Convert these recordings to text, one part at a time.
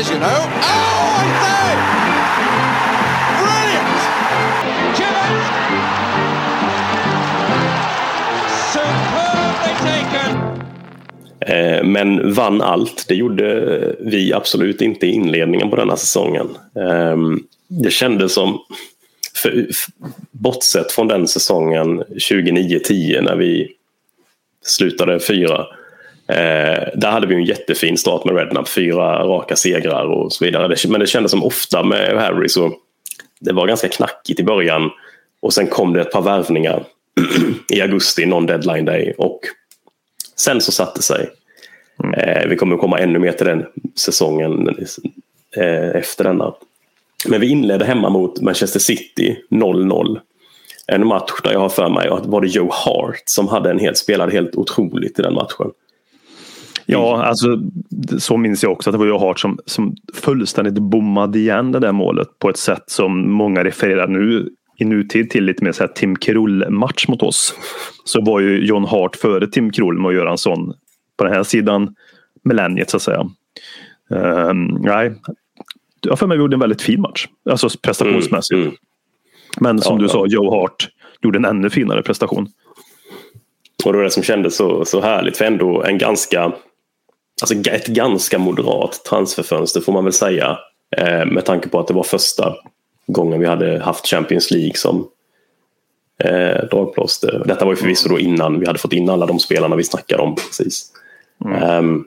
is, you know. Oh, I say! Brilliant! Gillett! Superbly taken! Eh, men vann allt. Det gjorde vi absolut inte i inledningen på denna säsongen. Ehm, det kändes som, för, bortsett från den säsongen 2009-10 när vi slutade fyra. Eh, där hade vi en jättefin start med Redknapp, fyra raka segrar och så vidare. Men det kändes som ofta med Harry så det var ganska knackigt i början och sen kom det ett par värvningar i augusti, någon deadline day och sen så satte sig. Eh, vi kommer komma ännu mer till den säsongen eh, efter denna. Men vi inledde hemma mot Manchester City 0-0. En match där jag har för mig att var det Joe Hart som hade en helt, spelade helt otroligt i den matchen. Ja, alltså så minns jag också att det var jag Hart som, som fullständigt bommade igen det där målet på ett sätt som många refererar nu i nutid till lite mer så här Tim Krull-match mot oss. Så var ju John Hart före Tim Krull med att göra en sån på den här sidan millenniet så att säga. Ehm, nej, jag för mig vi gjorde en väldigt fin match. Alltså prestationsmässigt. Mm, mm. Men som Ja, du sa, Joe Hart gjorde en ännu finare prestation. Och det var det som kändes så, så härligt för ändå en ganska Alltså ett ganska moderat transferfönster får man väl säga. Eh, med tanke på att det var första gången vi hade haft Champions League som eh, dragplåster. Detta var ju förvisso då innan vi hade fått in alla de spelarna vi snackade om precis. Ehm,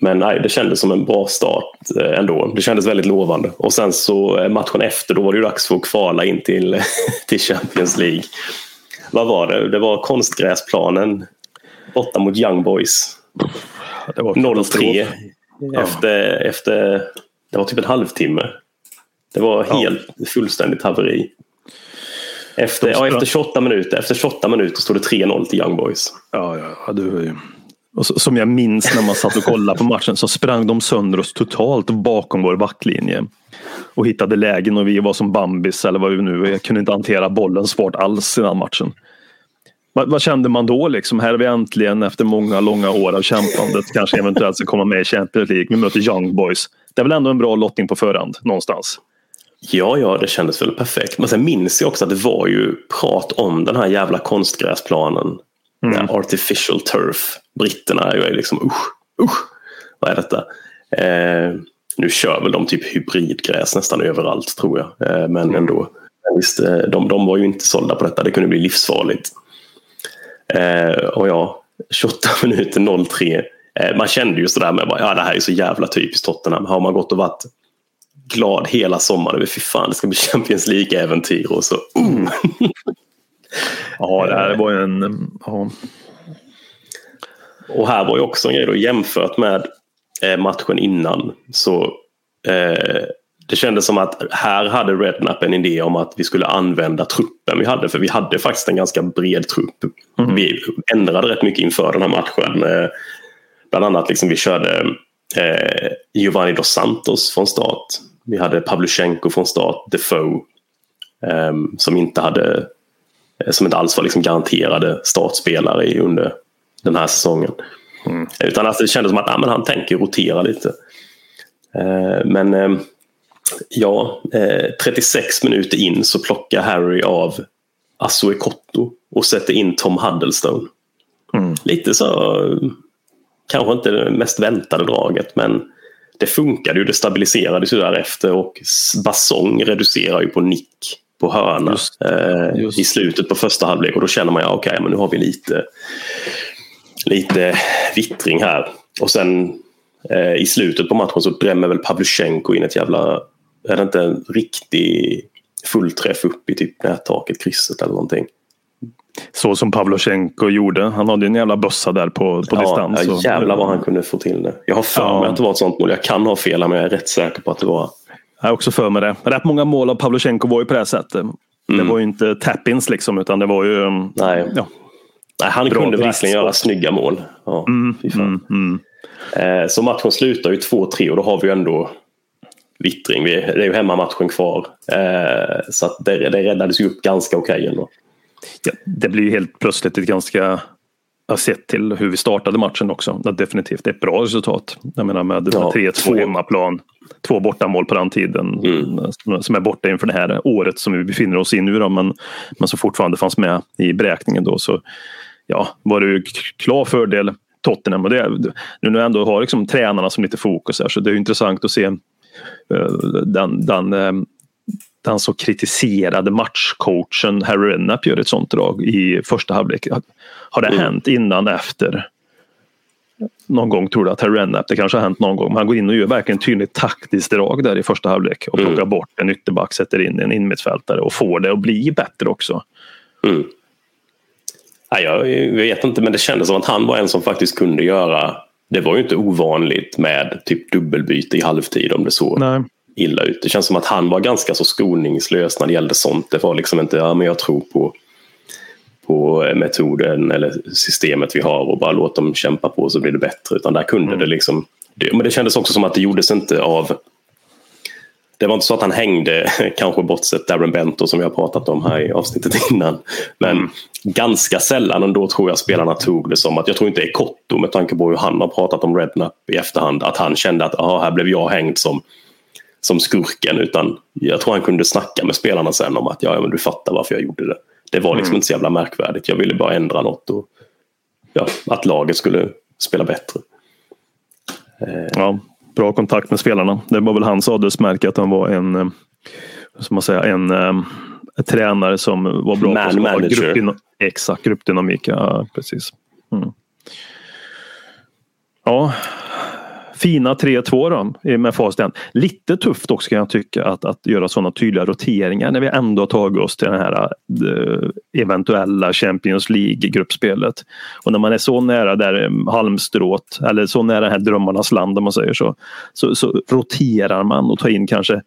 men nej, det kändes som en bra start eh, ändå. Det kändes väldigt lovande. Och sen så eh, matchen efter, då var det ju dags för att kvala in till, till Champions League. Vad var det? Det var konstgräsplanen borta mot Young Boys. Det var 0-3 efter, efter, det var typ en halvtimme. Det var Ja. helt fullständigt haveri. Efter, ja, efter 28 minuter efter 28 minuter stod det 3-0 till Young Boys. Ja, ja, ja du är. Och så, som jag minns när man satt och kollade på matchen så sprang de sönder oss totalt bakom vår backlinje. Och hittade lägen och vi var som Bambis eller vad vi nu Jag kunde inte hantera bollen svårt alls i den matchen. Vad, vad kände man då liksom? Här är vi äntligen efter många långa år av kämpandet kanske eventuellt ska komma med i Champions League. Vi möter Young Boys. Det är väl ändå en bra lottning på förhand någonstans. Ja, ja, det kändes väl perfekt. Men sen minns jag också att det var ju prat om den här jävla konstgräsplanen. Den här artificial turf. Britterna är ju liksom usch, usch. Vad är detta? Eh, nu kör väl de typ hybridgräs nästan överallt tror jag. Eh, men ändå. Men Visst, eh, de, de var ju inte sålda på detta. Det kunde bli livsfarligt. Eh, och ja, 28 minuter 0-3. Eh, man kände ju sådär med ja det här är så jävla typiskt Tottenham. Har man gått och varit glad hela sommaren över fy fan det ska bli Champions League-äventyr och så uh, Ja, det här var ju en... Ja. Och här var ju också en grej då jämfört med eh, matchen innan så eh, det kändes som att här hade Redknapp en idé om att vi skulle använda truppen vi hade för vi hade faktiskt en ganska bred trupp. Vi ändrade rätt mycket inför den här matchen. Eh, bland annat liksom vi körde eh, Giovanni dos Santos från start. Vi hade Pavlyuchenko från start, Defoe eh, som inte hade eh, som inte alls var liksom garanterade startspelare under den här säsongen. Utan alltså det kändes som att ah, men han tänker rotera lite. Eh, men eh, ja, eh, 36 minuter in så plockar Harry av Asue Kotto och sätter in Tom Huddlestone. Mm. Lite så, kanske inte det mest väntade draget men det funkade ju, det stabiliserades ju därefter och Basong reducerar ju på nick på hörna Just- eh, just. i slutet på första halvlek och då känner man ja okej men nu har vi lite lite vittring här. Och sen eh, i slutet på matchen så drämmer väl Pavlyuchenko in ett jävla, är det inte en riktig fullträff upp i typ nättaket, krysset eller någonting. Så som Pavlosjenko gjorde. Han hade en jävla bössa där på, på ja, distans. ja, jävlar vad han kunde få till det. Jag har för Ja. mig att det var ett sånt mål. Jag kan ha fel men jag är rätt säker på att det var. Jag har också för mig det. Rätt många mål av Pavlosjenko var ju på det här sättet. Det var ju inte tap-ins liksom utan det var ju... um, Nej, Ja. Nej han kunde verkligen göra snygga mål. Ja, fan. Mm, mm. Eh, Så matchen slutar ju 2-3 och då har vi ju ändå vittring. Vi- Det är ju hemmamatchen kvar. Eh, Så att det, det räddades ju upp ganska okej ändå. Ja, det blir ju helt plötsligt ett ganska sett till hur vi startade matchen också. Det definitivt ett bra resultat. Jag menar med, ja, 3-2 hemmaplan. Två bortamål på den tiden mm. som är borta inför det här året som vi befinner oss i nu då, men, men som fortfarande fanns med i beräkningen då. Så ja, var det ju klar fördel Tottenham. Och det, nu när jag ändå har liksom tränarna som lite fokus här så det är intressant att se den, den uh, den så kritiserade matchcoachen Harry Redknapp gör ett sånt drag i första halvlek. Har det mm. hänt innan efter? Någon gång tror du att Harry Redknapp, det kanske har hänt någon gång, men han går in och gör verkligen tydligt taktiskt drag där i första halvlek och plockar mm. bort en ytterback, sätter in en innermittfältare och får det att bli bättre också. Mm. Ja, jag vet inte, men det kändes som att han var en som faktiskt kunde göra det var ju inte ovanligt med typ dubbelbyte i halvtid om det så. Nej illa ut. Det känns som att han var ganska så skoningslös när det gällde sånt. Det var liksom inte, ja men jag tror på, på metoden eller systemet vi har och bara låt dem kämpa på så blir det bättre. Utan där kunde mm. det liksom, det, men det kändes också som att det gjordes inte av det var inte så att han hängde, kanske bortsett Darren Bento som vi har pratat om här i avsnittet innan. Men mm. ganska sällan ändå tror jag spelarna tog det som att, jag tror inte Ekotto med tanke på hur han har pratat om Redknapp i efterhand, att han kände att här blev jag hängd som som skurken utan jag tror han kunde snacka med spelarna sen om att ja, men du fattar varför jag gjorde det. Det var liksom mm. inte så jävla märkvärdigt. Jag ville bara ändra något och ja, att laget skulle spela bättre. Ja, bra kontakt med spelarna. Det var väl hans adelsmärke att han var en, eh, som man säger, en, eh, tränare som var bra Man på manager. Gruppdyn exakt, gruppdynamik. Ja, precis. Mm. Ja, Fina 3-2 då med facit Lite tufft också kan jag tycka att, att göra sådana tydliga roteringar när vi ändå har tagit oss till det här uh, eventuella Champions League-gruppspelet. Och när man är så nära där eh, halmstrået eller så nära det här drömmarnas land om man säger så, så, så roterar man och tar in kanske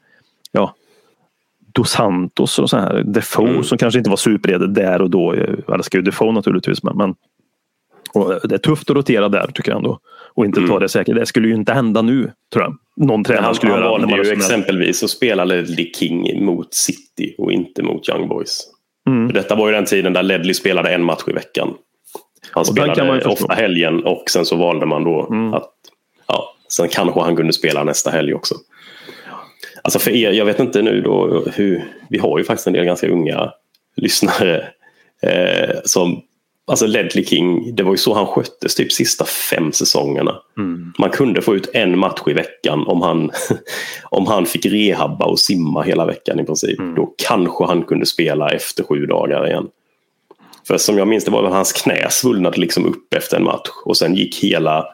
ja, Dos Santos och så här. Defoe mm. som kanske inte var superredo där och då. Älskar ju Defoe naturligtvis men, men det är tufft att rotera där tycker jag ändå. Och inte mm. ta det säkert. Det skulle ju inte hända nu tror jag. Någon tränare han, skulle han göra. Han valde ju exempelvis att spela Ledley King mot City och inte mot Young Boys. Mm. För detta var ju den tiden där Ledley spelade en match i veckan. Han spelade ofta helgen och sen så valde man då mm. att ja, sen kanske han kunde spela nästa helg också. Alltså för er, jag vet inte nu då hur, vi har ju faktiskt en del ganska unga lyssnare eh, som Alltså Ledley King, det var ju så han sköttes typ sista fem säsongerna. Mm. Man kunde få ut en match i veckan om han, om han fick rehabba och simma hela veckan i princip. Mm. Då kanske han kunde spela efter sju dagar igen. För som jag minns det var att hans knä svullnade liksom upp efter en match och sen gick hela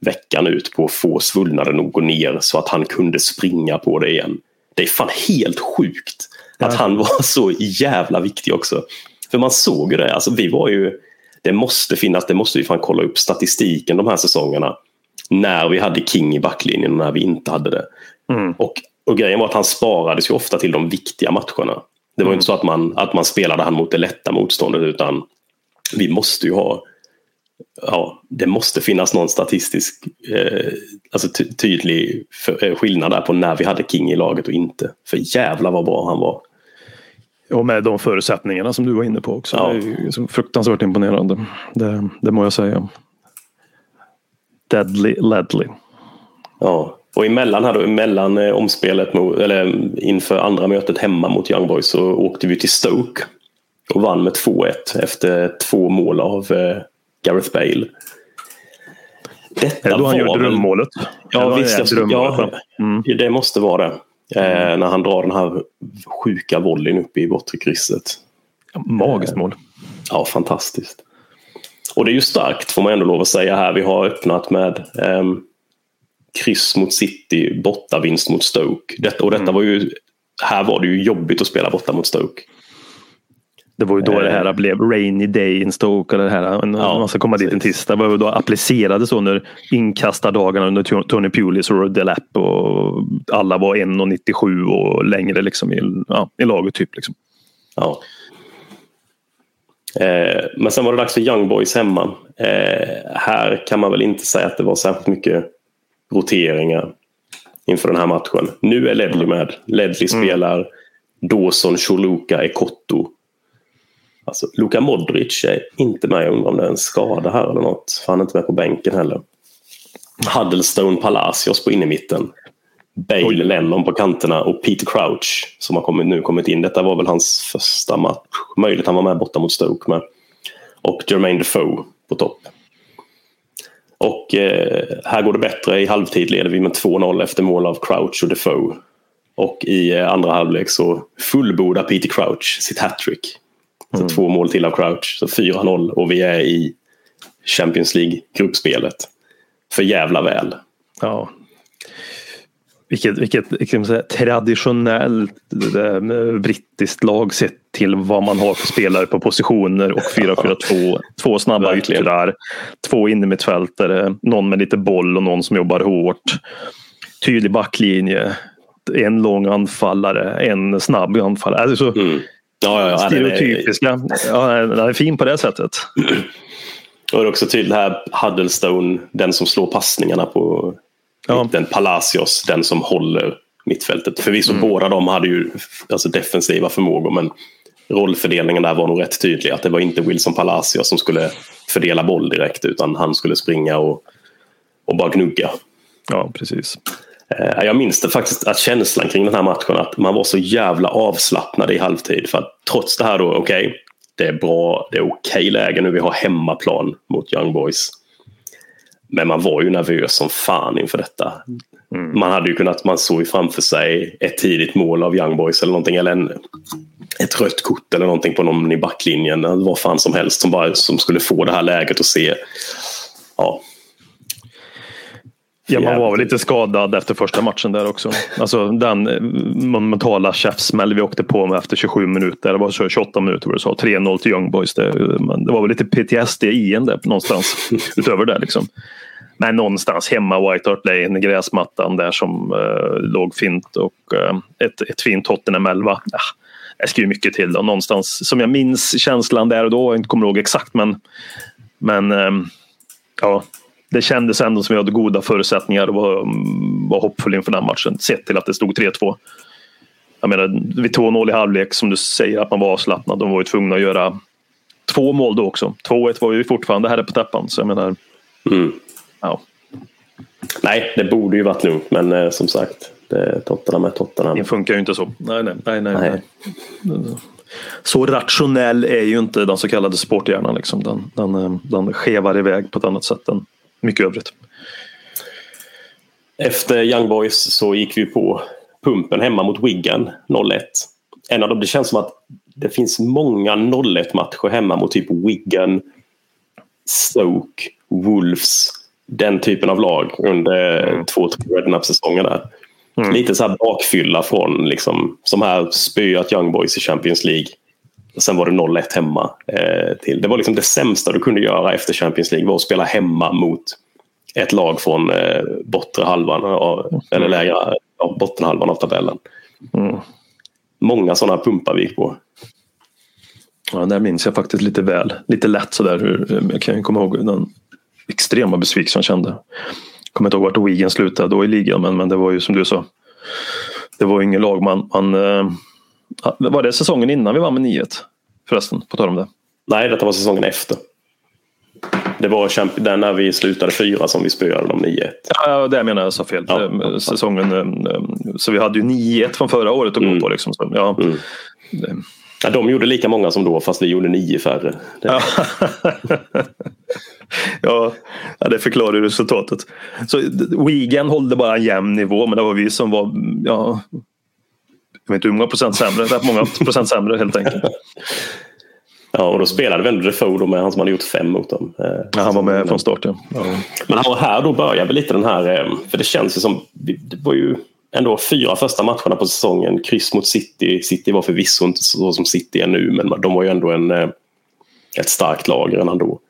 veckan ut på att få svullnaden att gå ner så att han kunde springa på det igen. Det är fan helt sjukt att ja. han var så jävla viktig också. För man såg ju det, alltså vi var ju det måste finnas, det måste vi fan kolla upp statistiken de här säsongerna. När vi hade King i backlinjen och när vi inte hade det. Mm. Och, och grejen var att han sparades ju ofta till de viktiga matcherna. Det var mm. inte så att man, att man spelade han mot det lätta motståndet utan vi måste ju ha Ja, det måste finnas någon statistisk eh, alltså ty tydlig för, eh, skillnad där på när vi hade King i laget och inte. För jävla vad bra han var. Och med de förutsättningarna som du var inne på också. Ja. Det är fruktansvärt imponerande. Det, det må jag säga. Deadly Ledley. Ja, och emellan, här då, emellan eh, omspelet mot, eller inför andra mötet hemma mot Young Boys så åkte vi till Stoke och vann med 2-1 efter två mål av eh, Gareth Bale. Detta är det då han gör drömmålet? Ja, visst. Jag, ja, mm. det måste vara det. Eh, när han drar den här sjuka volleyn upp i bortre krysset. magiskt mål. Ja, fantastiskt. Och det är ju starkt får man ändå lov att säga här. Vi har öppnat med eh, kryss mot City, bortavinst mot Stoke. Detta, och detta mm. var ju, här var det ju jobbigt att spela borta mot Stoke. Det var ju då det här eh. blev rainy day in Stoke. Eller det här, ja, man ska komma precis. dit en tisdag. Det var då applicerades under inkastardagarna under Tony Pulis och Delap. Och alla var 1,97 och längre liksom i, ja, i laget. Typ, liksom. Ja. Eh, men sen var det dags för Young Boys hemma. Eh, här kan man väl inte säga att det var särskilt mycket roteringar inför den här matchen. Nu är Ledley med. Ledley mm. spelar Dawson, Choluka, Ekotto Alltså, Luka Modric är inte med. Jag undrar om det är en skada här eller något. För han är inte med på bänken heller. Huddlestone Palacios på innermitten. Bale, Oj. Lennon på kanterna och Peter Crouch som har kommit, nu kommit in. Detta var väl hans första match. Möjligt han var med borta mot Stoke med. Och Jermaine Defoe på topp. Och eh, här går det bättre. I halvtid leder vi med 2-0 efter mål av Crouch och Defoe. Och i eh, andra halvlek så fullbordar Peter Crouch sitt hattrick. Så två mål till av Crouch. Så 4-0 och vi är i Champions League-gruppspelet. För jävla väl. Ja. Vilket, vilket man säga, traditionellt brittiskt lag sett till vad man har för spelare på positioner och 4-4-2. Två snabba Verkligen. yttrar, två innermittfältare, någon med lite boll och någon som jobbar hårt. Tydlig backlinje, en lång anfallare, en snabb anfallare. Alltså, Mm. Ja, ja, den stereotypiska. Ja, den är fin på det sättet. Och det är också tydligt här Huddlestone, den som slår passningarna på Ja. mitten. Palacios, den som håller mittfältet. Förvisso Mm. båda de hade ju alltså, defensiva förmågor men rollfördelningen där var nog rätt tydlig. Att det var inte Wilson Palacios som skulle fördela boll direkt utan han skulle springa och, och bara gnugga. Ja, precis. Eh, Jag minns det faktiskt att känslan kring den här matchen att man var så jävla avslappnad i halvtid. För att trots det här då, okej, det är bra, det är okej läge nu, vi har hemmaplan mot Young Boys. Men man var ju nervös som fan inför detta. Man hade ju kunnat, man såg ju framför sig ett tidigt mål av Young Boys eller någonting, eller en, ett rött kort eller någonting på någon i backlinjen, vad fan som helst som, bara, som skulle få det här läget att se, ja, Ja, man var väl lite skadad efter första matchen där också. Alltså den eh, monumentala käftsmäll vi åkte på med efter 27 minuter. Det var så 28 minuter var det så. 3-0 till Young Boys. Det, det var väl lite PTSD i en där någonstans. utöver det liksom. Men någonstans hemma White Hart Lane, gräsmattan där som eh, låg fint och eh, ett, ett fint Tottenham 11. Ja, det ska ju mycket till. Då. Någonstans som jag minns känslan där och då, jag inte kommer ihåg exakt men, men ehm, ja, det kändes ändå som vi hade goda förutsättningar och var, var hoppfull inför den matchen. Sett till att det stod 3-2. Jag menar, vid 2-0 i halvlek som du säger att man var avslappnad. De var ju tvungna att göra två mål då också. 2-1 var ju fortfarande här på täppan. Så jag menar, mm. ja, Nej, det borde ju varit lugnt, men eh, som sagt, det, Tottenham är Tottenham. det funkar ju inte så. Nej, nej, nej, nej. Nej. nej. Så rationell är ju inte den så kallade sporthjärnan. Liksom. Den, den, eh, den skevar iväg på ett annat sätt än mycket övrigt. Efter Young Boys så gick vi på pumpen hemma mot Wigan 0-1. En av dem, det känns som att det finns många 0-1 matcher hemma mot typ Wigan, Stoke, Wolves, den typen av lag under två, tre Rednap-säsonger där. Lite så här bakfylla från liksom, som här spöat Young Boys i Champions League. Sen var det 0-1 hemma. Eh, till. Det var liksom det sämsta du kunde göra efter Champions League var att spela hemma mot ett lag från eh, bortre halvan av, eller lägre ja, bottenhalvan av tabellen. Mm. Många sådana pumpar vi gick på. Ja, där minns jag faktiskt lite väl. Lite lätt sådär. hur- Jag kan ju komma ihåg den extrema besvikelsen jag kände. Jag kommer inte ihåg vart Wigan slutade då i ligan men, men det var ju som du sa. Det var ju ingen lag man... man eh, var det säsongen innan vi vann med 9 Förresten, på tal om det. Nej, detta var säsongen efter. Det var den när vi slutade fyra som vi spöade dem 9-1. Ja, det menar jag sa fel. Ja. Eh, Säsongen, eh, så vi hade ju 9-1 från förra året att gå Mm. på. Liksom. Så, ja. Mm. Ja, de gjorde lika många som då fast vi gjorde nio färre. Ja. ja, det förklarar resultatet. Så Wigan hållde bara en jämn nivå men det var vi som var, ja, jag vet inte hur många procent sämre, rätt många procent sämre helt enkelt. Ja, och då spelade väl Defoe med han som hade gjort fem mot dem. Eh, Ja, han var med från start. Ja. Ja. Men här- här då börjar väl lite den här, eh, för det känns ju som, det var ju ändå fyra första matcherna på säsongen, kryss mot City. City var förvisso inte så som City är nu, men de var ju ändå en, eh, ett starkt lag redan då.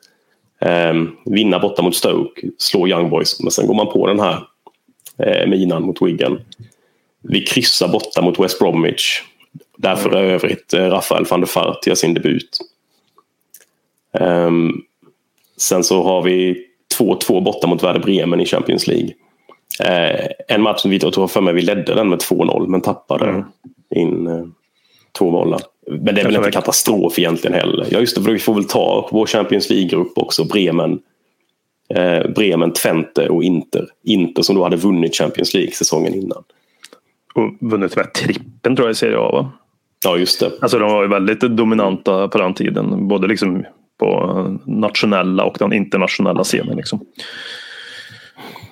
Eh, vinna borta mot Stoke, slå Young Boys, men sen går man på den här eh, minan mot Wigan. Vi kryssar borta mot West Bromwich. Där för övrigt eh, Rafael van der Fart gör sin debut. Ehm, sen så har vi 2-2 borta mot Werder Bremen i Champions League. Eh, en match som vi tror för mig vi ledde den med 2-0 men tappade Mm. in eh, två mål. där. Men det är väl inte katastrof egentligen heller. Ja, just det, vi får väl ta vår Champions League-grupp också. Bremen, eh, Bremen, Twente och Inter. Inter som då hade vunnit Champions League säsongen innan. Och vunnit med trippen tror jag i Serie A va? Ja, just det. Alltså de var ju väldigt dominanta på den tiden. Både liksom på nationella och den internationella scenen. Liksom.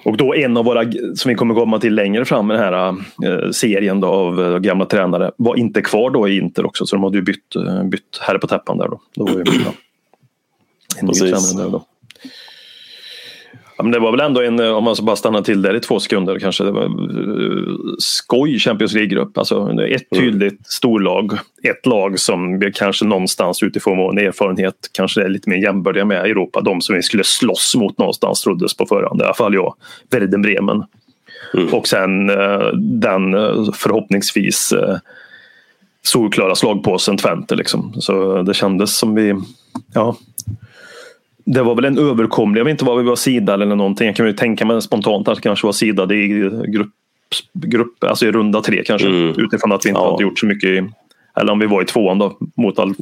Och då en av våra, som vi kommer komma till längre fram i den här eh, serien då, av eh, gamla tränare, var inte kvar då i Inter också. Så de hade ju bytt, eh, bytt herre på täppan där då. då var ju en ny tränare då. Ja, men det var väl ändå en, om man bara stannar till där i två sekunder kanske. Det var uh, skoj Champions League-grupp. Alltså ett mm. tydligt storlag. Ett lag som vi kanske någonstans utifrån vår erfarenhet kanske är lite mer jämbördiga med Europa. De som vi skulle slåss mot någonstans troddes på förhand. I alla fall jag. Werder Bremen. Mm. Och sen uh, den förhoppningsvis solklara slagpåsen Twente. Liksom. Så det kändes som vi ja, det var väl en överkomlig, jag vet inte vad vi var sidade eller någonting. Jag kan ju tänka mig spontant att det kanske var sidade i grupp, grupp alltså i runda tre kanske. Mm. Utifrån att vi inte ja. hade gjort så mycket. I, eller om vi var i tvåan då. Mot all...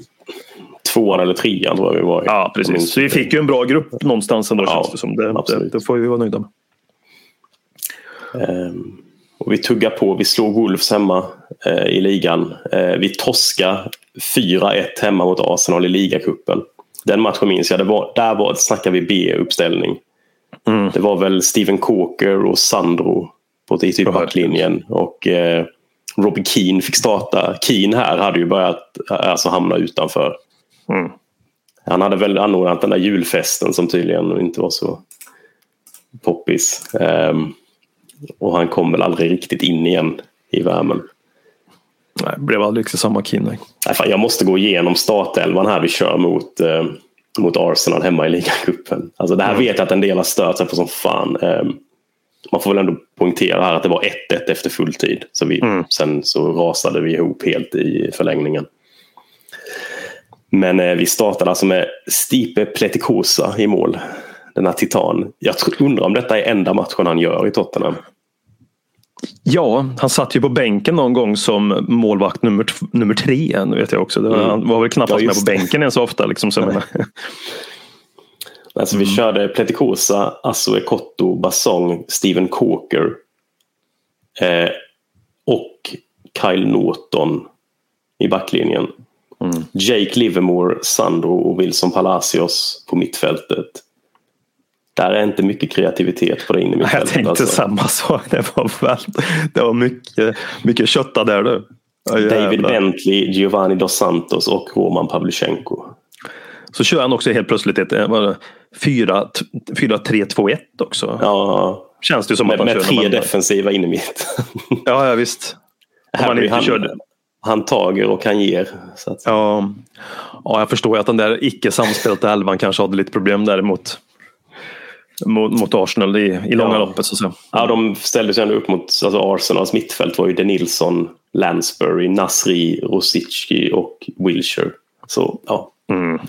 Tvåan eller trean tror jag vi var i. Ja precis. Så vi fick ju en bra grupp någonstans ändå ja, känns det som. Det, det, det, får vi vara nöjda med. Um, och vi tuggar på. Vi slår Wolves hemma uh, i ligan. Uh, vi torskar 4-1 hemma mot Arsenal i ligacupen. Den matchen minns jag. Det var, där var, snackar vi B-uppställning. Mm. Det var väl Steven Coker och Sandro på typ backlinjen. Och eh, Robbie Keane fick starta. Keane här hade ju börjat alltså, hamna utanför. Mm. Han hade väl anordnat den där julfesten som tydligen inte var så poppis. Um, och han kom väl aldrig riktigt in igen i värmen. Nej, blev aldrig riktigt samma Keane. Jag måste gå igenom startelvan här vi kör mot, eh, mot Arsenal hemma i ligacupen. Alltså det här mm. vet jag att en del har stört sig på som fan. Eh, man får väl ändå poängtera här att det var 1-1 efter fulltid. Så vi, mm. Sen så rasade vi ihop helt i förlängningen. Men eh, vi startade alltså med Stipe Pletikosa i mål. Denna titan. Jag undrar om detta är enda matchen han gör i Tottenham. Ja, han satt ju på bänken någon gång som målvakt nummer, nummer tre. Nu vet jag också. Var, mm. Han var väl knappast ja, med på bänken än så ofta. Liksom, så alltså, mm. Vi körde Pletikosa, Asso Ekotto, Basong, Steven Coker eh, och Kyle Norton i backlinjen. Mm. Jake Livermore, Sandro och Wilson Palacios på mittfältet. Där är inte mycket kreativitet på det inne Jag tänkte alltså. samma sak. Det var, väl, det var mycket, mycket kötta där du. David Bentley, Giovanni Dos Santos och Roman Pavlyuchenko. Så kör han också helt plötsligt ett 4-3-2-1 också. Ja. Känns det som med, att han med tre defensiva in i mitt. ja, ja visst. Harry, han, körde. han tager och han ger. Så att... ja. ja, jag förstår att den där icke samspelta elvan kanske hade lite problem däremot mot, mot Arsenal i, i långa ja. loppet. Så, så. Ja, de ställde sig ändå upp mot alltså Arsenals mittfält var ju De Nilsson, Lansbury, Nasri, Rosicki och Wilshire. Så ja, mm.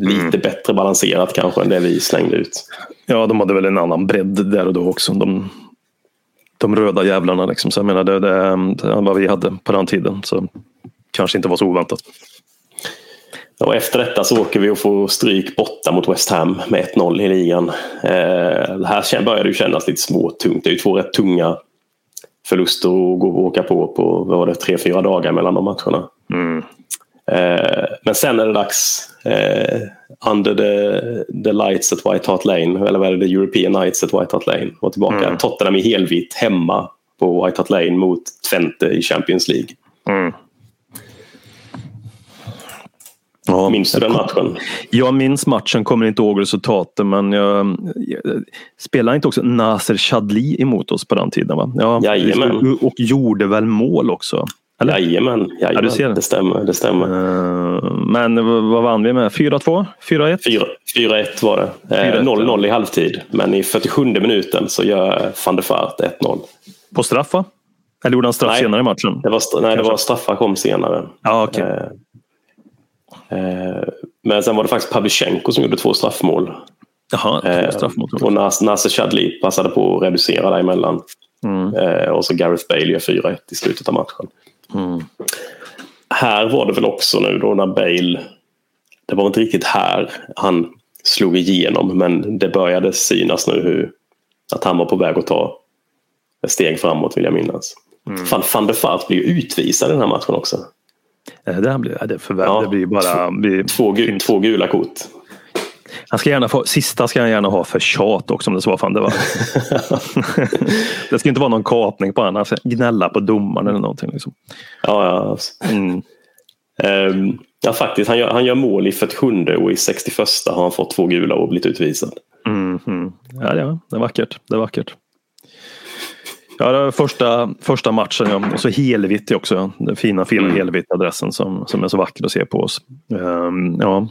lite mm. bättre balanserat kanske än det vi slängde ut. Ja, de hade väl en annan bredd där och då också. De, de röda jävlarna liksom. Så jag menar, det, det, det vad vi hade på den tiden. Så kanske inte var så oväntat. Och efter detta så åker vi och får stryk borta mot West Ham med 1-0 i ligan. Eh, här börjar det kännas lite småtungt. Det är ju två rätt tunga förluster att gå och åka på på var det, tre, fyra dagar mellan de matcherna. Mm. Eh, men sen är det dags. Eh, under the, the lights at White Hart Lane, eller vad är det, the European Nights at White Hart Lane. Och tillbaka. Mm. Tottenham i helvitt hemma på White Hart Lane mot Twente i Champions League. Mm. Ja, minns du den matchen? Jag minns matchen, kommer inte ihåg resultatet men jag, jag spelade inte också Nasser Chadli emot oss på den tiden? Va? Ja, Jajamän. Och gjorde väl mål också? Eller? Jajamän, jajamän. Ja, du ser. det stämmer. Det stämmer. Uh, men vad vann vi med? 4-2? 4-1? 4-1 var det. 0-0 uh, i halvtid. Men i 47 minuten så gör van der Fart 1-0. På straff va? Eller gjorde han straff nej, senare i matchen? Det var, nej, det var straffar kom senare. Ah, okay. Eh, men sen var det faktiskt Pavlyuchenko som gjorde två straffmål. Jaha, två eh, straffmål. Och Nasser Chadli passade på att reducera däremellan. Mm. Eh, och så Gareth Bale gör 4-1 i slutet av matchen. Mm. här var det väl också nu då när Bale, det var inte riktigt här han slog igenom men det började synas nu hur, att han var på väg att ta ett steg framåt vill jag minnas. Mm. Fan, van der Vaart blir ju utvisad i den här matchen också. Det, blir, det, ja, det blir bara... Blir, två, gu, två gula kort. Han ska gärna få, sista ska han gärna ha för tjat också om det så var fan det var. det ska inte vara någon kapning på honom. Han ska gnälla på domaren eller någonting. Liksom. Ja, ja. Mm. Um, ja faktiskt, han gör, han gör mål i 47 och i 61 har han fått två gula och blivit utvisad. Mm, mm. Ja, ja, det är vackert. Det är vackert. Ja, det var första, första matchen. Ja. Och så Helvitt också. Den fina, fina mm. Helvitt-adressen som, som är så vacker att se på oss. Um, ja.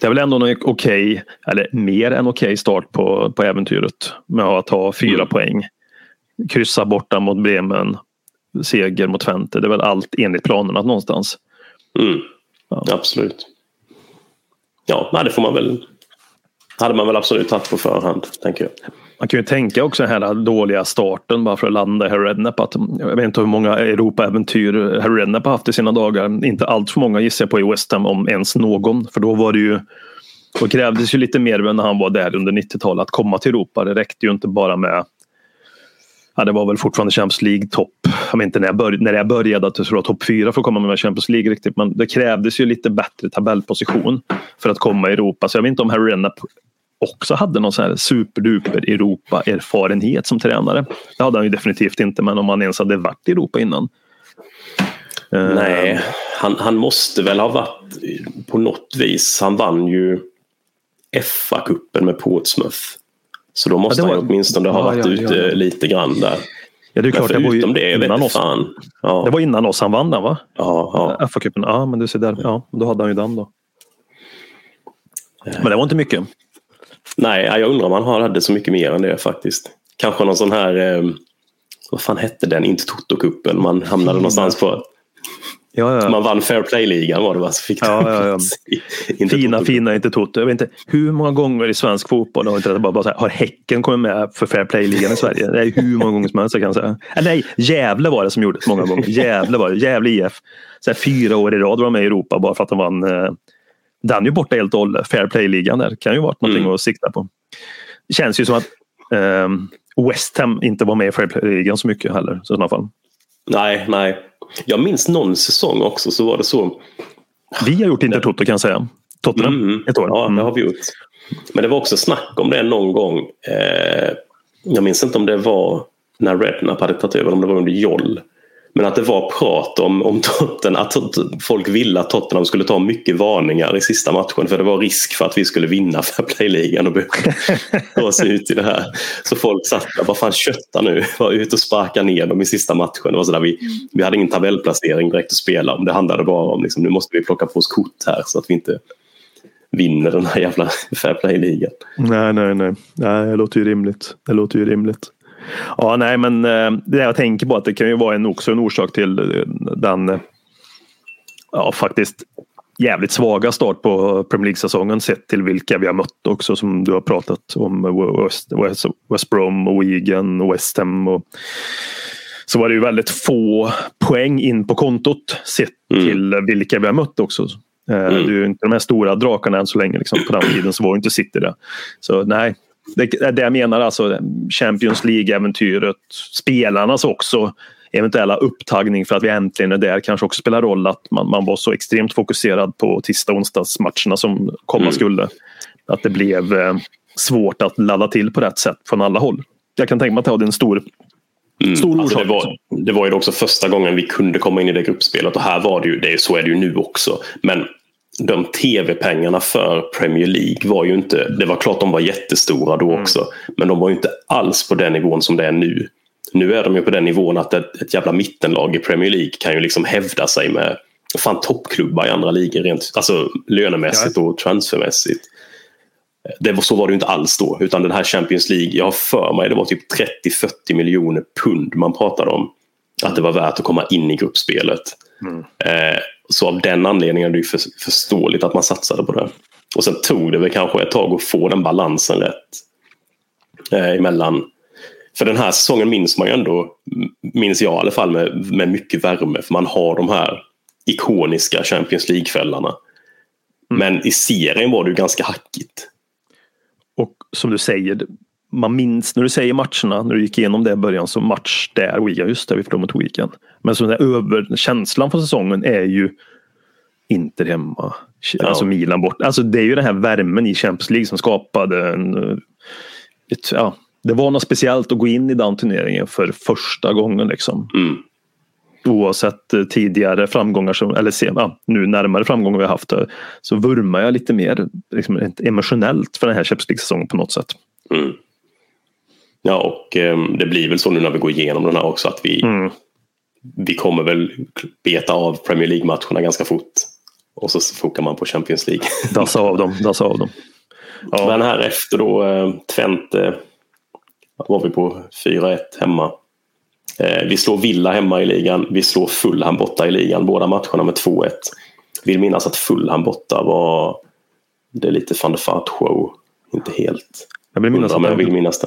Det är väl ändå en okej, okay, eller mer än okej okay start på, på äventyret. Med att ha fyra mm. poäng. Kryssa borta mot Bremen. Seger mot Twente. Det är väl allt enligt planerna någonstans. Mm. Ja. Absolut. Ja, det får man väl. Hade man väl absolut tagit på förhand, tänker jag. Man kan ju tänka också den här dåliga starten bara för att landa i Harry Redknapp. Att, jag vet inte hur många Europa-äventyr Harry Redknapp har haft i sina dagar. Inte allt för många gissar jag på i West Ham, om ens någon. För då var det ju då krävdes ju lite mer när han var där under 90-talet att komma till Europa. Det räckte ju inte bara med Ja, det var väl fortfarande Champions League-topp. Jag vet inte när jag, började, när jag började att det skulle vara topp fyra för att komma med Champions League riktigt. Men det krävdes ju lite bättre tabellposition för att komma i Europa. Så jag vet inte om Harry Redknapp också hade någon sån här superduper Europa-erfarenhet som tränare. Det hade han ju definitivt inte, men om han ens hade varit i Europa innan. Nej, uh, han, han måste väl ha varit på något vis. Han vann ju FA-cupen med Portsmouth. Så då måste ja, var, han åtminstone ha varit ja, ute ja. lite grann där. Ja, det är klart. Det var ju det, innan oss. Ja. Det var innan oss han vann den va? Ja. ja. FA-cupen. Ja, men du ser där. Ja, då hade han ju den då. Men det var inte mycket. Nej, jag undrar om han hade så mycket mer än det faktiskt. Kanske någon sån här, eh, vad fan hette den, inte Toto-cupen, man hamnade Fina. någonstans på. Ja, ja. Man vann Fair Play-ligan var det va? Så fick ja, ja, ja. fina, fina inte Toto. Jag vet inte hur många gånger i svensk fotboll har, inte bara, bara här, har Häcken kommit med för Fair Play-ligan i Sverige? Det är hur många gånger som helst jag kan säga. Äh, nej, Gävle var det som gjorde det många gånger. Gävle var det. Gävle IF. Så här, fyra år i rad var de med i Europa bara för att de vann eh, den är ju borta helt och hållet. Fair play-ligan där kan ju varit någonting mm. att sikta på. Det känns ju som att eh, West Ham inte var med i Fair play-ligan så mycket heller. Så i fall. Nej, nej. Jag minns någon säsong också så var det så. Vi har gjort Intertoto kan jag säga. Tottenham, mm. ett år. Ja, det mm. har vi gjort. Men det var också snack om det någon gång. Eh, jag minns inte om det var när Redknapp hade tagit över, om det var under Joll. Men att det var prat om, om Tottenham, att folk ville att Tottenham skulle ta mycket varningar i sista matchen för det var risk för att vi skulle vinna Fair Play-ligan och ta oss ut i det här. Så folk satt där, vad fan kötta nu, var ute och sparka ner dem i sista matchen. Det var så där, vi, vi hade ingen tabellplacering direkt att spela om, det handlade bara om liksom, nu måste vi plocka på oss kort här så att vi inte vinner den här jävla Fair Play-ligan. Nej, nej, nej, nej, det låter ju rimligt. Det låter ju rimligt. Ja, nej, men eh, det jag tänker på att det kan ju vara en, också en orsak till eh, den ja, faktiskt jävligt svaga start på Premier League-säsongen sett till vilka vi har mött också som du har pratat om. West, West, West Brom och Wigan och West Ham. Och, så var det ju väldigt få poäng in på kontot sett mm. till vilka vi har mött också. Eh, mm. Det är ju inte de här stora drakarna än så länge. Liksom. På den tiden så var inte City det. Så nej, det är det jag menar, alltså Champions League-äventyret. Spelarnas också eventuella upptagning för att vi äntligen är där kanske också spelar roll att man, man var så extremt fokuserad på tisdag och onsdagsmatcherna som komma mm. skulle. Att det blev eh, svårt att ladda till på rätt sätt från alla håll. Jag kan tänka mig att det hade en stor Mm. Stor alltså det, var, det var ju också första gången vi kunde komma in i det gruppspelet och här var det ju, det, så är det ju nu också. Men de tv-pengarna för Premier League var ju inte, det var klart de var jättestora då mm. också, mm. men de var ju inte alls på den nivån som det är nu. Nu är de ju på den nivån att ett, ett jävla mittenlag i Premier League kan ju liksom hävda sig med fan toppklubbar i andra ligor rent alltså lönemässigt ja. och transfermässigt. Det var, så var det inte alls då, utan den här Champions League, jag har för mig det var typ 30-40 miljoner pund man pratade om. Att det var värt att komma in i gruppspelet. Mm. Eh, så av den anledningen är det ju för, förståeligt att man satsade på det. Och sen tog det väl kanske ett tag att få den balansen rätt. Eh, emellan För den här säsongen minns man ju ändå, minns jag i alla fall, med, med mycket värme. För man har de här ikoniska Champions League-kvällarna. Mm. Men i serien var det ju ganska hackigt. Och som du säger, man minns när du säger matcherna, när du gick igenom det i början, så match där, Wigan, just det, vi förlorade mot Wigan. Men så den över, känslan för säsongen är ju Inter hemma, ja. alltså Milan bort. Alltså det är ju den här värmen i Champions League som skapade en... Ett, ja, det var något speciellt att gå in i den turneringen för första gången. Liksom. Mm. Oavsett eh, tidigare framgångar, som, eller se, ja, nu närmare framgångar vi haft, så vurmar jag lite mer liksom, emotionellt för den här Champions League-säsongen på något sätt. Mm. Ja, och um, det blir väl så nu när vi går igenom den här också att vi, mm. vi kommer väl beta av Premier League-matcherna ganska fort. Och så fokar man på Champions League. Dassa av dem, dassa av dem. Ja. Men här efter då eh, Twente var vi på 4-1 hemma. Eh, vi slår Villa hemma i ligan. Vi slår Fulham borta i ligan. Båda matcherna med 2-1. Vill minnas att Fulham borta var det lite van der Fart show. Inte helt. Jag vill minnas Undra, att jag vill minnas det.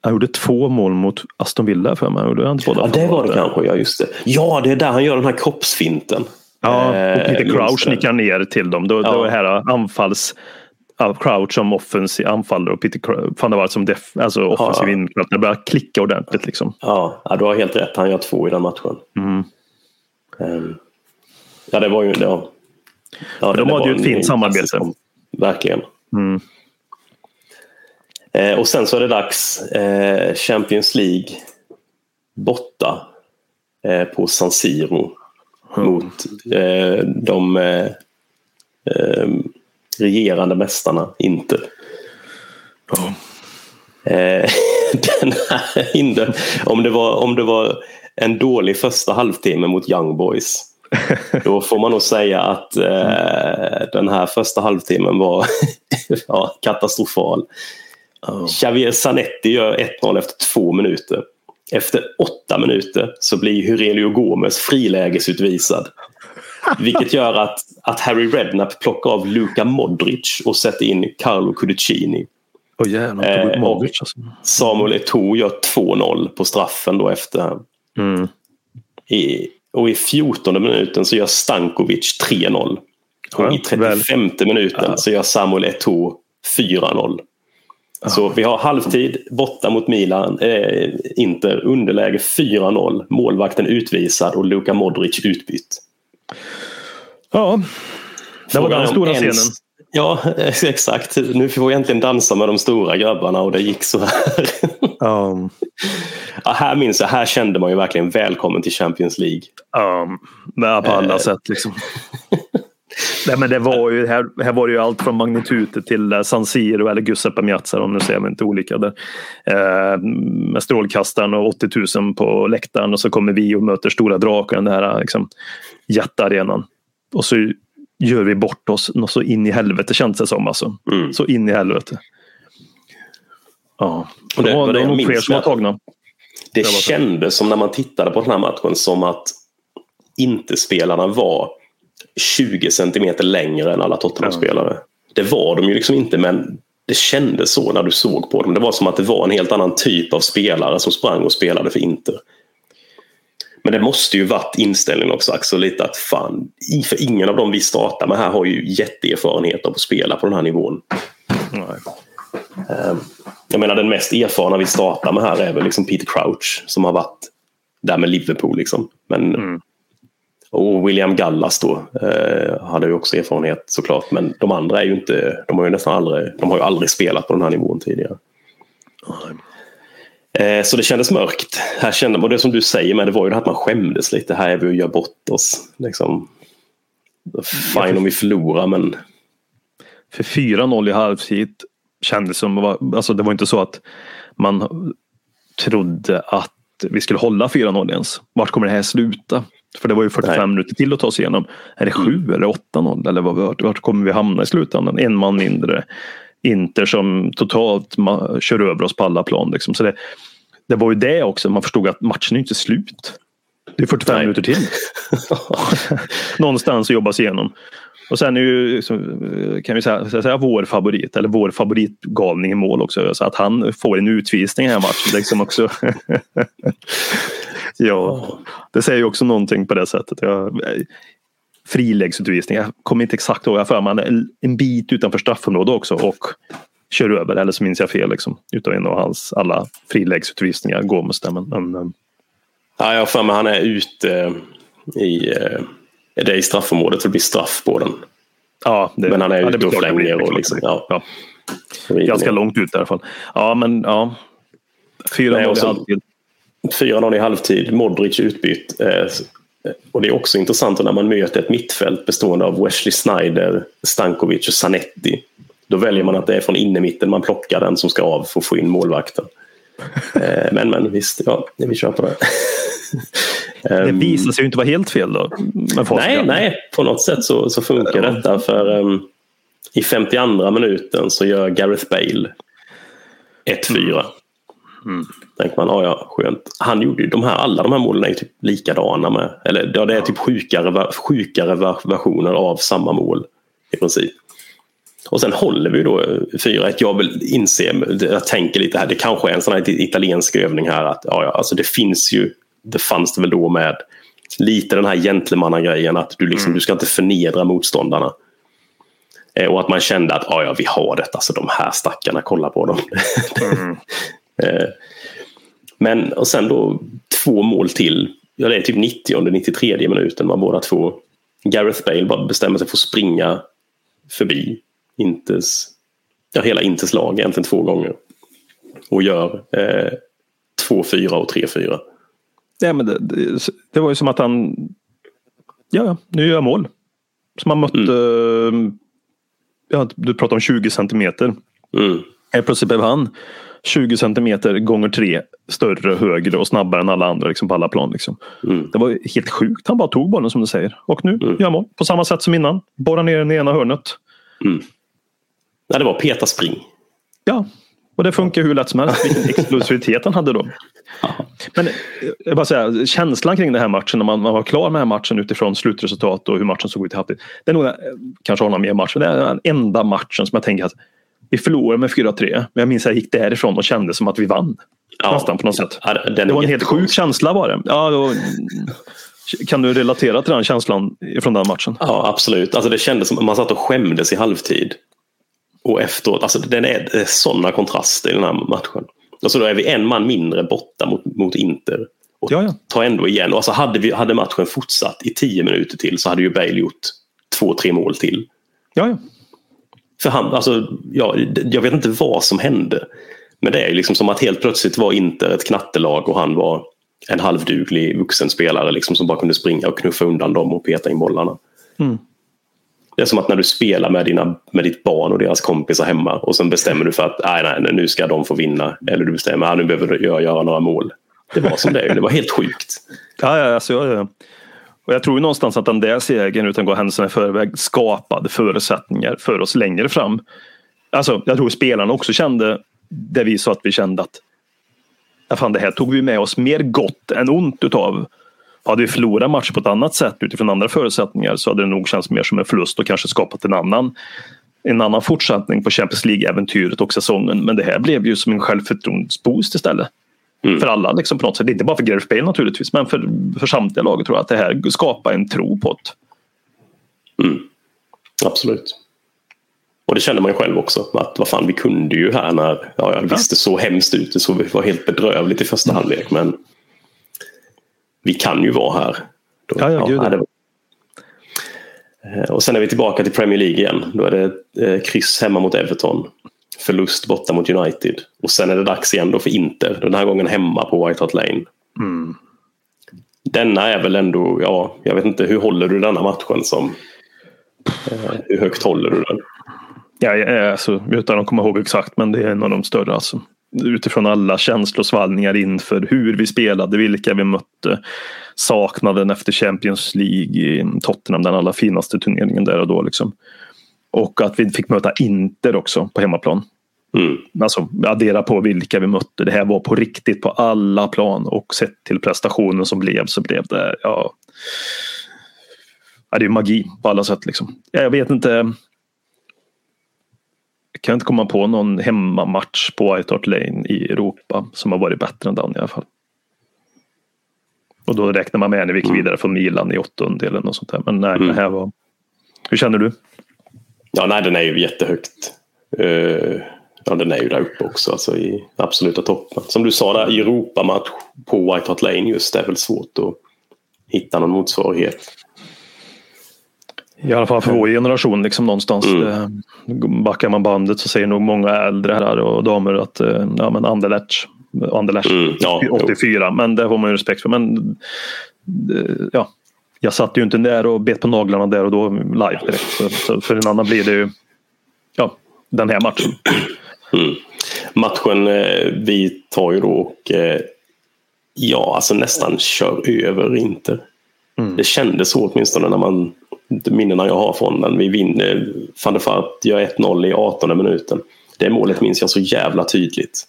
Han gjorde två mål mot Aston Villa för mig. Gjorde han ja, det var det kanske. Ja, just det. Ja, det är där han gör den här kroppsfinten. Ja, och Peter eh, Crouch nickar ner till dem. Då, ja. då är det här anfalls... Crouch som offensiv anfallare och Peter van der Waart som def, alltså offensiv ja, ja. Det börjar klicka ordentligt. Liksom. Ja, ja, du har helt rätt. Han gör två i den matchen. Mm. Um, ja, det var ju... Ja, ja, de hade ju ett fint samarbete. Verkligen. Mm. Eh, och sen så är det dags. Eh, Champions League borta eh, på San Siro mm. mot eh, de eh, eh, regerande mästarna Inter. Oh. den här Inter, om, det var, om det var en dålig första halvtimme mot Young Boys då får man nog säga att eh, den här första halvtimmen var ja, katastrofal. Oh. Xavier Zanetti gör 1-0 efter två minuter. Efter åtta minuter så blir Hurelio Gomes frilägesutvisad. Vilket gör att, att Harry Redknapp plockar av Luka Modric och sätter in Carlo Cudicini. Oh, jävlar, eh, Modric, alltså. Samuel Eto'o gör 2-0 på straffen då efter. Mm. I, och i 14 minuten så gör Stankovic 3-0. Och i 35 väl. minuten ja. så gör Samuel Eto'o 4-0. Så vi har halvtid borta mot Milan, eh, Inter, underläge 4-0, målvakten utvisad och Luka Modric utbytt. Ja, det var den stora scenen. Ja, exakt. Nu får vi äntligen dansa med de stora grabbarna och det gick så här. Um. Ja, här minns jag, här kände man ju verkligen välkommen till Champions League. Um, på alla uh. sätt liksom. Nej, men det var ju, här, här var det ju allt från Magnitudet till eh, San Siro eller Giuseppe Miazza om nu säger man inte olika där. Eh, med strålkastaren och 80 000 på läktaren och så kommer vi och möter stora drakar den här liksom, jättearenan. Och så gör vi bort oss något så in i helvete känns det som alltså. Mm. Så in i helvete. Ja, och det, det var, det nog fler som var tagna. Det kändes som när man tittade på den här matchen som att inte spelarna var 20 centimeter längre än alla Tottenham-spelare. Ja. Det var de ju liksom inte men det kändes så när du såg på dem. Det var som att det var en helt annan typ av spelare som sprang och spelade för Inter. Men det måste ju varit inställningen också Axel, lite att fan, för ingen av dem vi startar med här har ju jätteerfarenhet av att spela på den här nivån. Nej. Ehm, jag menar den mest erfarna vi startar med här är väl liksom Peter Crouch som har varit där med Liverpool. Liksom. Men mm. Och William Gallas då eh, hade ju också erfarenhet såklart. Men de andra är ju inte, de har ju nästan aldrig, de har ju aldrig spelat på den här nivån tidigare. Eh, så det kändes mörkt. Här kände och det som du säger, men det var ju det här att man skämdes lite. Här är vi och gör bort oss. Liksom. Fine om vi förlorar men... För 4-0 i halvtid kändes som, alltså det var inte så att man trodde att vi skulle hålla 4-0 ens. Vart kommer det här sluta? För det var ju 45 Nej. minuter till att ta sig igenom. Är det 7 mm. eller 8-0? Eller vad, vart kommer vi hamna i slutändan? En man mindre. Inter som totalt kör över oss på alla plan. Liksom. Så det, det var ju det också, man förstod att matchen är inte slut. Det är 45 Nej. minuter till. Någonstans att jobba sig igenom. Och sen är ju, kan vi säga, säga vår favorit, eller vår favoritgalning i mål också. Så att han får en utvisning i den här matchen. Liksom också. ja, det säger ju också någonting på det sättet. Jag, friläggsutvisning, jag kommer inte exakt ihåg, jag för mig en bit utanför straffområdet också och kör över, eller så minns jag fel, liksom, utav en av hans alla friläggsutvisningar, Gomes där. Men, men, ja, jag har för mig han är ute i eh, är det i straffområdet det blir straff på den. Ja, det, men han är ja, ute och flänger. Och liksom, ja. Ja. Ganska långt ut i alla fall. Ja, men ja. 4-0 i halvtid. 4-0 i halvtid. Modric utbytt. Eh, och det är också intressant när man möter ett mittfält bestående av Wesley Snyder, Stankovic och Zanetti. Då väljer man att det är från innermitten man plockar den som ska av för att få in målvakten. Eh, men, men visst, ja, vi kör på det. Det ehm, visar sig ju inte vara helt fel då. nej, nej, på något sätt så, så funkar detta. För um, i 52 minuten så gör Gareth Bale 1-4. Mm. Tänker man, ja ja, skönt. Han gjorde ju de här, alla de här målen är typ likadana med, eller ja, det är typ sjukare, sjukare versioner av samma mål i princip. Och sen håller vi då 4-1. Jag vill inse, jag tänker lite här, det kanske är en sån här italiensk övning här att ja, ja, alltså det finns ju det fanns det väl då med lite den här gentlemannagrejen att du, liksom, mm. du ska inte förnedra motståndarna. Eh, och att man kände att ja, ja, vi har detta, så de här stackarna, kolla på dem. Mm. eh, men och sen då två mål till. Ja, det är typ 90 och 93 minuten var båda två. Gareth Bale bara bestämmer sig för att springa förbi Inters, ja, hela Inters lag egentligen två gånger. Och gör eh, 2-4 och 3-4. Ja, men det, det, det, var ju som att han, ja, nu gör jag mål. Som han mötte, mm. ja, du pratar om 20 centimeter. Mm. Plötsligt blev han 20 centimeter gånger tre större, högre och snabbare än alla andra liksom, på alla plan. Liksom. Mm. Det var helt sjukt. Han bara tog bollen som du säger. Och nu mm. gör mål. På samma sätt som innan. Borrar ner den i ena hörnet. Mm. Ja, det var Peta spring. Ja, och det funkar hur lätt som helst. Vilken explosivitet han hade då. Men eh, jag bara säga, känslan kring den här matchen när man, man var klar med den här matchen utifrån slutresultat och hur matchen såg ut i halvtid. Det är nog, eh, kanske har någon mer match, men det är den enda matchen som jag tänker att vi förlorade med 4-3. Men jag minns att jag gick därifrån och kände som att vi vann. Ja. Nästan på något sätt. Ja, det var en helt sjuk känsla var det. Ja, var, kan du relatera till den känslan från den matchen? Ja, absolut. Alltså det kändes som att man satt och skämdes i halvtid. Och efteråt, alltså den är sådana kontraster i den här matchen. Alltså då är vi en man mindre borta mot, mot Inter. Och ja, ja. tar ändå igen. Och alltså hade, vi, hade matchen fortsatt i tio minuter till så hade ju Bale gjort två, tre mål till. Ja, ja. För han, alltså, ja, jag vet inte vad som hände. Men det är liksom som att helt plötsligt var Inter ett knattelag och han var en halvduglig vuxenspelare liksom, som bara kunde springa och knuffa undan dem och peta in bollarna. Mm. Det är som att när du spelar med, dina, med ditt barn och deras kompisar hemma och sen bestämmer du för att nej, nej, nu ska de få vinna. Eller du bestämmer att nu behöver jag göra några mål. Det var som det Det var helt sjukt. Ja, ja, alltså, ja, ja. Och jag tror någonstans att den där segern utan att gå händelserna i förväg skapade förutsättningar för oss längre fram. Alltså, jag tror spelarna också kände det vi sa att vi kände att ja, fan, det här tog vi med oss mer gott än ont utav. Hade vi förlorat matchen på ett annat sätt utifrån andra förutsättningar så hade det nog känts mer som en förlust och kanske skapat en annan en annan fortsättning på Champions League-äventyret och säsongen. Men det här blev ju som en självförtroendesboost istället. Mm. För alla liksom på något sätt. Inte bara för Gareth Bale naturligtvis men för, för samtliga lag tror jag att det här skapar en tro på det. Mm. Absolut. Och det kände man ju själv också. Att vad fan, vi kunde ju här när ja, jag visste så hemskt ut. Det såg, var helt bedrövligt i första mm. halvlek. Men vi kan ju vara här. Då, ja, ja, gud. Ja, var... Eh, och sen är vi tillbaka till Premier League igen. Då är det eh, kryss hemma mot Everton. Förlust borta mot United. Och sen är det dags igen då för Inter. Den här gången hemma på White Hart Lane. Mm. Denna är väl ändå, ja, jag vet inte, hur håller du denna matchen som... Eh, hur högt håller du den? Ja, alltså, utan att komma ihåg exakt, men det är en av de större. Alltså utifrån alla känslosvallningar inför hur vi spelade, vilka vi mötte. Saknaden efter Champions League i Tottenham, den allra finaste turneringen där och då. Liksom. Och att vi fick möta Inter också på hemmaplan. Mm. Alltså addera på vilka vi mötte. Det här var på riktigt på alla plan och sett till prestationen som blev så blev det ja, ja, det är magi på alla sätt. Liksom. Jag vet inte. Jag kan inte komma på någon hemmamatch på White Hart Lane i Europa som har varit bättre än den i alla fall. Och då räknar man med när vi gick Mm. vidare från Milan i åttondelen och sånt där. Men nej, det här var... Hur känner du? Ja, nej, den är ju jättehögt. Eh, ja, den är ju där uppe också, alltså i absoluta toppen. Som du sa där, i Europamatch på White Hart Lane just, det är väl svårt att hitta någon motsvarighet. I alla fall för vår generation liksom någonstans. Mm. Eh, Backar man bandet så säger nog många äldre herrar och damer att eh, ja, men Anderlecht, Anderlecht Mm, ja, jo. 84, men det får man ju respekt för. Men eh, ja, jag satt ju inte där och bet på naglarna där och då live direkt. Så för en annan blir det ju ja, den här matchen. Mm. Matchen eh, vi tar ju då och eh, ja, alltså nästan kör över Inter. Mm. Det kändes så åtminstone när man minnena jag har från den. Vi vinner, van der Fart gör 1-0 i 18 minuten. Det målet minns jag så jävla tydligt.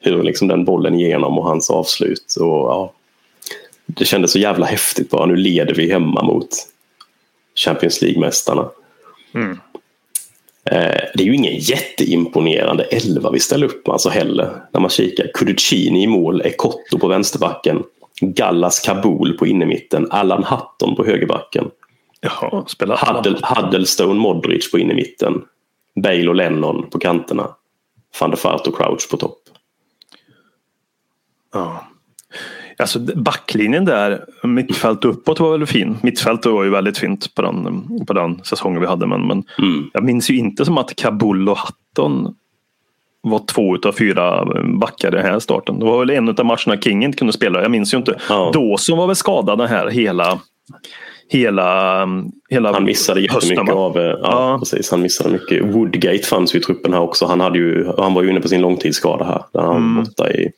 Hur liksom den bollen igenom och hans avslut. Och, ja, det kändes så jävla häftigt bara. Nu leder vi hemma mot Champions League-mästarna. Mm. Eh, Det är ju ingen jätteimponerande elva vi ställer upp alltså heller. När man kikar. Kuducini i mål, Ekotto på vänsterbacken. Gallas Kabul på innermitten. Allan Hatton på högerbacken. Jaha, spelar Huddle, Huddlestone Modric på innermitten. Bale och Lennon på kanterna. Van der Fart och Crouch på topp. Ja. Alltså backlinjen där, mittfält uppåt var väl fin. Mittfältet var ju väldigt fint på den, på den säsongen vi hade. Men, men Mm. jag minns ju inte som att Kabul och Hatton var två utav fyra backar i den här starten. Det var väl en av matcherna King inte kunde spela. Jag minns ju inte. Ja. Dawson var väl skadad den här hela Hela, hela Han missade jättemycket hösten, av... eh, Ja, Ja. Precis, han missade mycket. Woodgate fanns ju i truppen här också. Han, hade ju, han var ju inne på sin långtidsskada här. Där han Mm. var borta i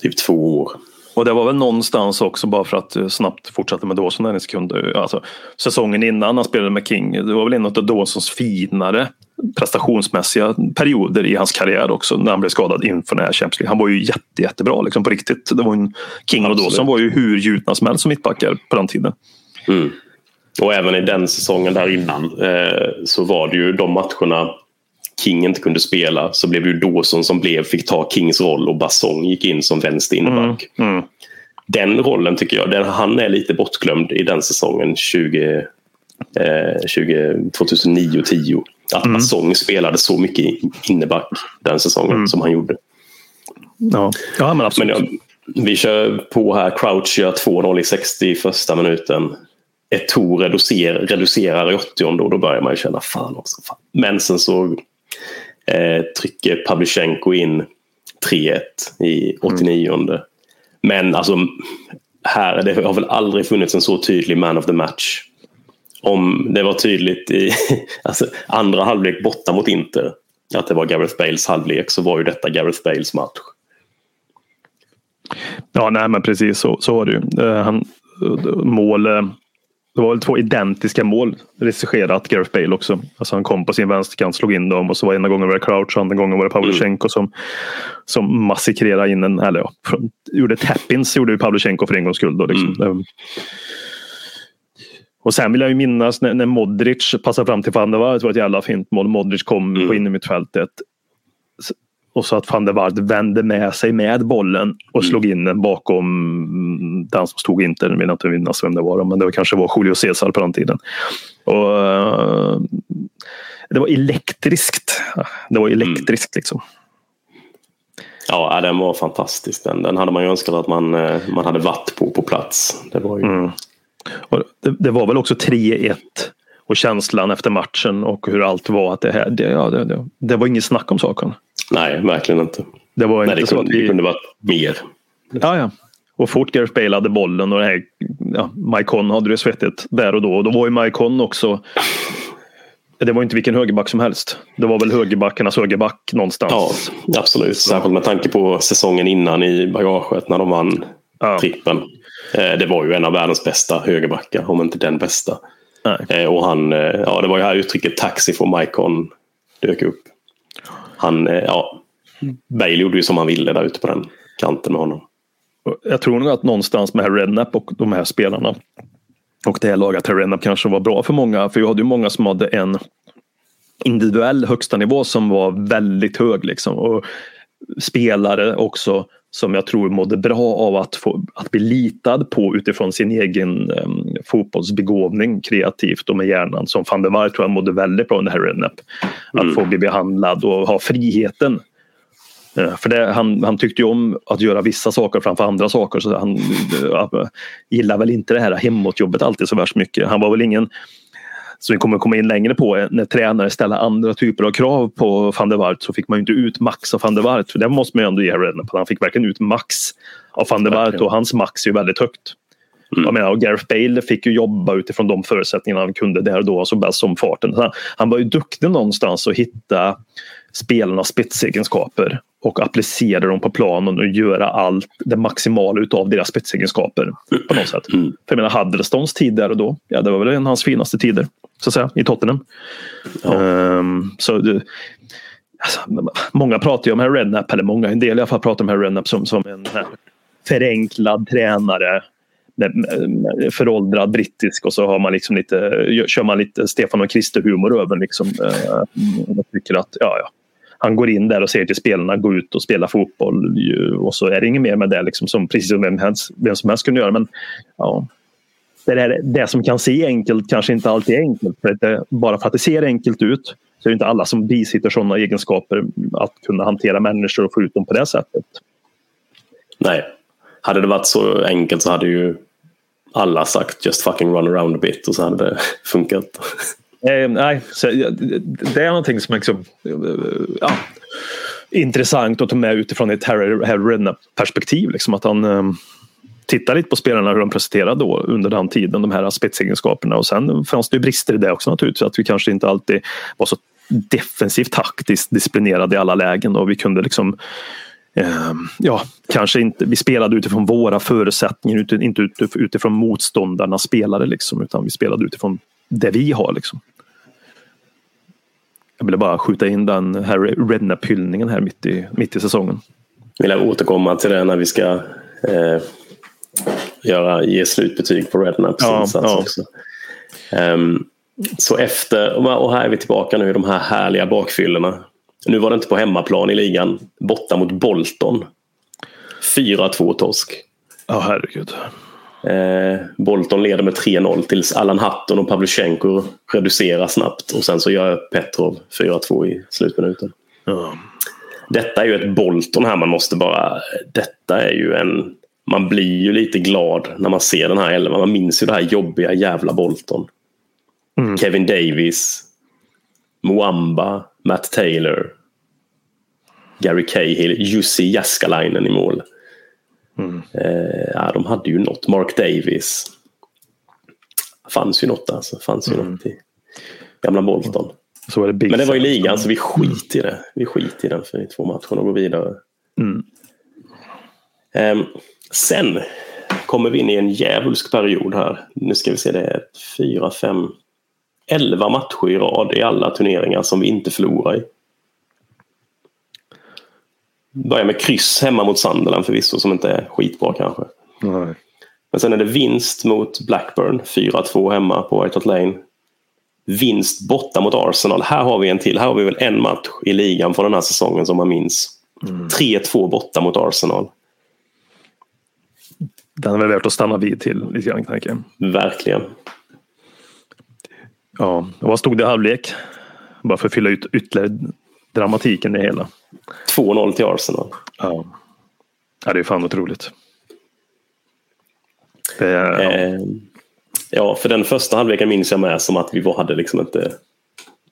typ två år. Och det var väl någonstans också bara för att eh, snabbt fortsätta med Dawson en sekund. eh, Alltså, säsongen innan han spelade med King. Det var väl en av Dawsons finare prestationsmässiga perioder i hans karriär också. När han blev skadad inför den här Champions League. Han var ju jätte, jättebra liksom på riktigt. Det var en, King och Absolut. Dawson var ju hur gjutna som helst som mittbackar på den tiden. Mm. Och även i den säsongen där innan eh, så var det ju de matcherna King inte kunde spela så blev det ju Dawson som blev, fick ta Kings roll och Bassong gick in som vänster innerback. Mm. Den rollen tycker jag, den, han är lite bortglömd i den säsongen 20, eh, 20, 2009-10. Att Mm. Bassong spelade så mycket innerback den säsongen Mm. som han gjorde. Ja. ja, men Men absolut. ja, vi kör på här. Crouch gör 2-0 i 60 första minuten. Eto'o reducerar, reducerar i 80 och då börjar man ju känna fan också. Fan. Men sen så eh, trycker Pavlychenko in 3-1 i 89 Men alltså här, det har väl aldrig funnits en så tydlig man of the match. Om det var tydligt i alltså, andra halvlek borta mot Inter att det var Gareth Bales halvlek så var ju detta Gareth Bales match. Ja, nej men precis så, så var det ju. Eh, han, mål, eh, det var väl två identiska mål regisserat Gareth Bale också. Alltså han kom på sin vänsterkant, slog in dem och så var ena gången var det Crouch och andra gången var det Pavlyuchenko som, som massakrerade in en, eller ja, från- gjorde tappins gjorde ju Pavlyuchenko för en gångs skull. Då, liksom. Eh, Och sen vill jag ju minnas när, när Modric passade fram till van der Waart. Det var ett jävla fint mål. Modric kom Mm. på innermittfältet. Och så att van der Waart vände med sig med bollen och Mm. slog in den bakom mm, den som stod inte. Jag vill inte minnas vem det var. Men det var kanske var Julio Cesar på den tiden. Och, eh, det var elektriskt. Det var elektriskt liksom. Ja, den var fantastisk. Den, den hade man ju önskat att man, eh, man hade varit på på plats. Det var ju... Mm. Det, det var väl också 3-1 och känslan efter matchen och hur allt var. att Det, här, det, ja, det, det, det var inget snack om saken. Nej, verkligen inte. Det var Nej, inte det, så kunde, att det vi... kunde varit mer. Ja, ja. Och fort Gareth Bale hade bollen och det här, ja, Maikon hade det svettigt där och då. Och då var ju Maikon också det var inte vilken högerback som helst. Det var väl högerbackarnas högerback någonstans. Ja, absolut. Särskilt med tanke på säsongen innan i bagaget när de vann Ja. trippen. Eh, Det var ju en av världens bästa högerbackar, om inte den bästa. Nej. Eh, Och han, eh, ja, det var ju här uttrycket taxi från Maikon dök upp. Han, eh, ja, Bale gjorde ju som han ville där ute på den kanten med honom. Jag tror nog att någonstans med Rednap och de här spelarna Och det här laget Rednap kanske var bra för många. För vi hade ju många som hade en individuell högsta nivå som var väldigt hög. Liksom. Och spelare också som jag tror mådde bra av att, få, att bli litad på utifrån sin egen um, fotbollsbegåvning kreativt och med hjärnan. Som van der Waart tror jag mådde väldigt bra under Harry Redknapp. Att Mm. få bli behandlad och ha friheten. Eh, För det, han, han tyckte ju om att göra vissa saker framför andra saker. Så han uh, gillar väl inte det här hemåtjobbet alltid så värst mycket. Han var väl ingen som vi kommer komma in längre på, eh, när tränare ställer andra typer av krav på van der Waart så fick man inte ut max av van der Waart. För det måste man ju ändå ge Redknapp. Han fick verkligen ut max av van der Waart och hans max är ju väldigt högt. Mm. Jag menar, och Gareth Bale fick ju jobba utifrån de förutsättningarna han kunde där och då, alltså bäst som farten. Han, han var ju duktig någonstans att hitta spelarnas spetsegenskaper och applicera dem på planen och göra allt det maximala utav deras spetsegenskaper på något sätt. Mm. För jag menar, Huddlestons tid där och då, ja det var väl en av hans finaste tider så att säga, i Tottenham. Ja. Ehm, så det, alltså, många pratar ju om Harry Redknapp, eller många, en del i alla fall pratar om Harry Redknapp som, som en här förenklad tränare föråldrad brittisk och så har man liksom lite, kör man lite Stefan och Krister humor över liksom. Eh, Jag tycker att, ja, ja. Han går in där och säger till spelarna gå ut och spela fotboll ju, och så är det inget mer med det liksom, som precis som vem, helst, vem som helst kunde göra. Men ja, det, där, det som kan se enkelt kanske inte alltid är enkelt. För det, bara för att det ser enkelt ut så är det inte alla som bisitter sådana egenskaper att kunna hantera människor och få ut dem på det sättet. Nej. Hade det varit så enkelt så hade ju alla sagt just fucking run around a bit och så hade det funkat. Eh, nej, så, det- är någonting som är liksom, eh, ja, intressant att ta med utifrån ett Harry, Harry perspektiv. Liksom, att han eh, tittar lite på spelarna hur de presterade då under den tiden, de här spetsegenskaperna. Och sen fanns det ju brister i det också naturligtvis. Att vi kanske inte alltid var så defensivt taktiskt disciplinerade i alla lägen och vi kunde liksom ehm, ja, kanske inte, vi spelade utifrån våra förutsättningar, inte utifrån motståndarnas spelare liksom, utan vi spelade utifrån det vi har liksom. Jag ville bara skjuta in den Harry Redknapp-hyllningen här mitt i, mitt i säsongen. Vill jag återkomma till det när vi ska eh, göra, ge slutbetyg på Rednaps Ja, insats ja. också. Ehm, så efter, och här är vi tillbaka nu i de här härliga bakfyllorna. Nu var det inte på hemmaplan i ligan, borta mot Bolton. 4-2 torsk. Ja, herregud. Eh, Bolton leder med 3-0 tills Allan Hatton och Pavlyuchenko reducerar snabbt och sen så gör Petrov 4-2 i slutminuten. Ja. Detta är ju ett Bolton här man måste bara... Detta är ju en... Man blir ju lite glad när man ser den här elvan. Man minns ju det här jobbiga jävla Bolton. Mm. Kevin Davis, Muamba, Matt Taylor, Gary Cahill, Jussi Jaskalainen i mål. Mm. Eh, ja, de hade ju något. Mark Davis. fanns ju något alltså. fanns ju Mm. något i gamla Bolton. Det Men det var Sam. ligan så vi skit i det. Vi skit i den för i två matcher och går vidare. Mm. Ehm, sen kommer vi in i en djävulsk period här. Nu ska vi se, det är fyra, fem, elva matcher i rad i alla turneringar som vi inte förlorar i. Börjar med kryss hemma mot Sunderland förvisso som inte är skitbra kanske. Nej. Men sen är det vinst mot Blackburn, 4-2 hemma på White Hart Lane. Vinst borta mot Arsenal. Här har vi en till. Här har vi väl en match i ligan från den här säsongen som man minns. 3-2 borta mot Arsenal. Den är väl värt att stanna vid till lite grann tänker. Verkligen. Ja, och vad stod det i halvlek? Bara för att fylla ut ytterligare dramatiken i det hela. 2-0 till Arsenal. Ja. ja, det är fan otroligt. Det ja. Eh, ja, för den första halvleken minns jag med som att vi hade liksom inte...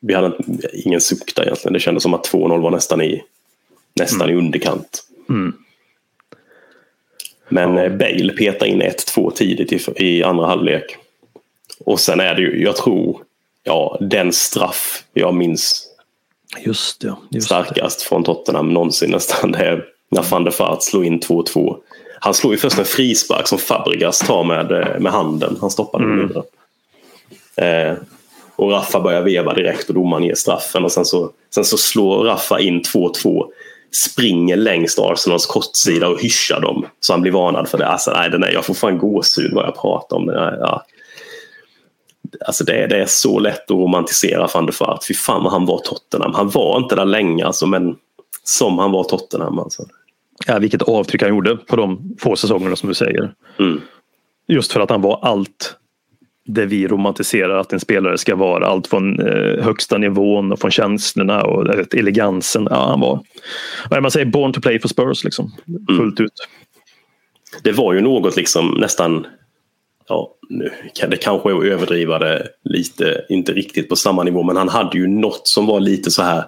Vi hade ingen suck där egentligen. Det kändes som att 2-0 var nästan i, nästan i underkant. Mm. Men Ja. eh, Bale petar in 1-2 tidigt i, i andra halvlek. Och sen är det ju, jag tror, ja, den straff jag minns Just det. Just det. starkast från Tottenham någonsin nästan. Det är när van der Vaart slår in 2-2. Han slår ju först en frispark som Fabregas tar med, eh, med handen. Han stoppar den Mm. vidare. Eh, och Raffa börjar veva direkt och domaren ger straffen. Och sen så, sen så slår Raffa in 2-2. Springer längst Arsenals kortsida och hyschar dem. Så han blir varnad för det. Alltså, nej, den är, jag får fan gåshud vad jag pratar om. Det är, ja. Alltså det, det är så lätt att romantisera van der Vaart. Fy fan vad han var Tottenham. Han var inte där länge alltså, men som han var Tottenham. Alltså. Ja, vilket avtryck han gjorde på de få säsongerna som du säger. Mm. Just för att han var allt det vi romantiserar att en spelare ska vara. Allt från eh, högsta nivån och från känslorna och det, elegansen. Ja, han var, vad man säger, born to play for Spurs liksom. Fullt ut. Det var ju något liksom nästan Ja, nu kan det kanske är att överdriva det lite, inte riktigt på samma nivå, men han hade ju något som var lite så här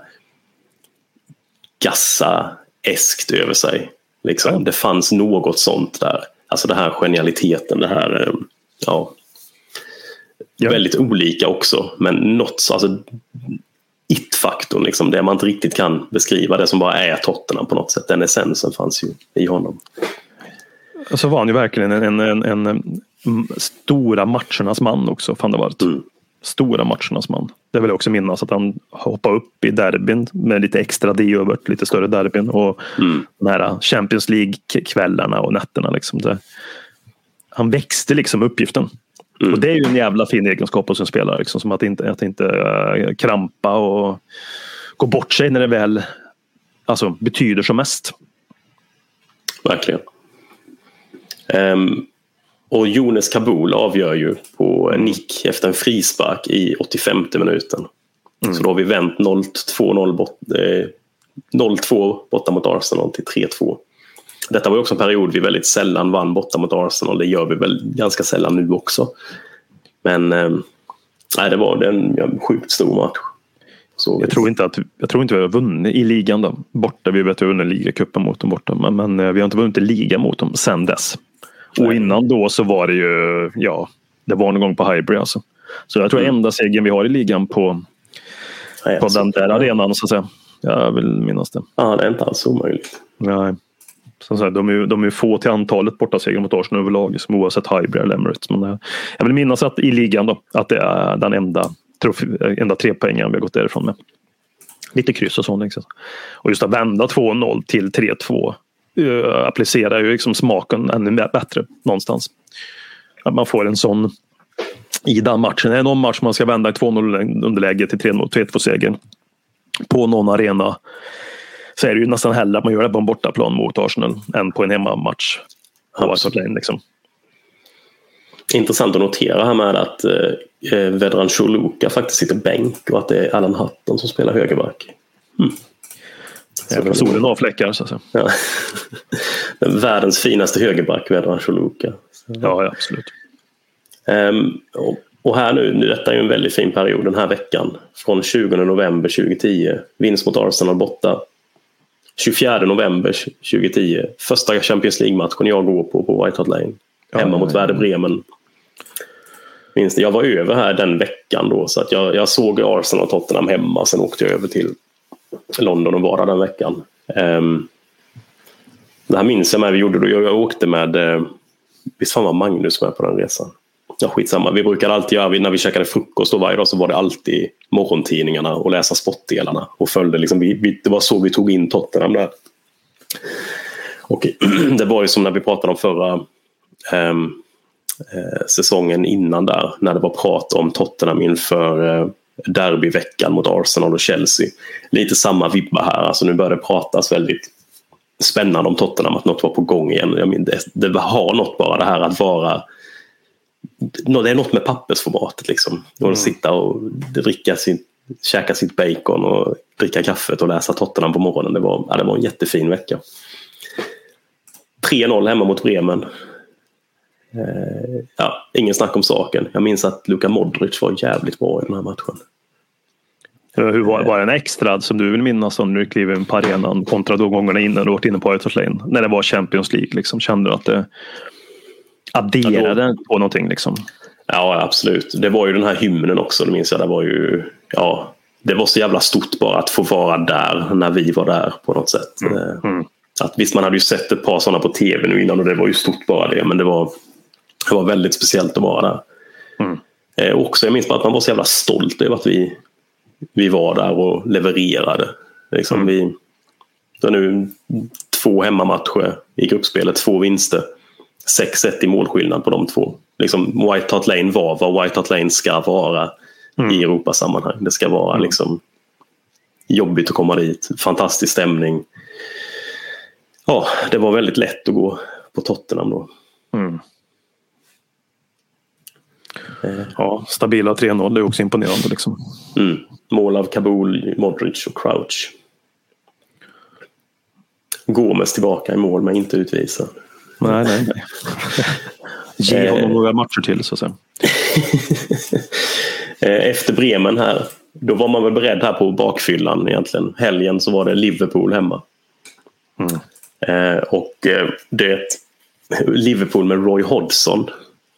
gassa-eskt över sig. Liksom. Ja. Det fanns något sånt där. Alltså den här genialiteten, det här, eh, ja. Ja. Väldigt olika också, men något, alltså it-faktorn, liksom, det man inte riktigt kan beskriva, det som bara är Tottenham på något sätt. Den essensen fanns ju i honom. Så var han ju verkligen en, en, en, en, mm, stora matchernas man också. Van der Vaart. Mm. Stora matchernas man. Det vill jag också minnas att han hoppade upp i derbyn med lite extra D-övert, lite större derbyn och Mm. de här Champions League-kvällarna och nätterna. Liksom det. Han växte liksom uppgiften. Mm. Och det är ju en jävla fin egenskap hos en spelare. Liksom, som att inte, att inte eh, krampa och gå bort sig när det väl alltså, betyder som mest. Verkligen. Ehm, och Jonas Kabul avgör ju på nick efter en frispark i 85 minuten. Så då har vi vänt 0-2 bort, eh, 0-2 borta mot Arsenal till 3-2. Detta var också en period vi väldigt sällan vann borta mot Arsenal. Det gör vi väl ganska sällan nu också. Men nej, det var en ja, sjukt stor match. Så Jag tror inte att jag tror inte vi har vunnit i ligan då. Borta. Vi vet att vi har vunnit ligacupen mot dem borta. Men, men eh, vi har inte vunnit liga mot dem sen dess. Och innan då så var det ju, ja, det var någon gång på Highbury alltså. Så jag tror enda segern vi har i ligan på, nej, på alltså, den där arenan så att säga. Jag vill minnas det. Ja, det är inte alls omöjligt. Nej. Som sagt, de, är, de är få till antalet bortasegrar mot Arsenal överlag, som oavsett Highbury eller Emirates. Men eh, jag vill minnas att i ligan då, att det är den enda, trofé- enda tre poängen vi har gått därifrån med. Lite kryss och sånt. Liksom. Och just att vända 2-0 till 3-2 uh, Eh, applicerar ju liksom smaken ännu bättre någonstans. Att man får en sån i den matchen. Är det någon match man ska vända i 2-0 underläge till 3-2-seger på någon arena så är det ju nästan hellre att man gör det på en bortaplan mot Arsenal än på en hemmamatch. Lane, liksom. Intressant att notera här med att eh, eh Vedran Choluka faktiskt sitter bänk och att det är Alan Hutton som spelar högerback. Hmm. Även solen har fläckar. Så att säga. Ja. Den världens finaste högerback, Vedran Choluka. Ja, ja, absolut. Ehm, och, och här nu, nu, detta är ju en väldigt fin period den här veckan. Från 20 november 2010, vinst mot Arsenal borta. 24 november 2010, första Champions League-matchen jag går på på White Hart Lane. Ja, hemma ja, mot ja. Werder Bremen. Minns det, jag var över här den veckan då så att jag, jag såg Arsenal och Tottenham hemma. Sen åkte jag över till London och vara där den veckan. Ehm, det här minns jag med vi gjorde då. Jag, jag åkte med, eh, visst fan var Magnus med på den resan? Ja, skitsamma. Vi brukade alltid göra, när vi käkade frukost då varje dag så var det alltid morgontidningarna och läsa sportdelarna. Och följde liksom, vi, vi, det var så vi tog in Tottenham där. Och det var ju som när vi pratade om förra ehm, eh, säsongen innan där. När det var prat om Tottenham inför eh, derbyveckan mot Arsenal och Chelsea. Lite samma vibba här. Alltså nu börjar det pratas väldigt spännande om Tottenham. Att något var på gång igen. Jag menar, det, det har något bara det här att vara det är något med pappersformatet liksom. Och att sitta och dricka sin, käka sitt bacon och dricka kaffet och läsa Tottenham på morgonen. Det var, ja, det var en jättefin vecka. 3-0 hemma mot Bremen. Ja, ingen snack om saken. Jag minns att Luka Modric var jävligt bra i den här matchen. Hur var, var det en extra som du vill minnas om du klev in på arenan kontra de gångerna innan du varit inne på Hart Lane? När det var Champions League, liksom, kände du att det adderade på någonting? Liksom? Ja, absolut. Det var ju den här hymnen också, det minns jag. Det var ju, ja, det var så jävla stort bara att få vara där när vi var där på något sätt. Eh, Mm. Att, visst, man hade ju sett ett par sådana på tv nu innan och det var ju stort bara det. Men det var, det var väldigt speciellt att vara där. Mm. Eh, också, jag minns att man var så jävla stolt över att vi, vi var där och levererade. Liksom, Mm. vi, så nu två hemmamatcher i gruppspelet, två vinster. 6-1 i målskillnad på de två. liksom White Hart Lane var vad White Hart Lane ska vara Mm. i Europasammanhang. Det ska vara liksom jobbigt att komma dit, fantastisk stämning. Ja, det var väldigt lätt att gå på Tottenham då. Mm. Eh. Ja, stabila 3-0 det är också imponerande. Liksom. Mm. Mål av Kabul, Modric och Crouch. Gomes tillbaka i mål men inte utvisad. Nej, nej, nej. Ge honom några matcher till så att säga. Eh, Efter Bremen här, då var man väl beredd här på bakfyllan egentligen. Helgen så var det Liverpool hemma. Mm. Eh, och eh, det Liverpool med Roy Hodgson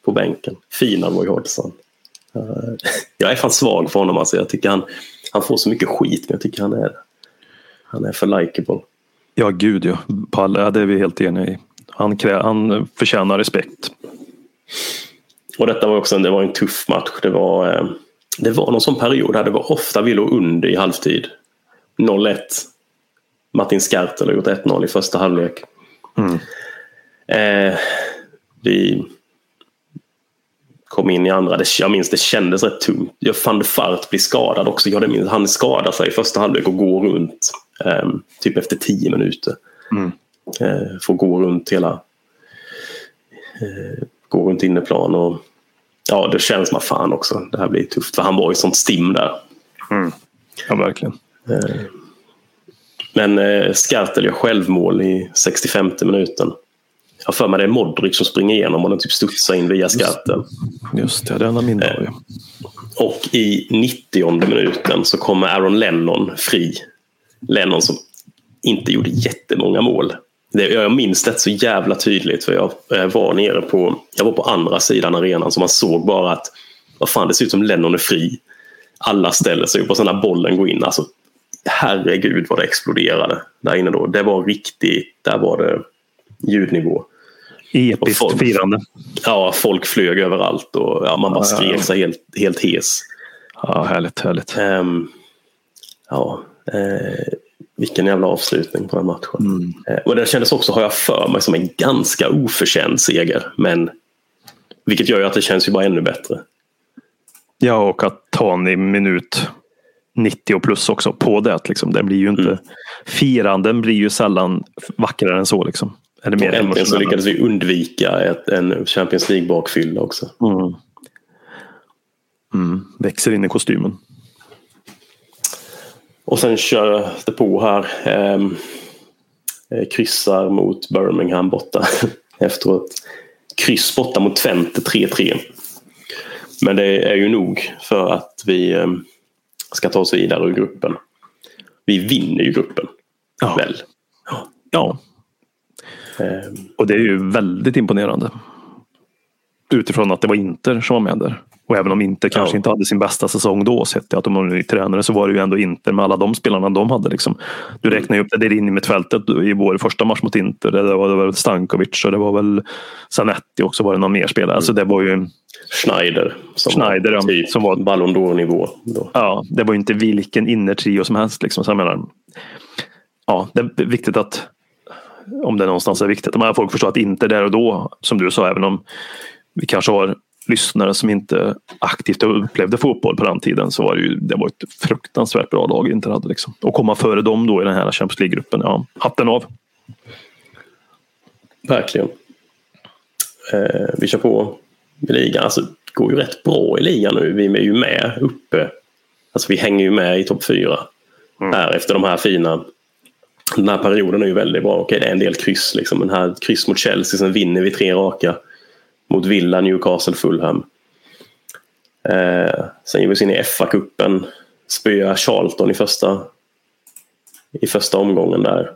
på bänken. Fina Roy Hodgson. Eh, jag är fan svag för honom alltså. Jag tycker han, han får så mycket skit men jag tycker han är, han är för likeable. Ja, gud ja. Ja, det är vi helt eniga i. Han, krä, han förtjänar respekt. Och detta var också en, det var en tuff match. Det var, eh, det var någon sån period här det var ofta vi låg under i halvtid. 0-1. Martin Skartel har gjort 1-0 i första halvlek. Mm. Eh, vi kom in i andra. Det, jag minns det kändes rätt tungt. Jag fann Fart bli skadad också. Jag minns, han skadade sig i första halvlek och går runt eh, typ efter tio minuter. Mm. Eh, får gå runt hela eh, gå runt inneplan och ja, det känns som fan också. Det här blir tufft för han var i sånt stim där. Ja, verkligen. Men eh, Skartel gör självmål i 65 minuten. Jag för mig det är Modric som springer igenom och den typ studsar in via Skartel. Just det, den har minne av. ja. Och i 90 minuten så kommer Aaron Lennon fri. Lennon som inte gjorde jättemånga mål. Det, jag minns det så jävla tydligt för jag eh, var nere på, jag var på andra sidan arenan så man såg bara att vad fan det ser ut som Lennon är fri. Alla ställer sig upp och sen när bollen går in, alltså herregud vad det exploderade där inne då. Det var riktigt, där var det ljudnivå. Episkt folk- firande. Ja, folk flög överallt och ja, man bara ja, skrek ja. sig helt, helt hes. Ja, härligt, härligt. Ehm, ja, eh, vilken jävla avslutning på den matchen. Eh, och det kändes också, har jag för mig, som en ganska oförtjänt seger. Men vilket gör ju att det känns ju bara ännu bättre. Ja, och att ta en i minut 90 och plus också på det. Liksom. Det blir ju inte... Mm. Firanden blir ju sällan vackrare än så. Liksom. Är det mer äntligen så lyckades vi undvika ett, en Champions League-bakfylla också. Mm. Mm. Växer in i kostymen. Och sen kör det på här. ehm, eh, kryssar mot Birmingham borta efteråt. Kryss borta mot Twente 3-3. Men det är ju nog för att vi ehm, ska ta oss vidare ur gruppen. Vi vinner ju gruppen. Ja. Väl? Ja, Ehm, och det är ju väldigt imponerande. Utifrån att det var Inter som var med där. Och även om Inter kanske Ja. inte hade sin bästa säsong då, sett att de var ny tränare, så var det ju ändå Inter med alla de spelarna de hade. Liksom. Du räknar ju upp det där inne i mittfältet i vår första match mot Inter. Det var, det var Stankovic och det var väl Zanetti också. Var det någon mer spelare? Alltså det var ju Schneider. Som Schneider, var typ som var- Ballon d'Or-nivå. Ja, det var ju inte vilken innertrio som helst. Liksom. Så jag menar, ja, det är viktigt att, om det någonstans är viktigt, att folk förstår att inte där och då, som du sa, även om vi kanske har lyssnare som inte aktivt upplevde fotboll på den tiden så var det ju det var ett fruktansvärt bra lag Inter hade. Liksom. Och komma före dem då i den här Champions League-gruppen, ja, hatten av. Verkligen. Eh, vi kör på i ligan. Alltså, det går ju rätt bra i ligan nu. Vi är ju med uppe. Alltså, vi hänger ju med i topp fyra. Här efter de här fina... Den här perioden är ju väldigt bra. Okej, det är en del kryss. Liksom. Den här kryss mot Chelsea, sen vinner vi tre raka. Mot Villa, Newcastle, Fulham. Eh, sen ger vi oss in i FA-cupen. Spöar Charlton i första, i första omgången där.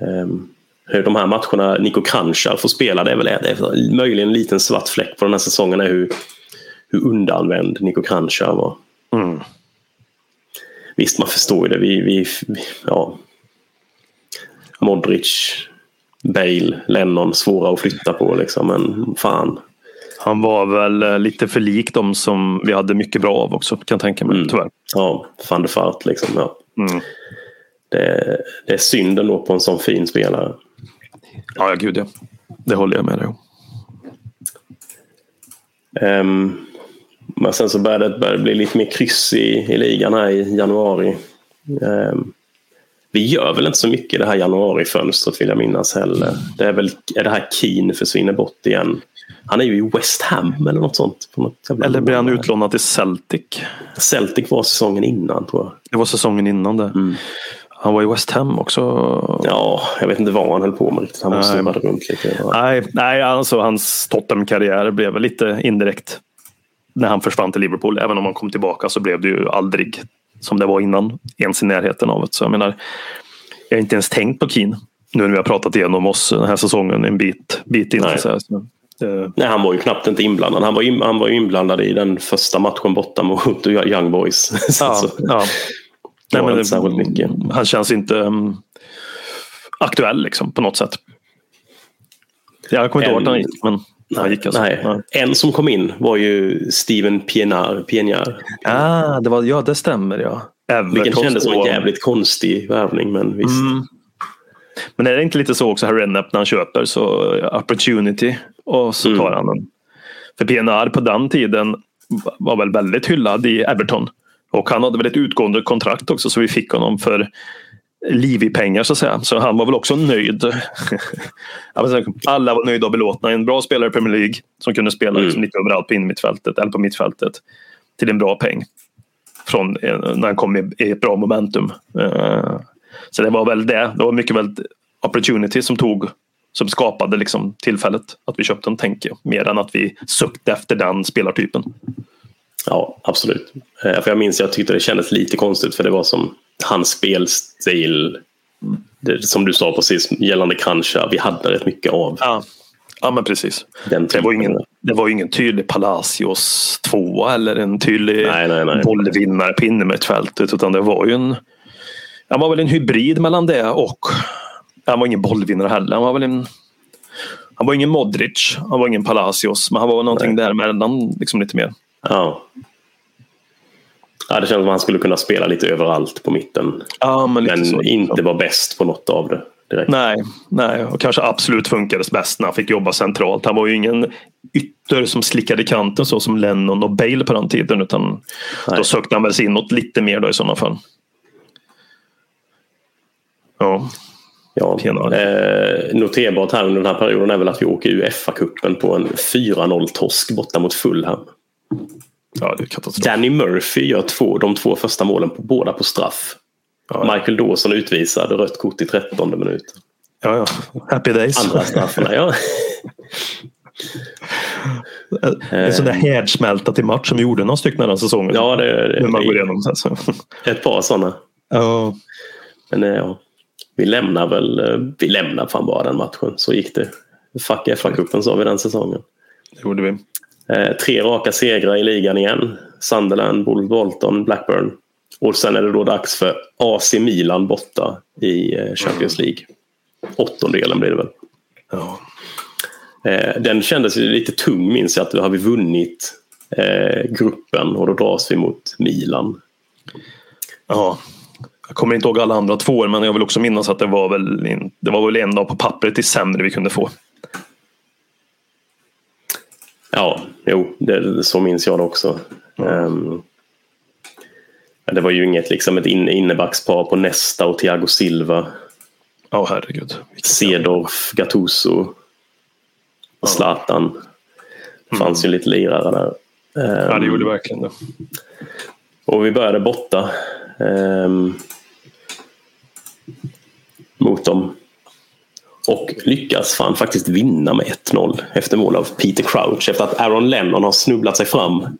Eh, hur de här matcherna Niko Kranjcar får spela, det är väl det är möjligen en liten svart fläck på den här säsongen är hur, hur undanvänd Niko Kranjcar var. Mm. Visst, man förstår ju det. Vi, vi, ja. Modric, Bale, Lennon, svåra att flytta på liksom, men fan. Han var väl eh, lite för lik de som vi hade mycket bra av också, kan jag tänka mig, Mm. tyvärr. Ja, van der Fart liksom. Ja. Mm. Det, det är synd ändå på en sån fin spelare. Ja, ja, gud ja. Det håller jag med dig om. Um, men sen så började det, började bli lite mer kryss i, i ligan här i januari. Um, vi gör väl inte så mycket i det här januarifönstret vill jag minnas heller. Det är väl är det här Keen försvinner bort igen. Han är ju i West Ham eller något sånt. Något eller blir han utlånad till Celtic? Celtic var säsongen innan tror jag. Det var säsongen innan det. Mm. Han var i West Ham också. Ja, jag vet inte vad han höll på med riktigt. Han snurrade runt lite. Nej, nej alltså hans Tottenham-karriär blev väl lite indirekt när han försvann till Liverpool. Även om han kom tillbaka så blev det ju aldrig som det var innan. Ens i närheten av det. Så jag menar, jag har inte ens tänkt på Keen nu när vi har pratat igenom oss den här säsongen en bit, bit in. Nej. Så Nej, han var ju knappt inte inblandad. Han var, in, han var inblandad i den första matchen borta mot Young Boys. Ja, så, ja. Nej, men det. Han känns inte um, aktuell liksom, på något sätt. Jag kommer inte ihåg vart han gick. Men han gick alltså. nej. En som kom in var ju Steven Pienaar. Pienaar. Ah, det var, ja, det stämmer ja. Everton Vilket kändes som en jävligt konstig värvning. Men visst. Mm. Men är det inte lite så också här Rednap när han köper så opportunity och så tar mm. han den. För PNR på den tiden var väl väldigt hyllad i Everton. Och han hade väl ett utgående kontrakt också så vi fick honom för Livi-pengar så att säga. Så han var väl också nöjd. Alla var nöjda och belåtna. En bra spelare i Premier League som kunde spela mm. liksom lite överallt på innermittfältet eller på mittfältet. Till en bra peng. Från eh, när han kom i ett bra momentum. Eh, så det var väl det. Det var mycket väl opportunity som tog som skapade liksom tillfället att vi köpte den, tänker jag. Mer än att vi sökte efter den spelartypen. Ja, absolut. Eh, för jag minns, jag tyckte det kändes lite konstigt för det var som hans spelstil, det, som du sa precis, gällande Krancha, vi hade rätt mycket av. Ja, ja men precis. det, var ingen, det var ingen tydlig Palacios tvåa eller en tydlig nej, nej, nej. bollvinnare på innermittfältet utan det var ju en han var väl en hybrid mellan det och han var ingen bollvinnare heller. Han var väl en han var ingen Modric, han var ingen Palacios, men han var någonting däremellan liksom lite mer. Ja. Ja. Det känns som att han skulle kunna spela lite överallt på mitten. Ja, men, men så, inte vara bäst på något av det. Direkt. Nej, nej, och kanske absolut funkades bäst när han fick jobba centralt. Han var ju ingen ytter som slickade kanten så som Lennon och Bale på den tiden. Utan nej. då sökte han väl sig inåt lite mer då i sådana fall. Ja. Ja, eh, noterbart här under den här perioden är väl att vi åker Uefa-cupen på en 4-0-torsk borta mot Fulham. Ja, det är katastrof. Danny Murphy gör två, de två första målen på, båda på straff. Ja, Michael Dawson utvisad, rött kort i 13 minuten. Ja, ja. Happy days. Andra straffarna, ja. En sån där härdsmälta till match som vi gjorde några stycken den här säsongen. Ja, det, det, man går igenom Ett par sådana. Ja. Men ja, vi lämnar väl, eh, vi lämnar fan bara den matchen. Så gick det. Fuck FA-cupen sa vi den säsongen. Det gjorde vi. Eh, tre raka segrar i ligan igen. Sunderland, Bolton, Blackburn. Och sen är det då dags för AC Milan borta i eh, Champions League. Åttondelen blir det väl. Ja. Den kändes lite tung minns jag att då har vi vunnit gruppen och då dras vi mot Milan. Ja, jag kommer inte ihåg alla andra två år men jag vill också minnas att det var väl, det var väl en dag på pappret det sämre vi kunde få. Ja, jo, det, så minns jag det också. Mm. Um, det var ju inget liksom ett innebackspar på Nesta och Thiago Silva. Ja, oh, herregud. Cedorf, Gattuso och Zlatan. Det fanns mm. ju lite lirare där. Um, ja, det gjorde verkligen det. Och vi började borta. Um, mot dem. Och lyckas fan faktiskt vinna med 1-0 efter mål av Peter Crouch efter att Aaron Lennon har snubblat sig fram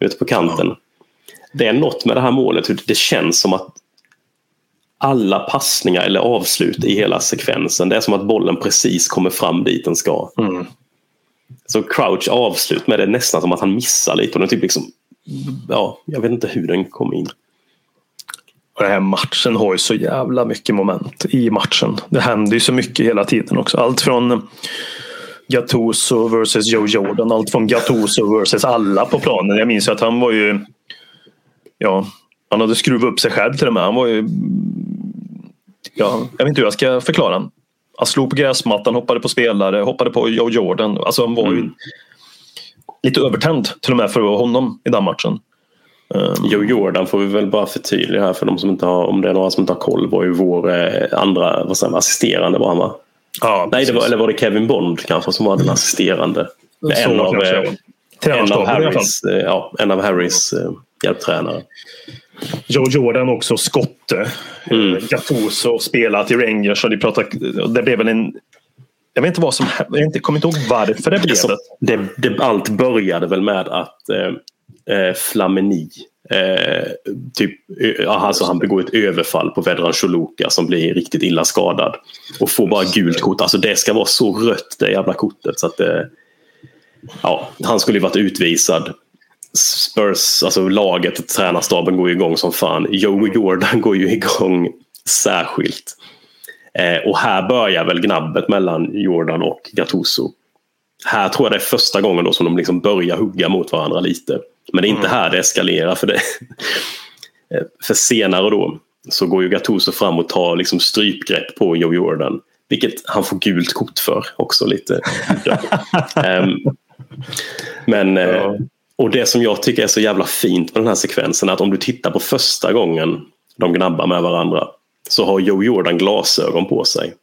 ute på kanten. Det är något med det här målet, hur det känns som att alla passningar eller avslut i hela sekvensen, det är som att bollen precis kommer fram dit den ska. Mm. Så Crouch avslut med det nästan som att han missar lite. Och den typ liksom, ja, jag vet inte hur den kom in. Och den här matchen har ju så jävla mycket moment i matchen. Det händer ju så mycket hela tiden också. Allt från Gattuso versus Joe Jordan. Allt från Gattuso versus alla på planen. Jag minns att han var ju... Ja, han hade skruvat upp sig själv till och med. Han var ju... Ja, jag vet inte hur jag ska förklara honom. Han slog på gräsmattan, hoppade på spelare, hoppade på Joe Jordan. Alltså han var ju... Mm. lite övertänd till och med för honom i den matchen. Um, Joe Jordan får vi väl bara förtydliga här för de som inte har, om det är några som inte har koll, var ju vår eh, andra vad säger, assisterande var han va? Ja, Nej, det var, eller var det Kevin Bond kanske som var den assisterande? En av, eh, en, av Harrys, eh, ja, en av Harrys hjälptränare. Joe Jordan också skotte. Mm. Gattuso spelat i Rangers och de pratade, det blev väl en jag vet inte vad som Jag inte, kommer inte ihåg varför det blev det. det, det allt började väl med att eh, eh Flamini eh, typ, eh, alltså han begår ett överfall på Vedran Choluka som blir riktigt illa skadad. Och får bara gult kort. Alltså det ska vara så rött det jävla kortet. Så att eh, ja, han skulle ju varit utvisad. Spurs, alltså laget, tränarstaben går ju igång som fan. Joe Jordan går ju igång särskilt. Eh, och här börjar väl gnabbet mellan Jordan och Gattuso. Här tror jag det är första gången då som de liksom börjar hugga mot varandra lite. Men det är inte mm. här det eskalerar. För, det, för senare då så går ju Gattuso fram och tar liksom strypgrepp på Joe Jordan. Vilket han får gult kort för också lite. um, men, eh, ja. och det som jag tycker är så jävla fint med den här sekvensen är att om du tittar på första gången de gnabbar med varandra så har Joe Jordan glasögon på sig.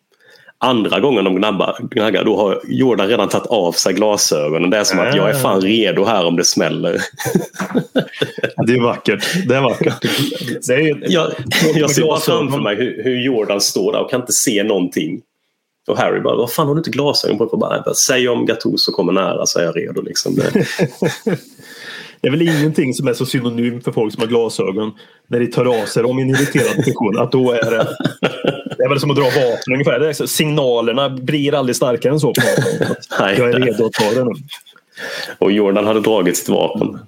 Andra gången de gnabbar, gnaggar, då har Jordan redan tagit av sig glasögonen. Det är som att jag är fan ah. redo här om det smäller. Det är vackert. Det är vackert. Det är, jag, jag ser bara framför mig hur, hur, Jordan står där och kan inte se någonting. Och Harry bara, vad fan har du inte glasögon på? Bara, Säg om Gattuso kommer nära så är jag redo. Liksom. Det. Är väl ingenting som är så synonym för folk som har glasögon när de tar av sig dem i en irriterad position. Att då är det, det är väl som att dra vapen ungefär. Det är signalerna blir aldrig starkare än så. På jag är redo att ta det nu. Och Jordan hade dragit sitt vapen.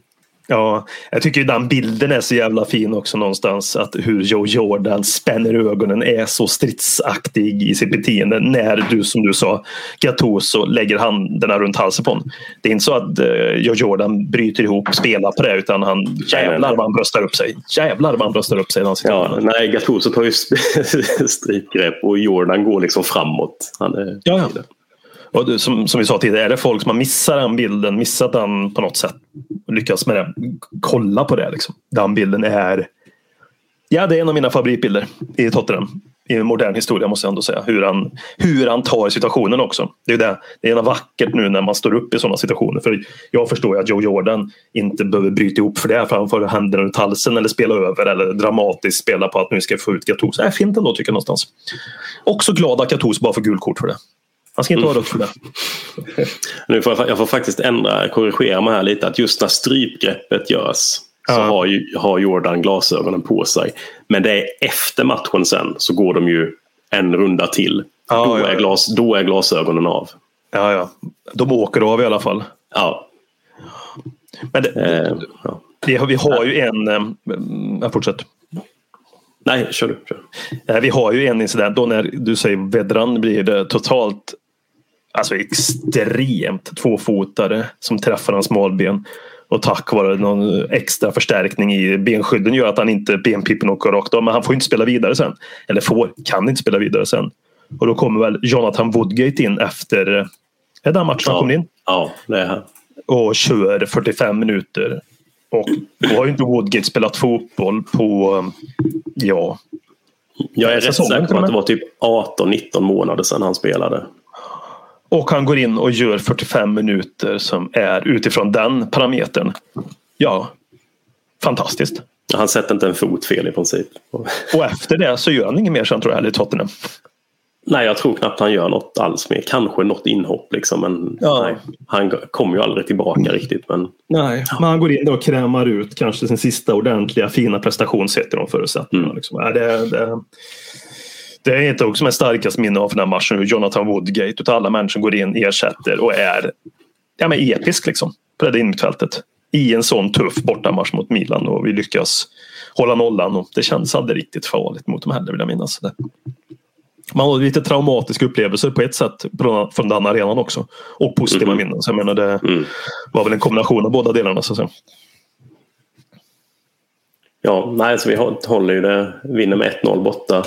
Ja, jag tycker den bilden är så jävla fin också någonstans. Att hur Joe Jordan spänner ögonen är så stridsaktig i sitt beteende. När du som du sa, Gattuso lägger händerna runt halsen på honom. Det är inte så att uh, Joe Jordan bryter ihop, spelar på det utan han jävlar vad han bröstar upp sig. Jävlar vad han bröstar upp sig. Ja, nej, Gattuso tar ju strypgrepp och Jordan går liksom framåt. Han är ja, ja. Och som, som vi sa tidigare, är det folk som har missat den bilden, missat den på något sätt, lyckats med det, kolla på det. Liksom. Den bilden är Ja, det är en av mina favoritbilder i Tottenham. I modern historia måste jag ändå säga. Hur han, hur han tar situationen också. Det är, det, det är vackert nu när man står upp i sådana situationer. För jag förstår ju att Joe Jordan inte behöver bryta ihop för det. För han får händerna runt halsen eller spela över eller dramatiskt spela på att nu ska jag få ut Gattuso. Det är fint ändå tycker jag någonstans. Också glad att Gattuso bara får gult kort för det. Han ska inte ha rött för det. Nu får jag, jag får faktiskt ändra, korrigera mig här lite. Att just när strypgreppet görs så ja. har, ju, har Jordan glasögonen på sig. Men det är efter matchen sen så går de ju en runda till. Ja, då, ja, är glas, då är glasögonen av. Ja, ja. De åker av i alla fall. Ja. Men det, eh, ja. vi, har, vi har ju en... Eh, jag fortsätter. Nej, kör du. Kör. Eh, vi har ju en incident då när du säger Vedran blir det totalt alltså extremt tvåfotare som träffar hans smalben. Och tack vare någon extra förstärkning i benskydden gör att han inte benpippen åker rakt av. Men han får inte spela vidare sen. Eller får, kan inte spela vidare sen. Och då kommer väl Jonathan Woodgate in efter är det den matchen han kommer in? Ja, det är han. Och kör 45 minuter. Och då har ju inte Woodgate spelat fotboll på, ja... Jag är rätt säker på att det var typ 18-19 månader sedan han spelade. Och han går in och gör 45 minuter som är utifrån den parametern. Ja, fantastiskt. Han sätter inte en fot fel i princip. Och efter det så gör han inget mer sen tror jag, i Tottenham. Nej, jag tror knappt han gör något alls mer. Kanske något inhopp liksom. Men ja. nej, han kommer ju aldrig tillbaka riktigt. Men... Nej, men han går in och krämar ut kanske sin sista ordentliga fina prestation sett i de förutsättningarna. Mm. Liksom. Det, det, det är inte också med starkast minne av den här matchen. Jonathan Woodgate utav alla människor går in, ersätter och är ja, men episk liksom, på det innermittfältet. I en sån tuff bortamatch mot Milan och vi lyckas hålla nollan och det känns aldrig riktigt farligt mot dem heller vill jag minnas. Det. Man har lite traumatiska upplevelser på ett sätt från den arenan också. Och positiva mm. minnen. Så jag menar det mm. var väl en kombination av båda delarna så att säga. Ja, nej, så vi håller ju det. Vinner med 1-0 borta.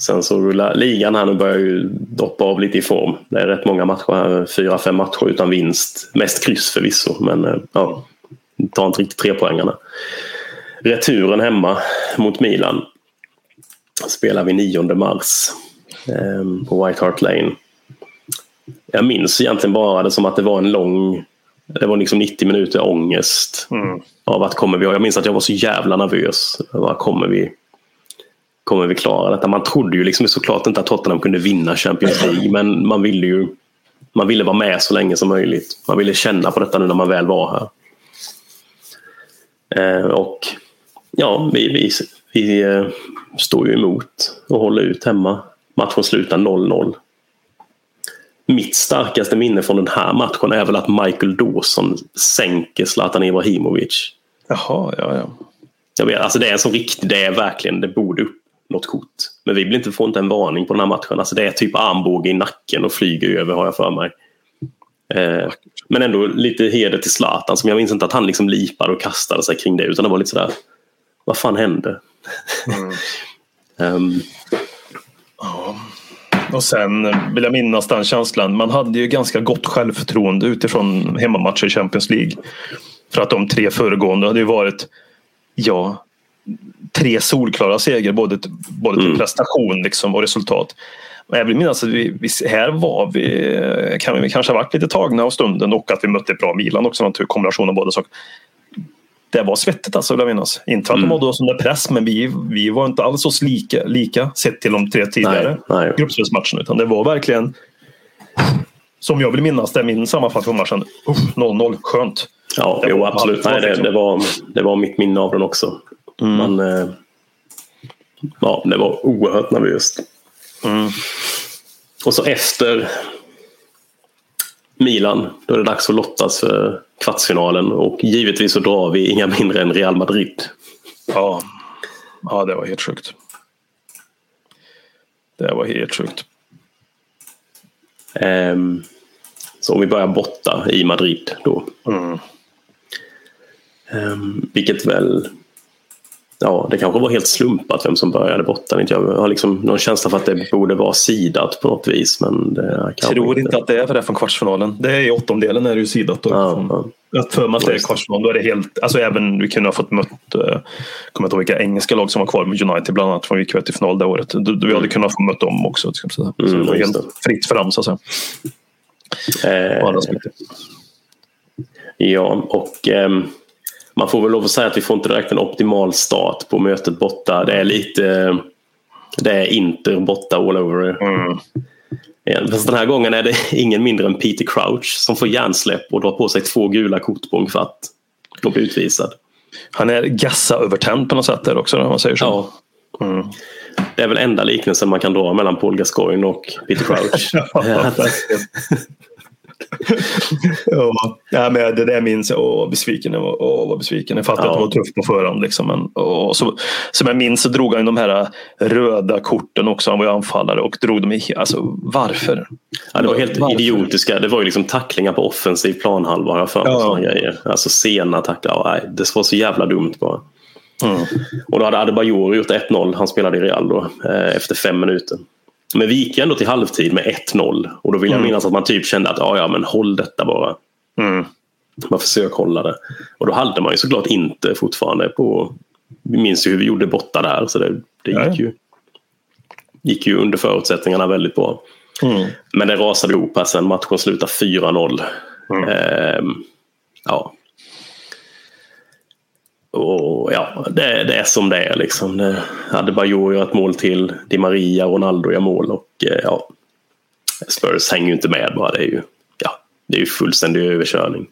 Sen så rullar ligan här nu börjar ju doppa av lite i form. Det är rätt många matcher här, fyra, fem matcher utan vinst. Mest kryss förvisso, men eh, ja, tar inte riktigt tre poängarna. Returen hemma mot Milan spelar vi 9 mars eh, på White Hart Lane. Jag minns egentligen bara det som att det var en lång det var liksom 90 minuter ångest. Mm. Av att kommer vi, jag minns att jag var så jävla nervös. Vad kommer vi, kommer vi klara detta? Man trodde ju liksom såklart inte att Tottenham kunde vinna Champions League men man ville ju man ville vara med så länge som möjligt. Man ville känna på detta nu när man väl var här. Eh, och ja, vi, vi, vi eh, står ju emot och håller ut hemma. Matchen slutar 0-0 mitt starkaste minne från den här matchen är väl att Michael Dawson sänker Zlatan Ibrahimovic. Jaha, ja, ja. Jag vet, alltså det är en sån riktig, det är verkligen, det borde upp något kort. Men vi blir inte, får inte en varning på den här matchen. Alltså det är typ armbåge i nacken och flyger över har jag för mig. Eh, men ändå lite heder till Zlatan. Som jag minns inte att han liksom lipade och kastade sig kring det. Utan det var lite sådär, vad fan hände? Mm. um, ja. Och sen vill jag minnas den känslan. Man hade ju ganska gott självförtroende utifrån hemmamatcher i Champions League. För att de tre föregående hade ju varit ja, tre solklara seger både, både till mm. prestation liksom och resultat. jag vill minnas att vi, vi, här var vi, kan vi kanske varit lite tagna av stunden och att vi mötte bra Milan också. En kombination av båda saker det var svettigt alltså, vill jag minnas. Inte för att mm. de hade under press, men vi, vi var inte alls så lika, lika sett till de tre tidigare gruppspelsmatcherna. Utan det var verkligen, som jag vill minnas, det är min sammanfattning av matchen. 0-0, skönt. Ja, jo, absolut. Nej, det, det, var, det var mitt minne av den också. Mm. Men, eh, ja, det var oerhört nervöst. Mm. Och så efter Milan, då är det dags att lottas för kvartsfinalen och givetvis så drar vi inga mindre än Real Madrid. Ja, ja det var helt sjukt. Det var helt sjukt. Um, så om vi börjar borta i Madrid då. Mm. Um, vilket väl Ja, det kanske var helt slumpat vem som började borta. Jag har liksom någon känsla för att det borde vara sidat på något vis. Men det jag tror inte att det är för det från kvartsfinalen. Det är i åttondelen är det ju sidat. Då. Ja, ja. För mig att det är kvartsfinalen. Då är det helt, alltså även vi kunde ha fått mött, uh, kommer inte ihåg vilka engelska lag som var kvar med United bland annat. Från vi gick till final det året. Du, vi hade mm. kunnat få mött dem också. Så mm, det var helt det. fritt fram så att säga. Eh, ja, och um man får väl lov att säga att vi får inte direkt en optimal start på mötet borta. Det är lite det är Inter borta all over. Mm. Fast den här gången är det ingen mindre än Peter Crouch som får hjärnsläpp och drar på sig två gula kort på en kvart och blir utvisad. Han är gassa övertänd på något sätt där också om man säger så. Ja. Mm. Det är väl enda liknelsen man kan dra mellan Paul Gascoigne och Peter Crouch. ja, men det där minns jag. Åh, besviken jag var. Vad besviken. Jag fattade ja. att det var tufft på förhand. Liksom. Men, åh, så, som jag minns så drog han de här röda korten också. Han var ju anfallare och drog dem i... Alltså varför? Ja, det var helt varför? idiotiska. Det var ju liksom tacklingar på offensiv planhalva har jag för mig. Ja. Grejer. Alltså sena tacklingar. Ja, det var så jävla dumt bara. Mm. Och då hade Adebayor gjort 1-0. Han spelade i Real då, eh, efter fem minuter. Men vi gick ändå till halvtid med 1-0 och då vill jag mm. minnas att man typ kände att ja, ja men håll detta bara. Mm. Man försöker hålla det. Och då hade man ju såklart inte fortfarande på... Vi minns ju hur vi gjorde borta där så det, det gick, ju, gick ju under förutsättningarna väldigt bra. Mm. Men det rasade ihop här sen. Matchen slutade 4-0. Mm. Ehm, ja, och ja, det, det, är som det är liksom. Det hade Bajor gör ett mål till, Di Maria, Ronaldo gör mål och eh, ja, Spurs hänger ju inte med bara. Det är ju, ja, det är ju fullständig överkörning.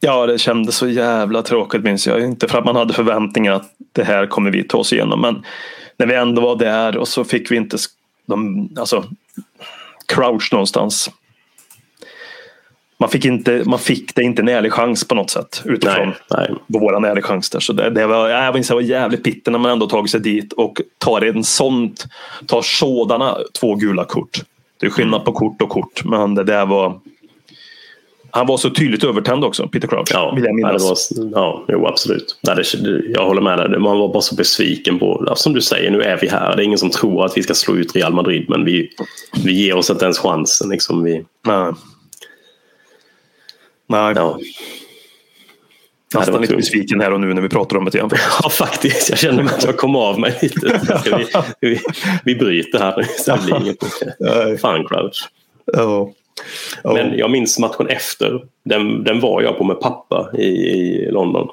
Ja, det kändes så jävla tråkigt minns jag. Inte för att man hade förväntningar att det här kommer vi ta oss igenom. Men när vi ändå var där och så fick vi inte de, alltså, crouch någonstans man fick, inte, man fick det inte en ärlig chans på något sätt utifrån nej, nej. våran ärlig chans där. Så det, det var, jag minns det var jävligt bitter när man ändå tagit sig dit och tar en sånt, tar sådana två gula kort. Det är skillnad på kort och kort men det där var Han var så tydligt övertänd också, Peter Crouch. Ja, vill jag minnas. det var, ja jo, absolut. Nej, det, jag håller med dig. Man var bara så besviken på, som du säger, nu är vi här. Det är ingen som tror att vi ska slå ut Real Madrid, men vi, vi ger oss inte ens chansen. Liksom. Vi, Nej. Nej. ja. Nästan lite besviken här och nu när vi pratar om det igen. ja, faktiskt. Jag känner att jag kom av mig lite. Vi, vi, vi bryter här nu. så Det blir inget. Nej. Fan, Crouch. Ja. Ja. Men jag minns matchen efter. Den, den var jag på med pappa i, i London.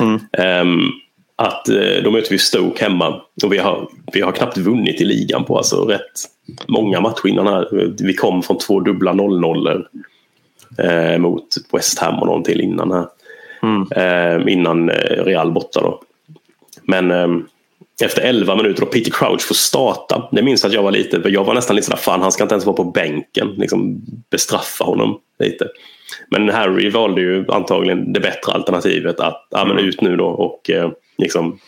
Mm. Ehm, att eh, då möter vi Stoke hemma. Och vi har, vi har knappt vunnit i ligan på alltså rätt många matcher innan här. Vi kom från två dubbla 0-0 eh, mot West Ham och någon till innan här. Mm. Ehm, innan eh, Real borta då. Men ehm, efter 11 minuter och Peter Crouch får starta. Det minns att jag var lite, jag var nästan lite sådär, fan han ska inte ens vara på bänken. Liksom bestraffa honom lite. Men Harry valde ju antagligen det bättre alternativet att, ja men ut nu då och eh, liksom,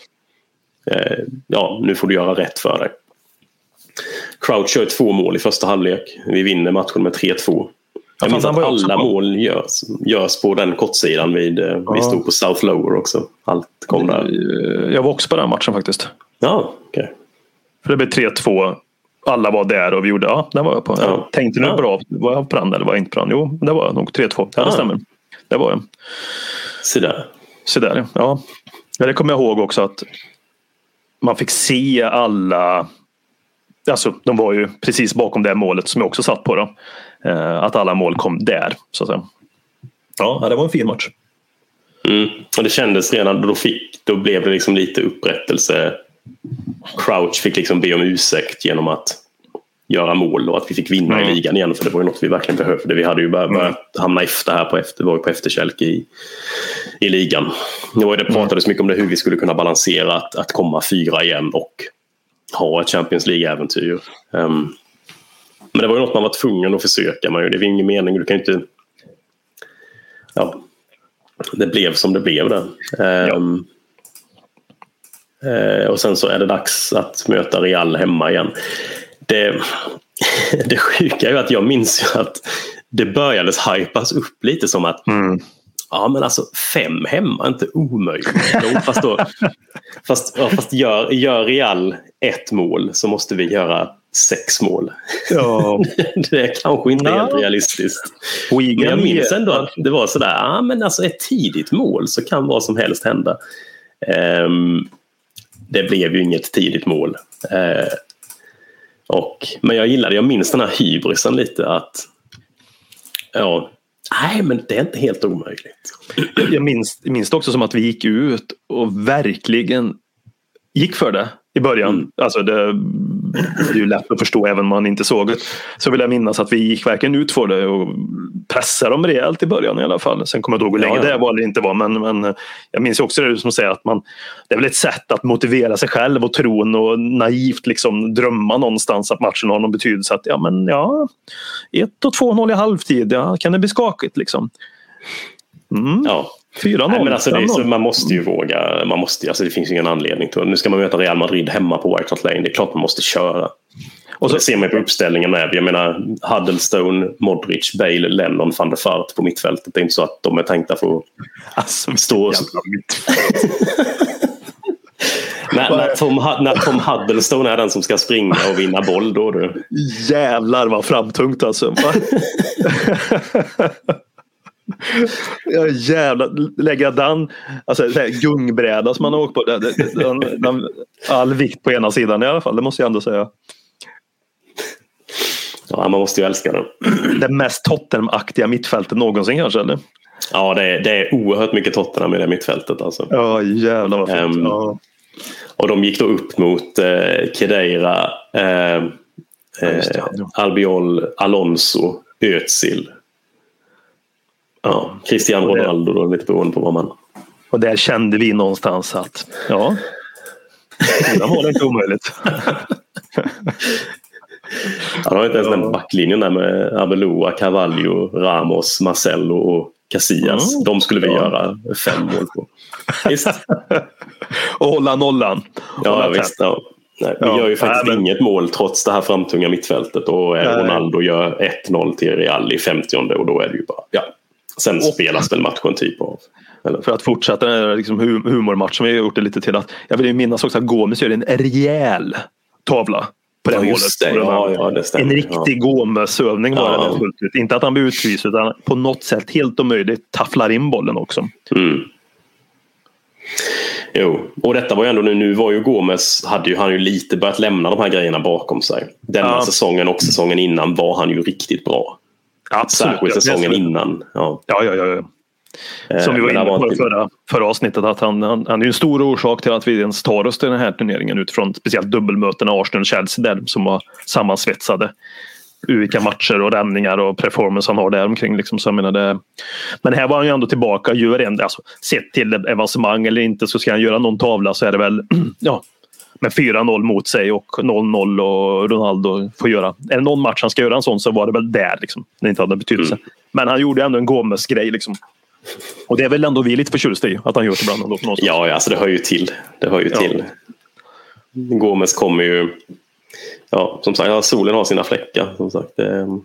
eh, ja nu får du göra rätt för dig. Crouch gör två mål i första halvlek. Vi vinner matchen med 3-2. Jag minns att alla mål görs, görs på den kortsidan vid, eh, vi Ja. stod på South Lower också. Allt kom där. Jag var också på den matchen faktiskt. Ja, okej. För det blev 3-2. Alla var där och vi gjorde, ja, den var jag på. Jag Ja. tänkte nu Ja. bra, var jag på den eller var jag inte på den? Jo, det var jag nog. 3-2. Ja, det stämmer. Det var jag. Se där. Så där, ja. ja. Det kommer jag ihåg också att man fick se alla Alltså, de var ju precis bakom det målet som jag också satt på. Då. Eh, att alla mål kom där. Så att säga. Ja, det var en fin match. Mm. Och det kändes redan då, fick, då blev det liksom lite upprättelse. Crouch fick liksom be om ursäkt genom att göra mål och att vi fick vinna Mm. i ligan igen för det var ju något vi verkligen behövde. Vi hade ju börjat, börjat hamna efter här på efter, var på efterkälke i, i ligan. Det, var ju, det pratades mycket om det hur vi skulle kunna balansera att, att komma fyra igen och ha ett Champions League-äventyr. Ehm, men det var ju något man var tvungen att försöka. Man, det är ingen mening. Du kan inte... Ja, det blev som det blev där. Ehm, eh, och sen så är det dags att möta Real hemma igen. Det, det sjuka är ju att jag minns ju att det började hypas upp lite som att Mm. Ja men alltså fem hemma är inte omöjligt. Fast då, fast, ja, fast gör, gör Real ett mål så måste vi göra sex mål. Ja. Det är kanske inte Ja. helt realistiskt. Wigan Men jag minns ändå att det var sådär, ja men alltså ett tidigt mål så kan vad som helst hända. Ehm, det blev ju inget tidigt mål. Eh, och, men jag gillade, jag minns den här hybrisen lite att ja, nej men det är inte helt omöjligt. Jag minns, minns det också som att vi gick ut och verkligen gick för det i början. Mm. Alltså det, det är ju lätt att förstå även om man inte såg det. Så vill jag minnas att vi gick verkligen ut för det och pressade dem rejält i början i alla fall. Sen kommer jag inte ihåg hur länge Ja, ja. det var eller inte var. Men, men jag minns också det som säger att man, det är väl ett sätt att motivera sig själv och tron och naivt liksom drömma någonstans att matchen har någon betydelse. Att ja men ja, 1 och 2-0 i halvtid, ja, kan det bli skakigt liksom? Mm. Ja. 4-0. Nej, men alltså det är så, 5-0. man måste ju våga. Man måste, alltså det finns ingen anledning till Nu ska man möta Real Madrid hemma på White Hart Lane. Det är klart man måste köra. Och Och så- det ser man på uppställningen med. Jag menar Huddlestone, Modric, Bale, Lennon, van der Fart på mittfältet. Det är inte så att de är tänkta för att Alltså, stå... mittfält. När, när, Tom, när Tom Huddlestone är den som ska springa och vinna boll då du. Jävlar vad framtungt alltså. Ja, jävlar, lägga den alltså, gungbräda som man har åkt på. Den, den, den, all vikt på ena sidan i alla fall, det måste jag ändå säga. Ja, man måste ju älska den. Det mest Tottenham-aktiga mittfältet någonsin kanske? Eller? Ja, det är, det är oerhört mycket Tottenham i det mittfältet. Alltså. Ja, jävlar vad fint. Ehm, ja. Och de gick då upp mot eh, Kedeira, eh, eh. Albiol, Alonso, Özil. Ja, Cristiano Ronaldo då, lite beroende på vad man... Och där kände vi någonstans att ja, det var det inte omöjligt. Han har inte ens Ja. nämnt backlinjen där med Arbeloa, Carvalho, Ramos, Marcelo och Casillas. Mm. De skulle vi Ja. göra fem mål på. Visst? Och hålla nollan. Ja, Hålla visst. Ja. Nej, vi Ja. gör ju faktiskt Nej, men- inget mål trots det här framtunga mittfältet och Nej. Ronaldo gör 1-0 till Real i 50 och då är det ju bara ja, Sen spelas väl matchen typ av. Eller? För att fortsätta den här liksom humormatchen vi har gjort det lite till att jag vill minnas också att Gomes gör en rejäl tavla på det ja, målet. Det. Ja, ja, det en riktig ja. Gomes-övning var ja. det fullt ut. Inte att han blir utvisad utan på något sätt helt omöjligt tafflar in bollen också. Mm. Jo, och detta var ju ändå nu, nu var ju Gomes, hade ju han ju lite börjat lämna de här grejerna bakom sig. Denna ja. säsongen och säsongen innan var han ju riktigt bra. Absolut. Särskilt säsongen innan. Ja, ja, ja. ja. Som vi var inne på i förra, förra avsnittet att han, han, han är en stor orsak till att vi ens tar oss till den här turneringen utifrån speciellt dubbelmötena Arsenal-Chelsea där som var sammansvetsade. Vilka matcher och räddningar och performance han har där omkring. Liksom. Så jag menar det, men här var han ju ändå tillbaka. Gör en, alltså, sett till avancemang eller inte så ska han göra någon tavla så är det väl ja, med 4-0 mot sig och 0-0 och Ronaldo får göra. Är det någon match han ska göra en sån så var det väl där. Liksom, det inte hade betydelse. Mm. Men han gjorde ändå en Gomes-grej. Liksom. Och det är väl ändå vi lite förtjusta i att han gör det ibland. Ändå, någonstans. ja, alltså det hör ju till. Det hör ju ja. till. Gomes kommer ju... Ja, som sagt, ja, solen har sina fläckar. Som sagt. Ja,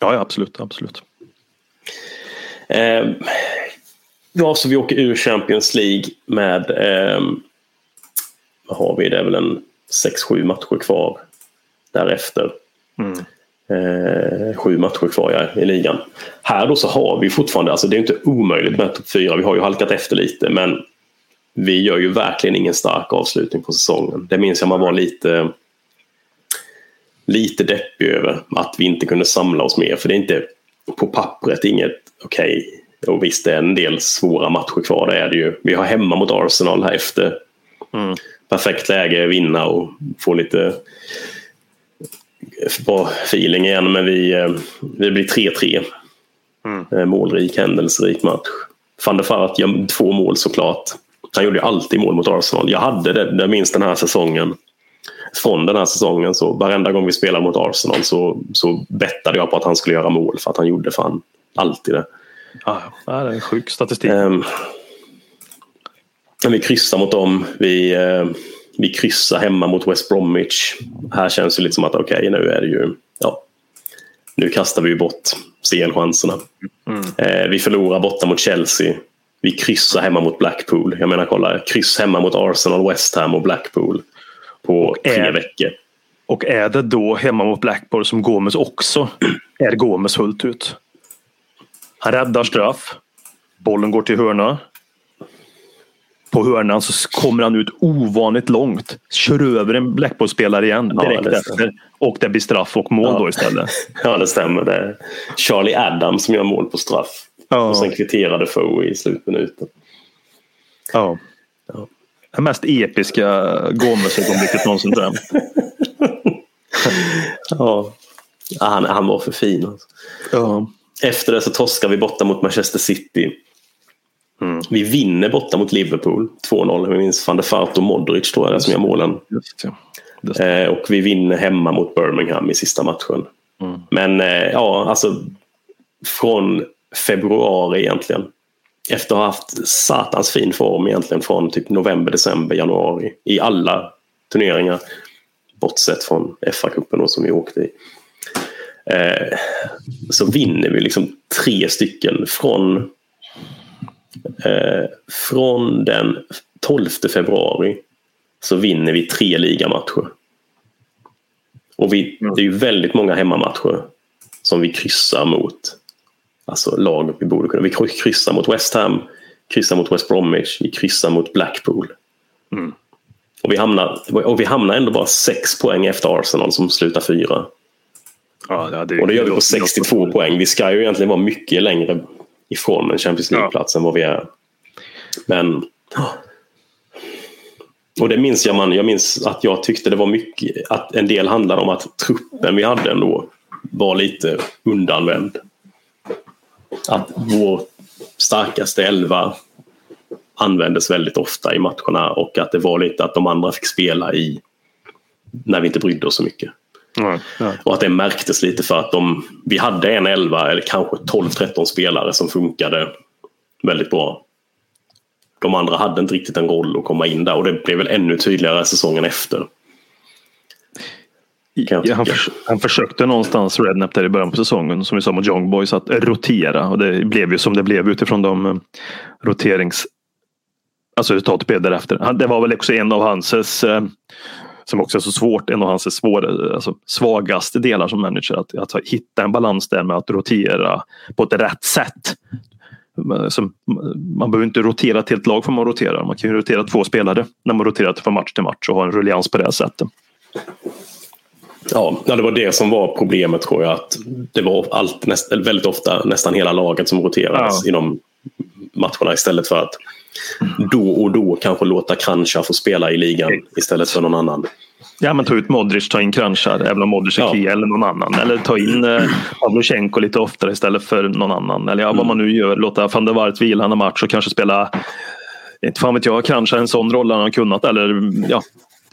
ja absolut. absolut. Eh, ja, så vi åker ur Champions League med... Eh, vad har vi? Det är väl en 6-7 matcher kvar därefter. Mm. Eh, sju matcher kvar ja, i ligan. Här då så har vi fortfarande, alltså det är inte omöjligt med topp fyra. Vi har ju halkat efter lite men vi gör ju verkligen ingen stark avslutning på säsongen. Det minns jag man var lite lite deppig över att vi inte kunde samla oss mer för det är inte på pappret inget okej. Okay. Och visst det är en del svåra matcher kvar, det är det ju. Vi har hemma mot Arsenal här efter. Mm. Perfekt läge att vinna och få lite bra feeling igen men vi, eh, vi blir 3-3. Mm. Eh, målrik, händelserik match. Van der Fart gör två mål såklart. Han gjorde ju alltid mål mot Arsenal. Jag hade det, det minst den här säsongen. Från den här säsongen så varenda gång vi spelade mot Arsenal så, så bettade jag på att han skulle göra mål för att han gjorde fan alltid det. Ja, det är en sjuk statistik. Um, vi kryssar mot dem. Vi, uh, vi kryssar hemma mot West Bromwich. Här känns det lite som att okej, okay, nu är det ju... Ja, nu kastar vi bort CL-chanserna. Mm. Eh, vi förlorar borta mot Chelsea. Vi kryssar hemma mot Blackpool. Jag menar kolla, kryss hemma mot Arsenal, West Ham och Blackpool på tre är, veckor. Och är det då hemma mot Blackpool som Gomes också är Gomes fullt ut? Han räddar straff. Bollen går till hörna på hörnan så kommer han ut ovanligt långt. Kör över en Blackpool-spelare igen direkt ja, efter. Och det blir straff och mål ja. då istället. Ja det stämmer. Det är Charlie Adams som gör mål på straff. Ja. Och sen kvitterade Foe i slutminuten. Ja. ja. Det mest episka Gomes-ögonblicket någonsin tror jag. ja. Han, han var för fin. Alltså. Ja. Efter det så torskar vi borta mot Manchester City. Mm. Vi vinner borta mot Liverpool 2-0. Vi minns van der Fart och Modric tror jag det som gör målen. Just, ja. Just. Eh, och vi vinner hemma mot Birmingham i sista matchen. Mm. Men eh, ja, alltså från februari egentligen. Efter att ha haft satans fin form egentligen från typ november, december, januari i alla turneringar. Bortsett från FA-cupen som vi åkte i. Eh, så vinner vi liksom tre stycken från Eh, från den 12 februari så vinner vi tre ligamatcher. Och vi, det är ju väldigt många hemmamatcher som vi kryssar mot alltså lag vi borde kunna. Vi kryssar mot West Ham, kryssar mot West Bromwich, vi kryssar mot Blackpool. Mm. Och, vi hamnar, och vi hamnar ändå bara sex poäng efter Arsenal som slutar fyra. Ja, det och det gör vi på 62 poäng. Vi ska ju egentligen vara mycket längre ifrån en Champions League-plats ja. än vad vi är. Men... Och det minns jag, man, jag minns att jag tyckte det var mycket, att en del handlade om att truppen vi hade ändå var lite undanvänd. Att vår starkaste elva användes väldigt ofta i matcherna och att det var lite att de andra fick spela i när vi inte brydde oss så mycket. Mm, ja. Och att det märktes lite för att de, vi hade en 11 eller kanske 12-13 spelare som funkade väldigt bra. De andra hade inte riktigt en roll att komma in där och det blev väl ännu tydligare säsongen efter. Ja, han, förs han, försökte någonstans Rednap där i början på säsongen, som vi sa mot Young Boys, att rotera. Och det blev ju som det blev utifrån de eh, roterings... Alltså resultatet blev därefter. Det var väl också en av hans, eh, som också är så svårt, en av hans svår, alltså, svagaste delar som manager. Att, att hitta en balans där med att rotera på ett rätt sätt. Som, man behöver inte rotera ett helt lag för man roterar. Man kan ju rotera två spelare när man roterar från match till match och ha en ruljans på det sättet. Ja, det var det som var problemet tror jag. Att det var allt, näst, väldigt ofta nästan hela laget som roterades ja. i de matcherna istället för att då och då kanske låta Krancha få spela i ligan istället för någon annan. Ja, men ta ut Modric, ta in Kranjčar, även om Modric är ja. eller någon annan. Eller ta in eh, lite oftare istället för någon annan. Eller ja, mm. vad man nu gör, låta van der Waart vila en match och kanske spela inte fan vet jag, kanske en sån roll han har kunnat. Eller, ja,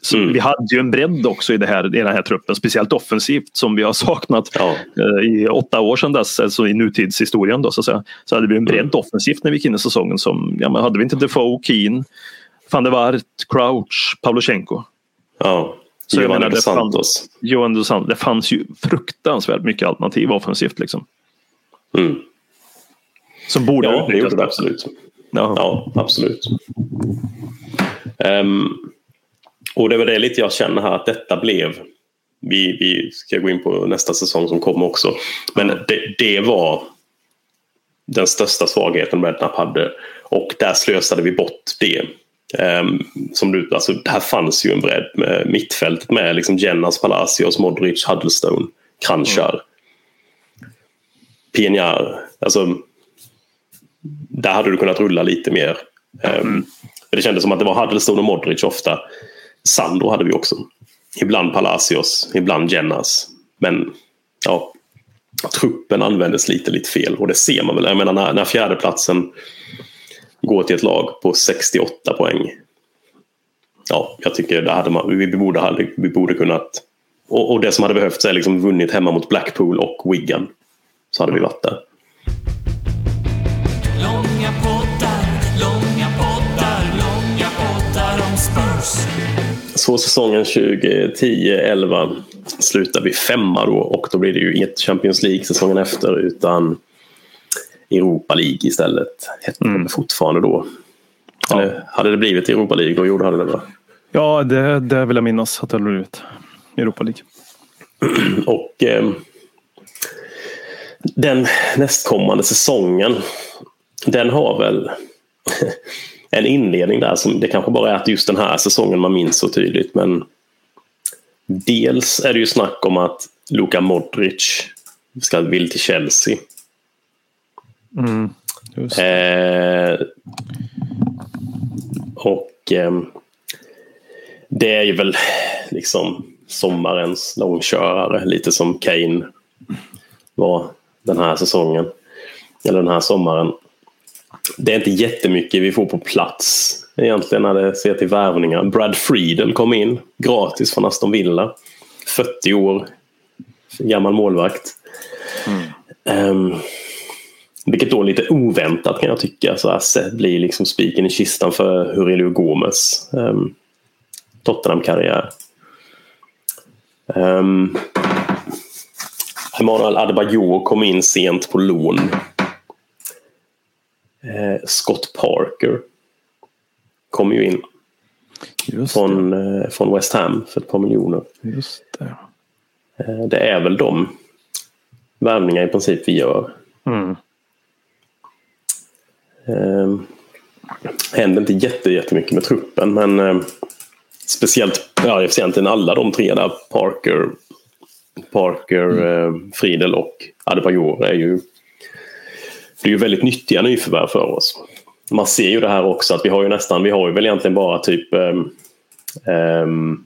så mm. Vi hade ju en bredd också i, det här, i den här truppen, speciellt offensivt som vi har saknat ja. eh, i åtta år sedan dess, alltså i nutidshistorien. Då, så, att säga. så hade vi en bredd mm. offensivt när vi gick in i säsongen. Som, ja, men hade vi inte Defoe, Keen, van der Waart, Crouch, Pavlyuchenko. Ja. Så Johan dos Santos. Johan dos Santos. Det fanns ju fruktansvärt mycket alternativ offensivt. Liksom. Mm. Som borde ja, det gjorde det absolut. Ja, ja absolut. Um, och det var det lite jag känner här att detta blev. Vi, vi ska gå in på nästa säsong som kommer också. Men det, det var den största svagheten Redknapp hade. Och där slösade vi bort det. Um, som du, alltså, här fanns ju en bredd med mittfältet med liksom Jennas, Palacios, Modric, Huddlestone, Kranjčar, mm. Pienar. Alltså, där hade du kunnat rulla lite mer. Um, det kändes som att det var Huddlestone och Modric ofta. Sandro hade vi också. Ibland Palacios, ibland Jennas. Men ja, truppen användes lite, lite fel och det ser man väl. Jag menar när, när fjärdeplatsen går till ett lag på 68 poäng. Ja, jag tycker det hade man, vi, borde, hade, vi borde kunnat... Och, och det som hade behövts är liksom vunnit hemma mot Blackpool och Wigan. Så hade vi varit där. Långa poddar, långa poddar, långa poddar om Spurs. Så säsongen 2010-11 slutar vi femma då och då blir det ju inget Champions League säsongen efter utan Europa League istället. Hette mm. det fortfarande då. Ja. Eller, hade det blivit Europa League då gjorde hade det va? Ja, det, det vill jag minnas att det hade blivit. Europa League. och eh, den nästkommande säsongen den har väl en inledning där som det kanske bara är att just den här säsongen man minns så tydligt. Men dels är det ju snack om att Luka Modric ska vill till Chelsea. Mm, eh, och eh, det är ju väl liksom sommarens långkörare, lite som Kane var den här säsongen. Eller den här sommaren det är inte jättemycket vi får på plats egentligen när det ser till värvningar. Brad Friedel kom in gratis från Aston Villa. 40 år, gammal målvakt. Mm. Um, vilket då är lite oväntat kan jag tycka. Så Asset blir liksom spiken i kistan för Hurelio Gomes um, Tottenham-karriär. Um, Emanuel Adebayor kom in sent på lån eh, Scott Parker kom ju in. Från, eh, från West Ham för ett par miljoner. Just det. Eh, det är väl de värvningar i princip vi gör. Mm. Eh, händer inte jätte, jättemycket med truppen men eh, speciellt ja, egentligen alla de tre där Parker, Parker, mm. eh, Friedel och Adebayor är ju det är ju väldigt nyttiga nyförvärv för oss. Man ser ju det här också att vi har ju nästan, vi har ju väl egentligen bara typ um, um,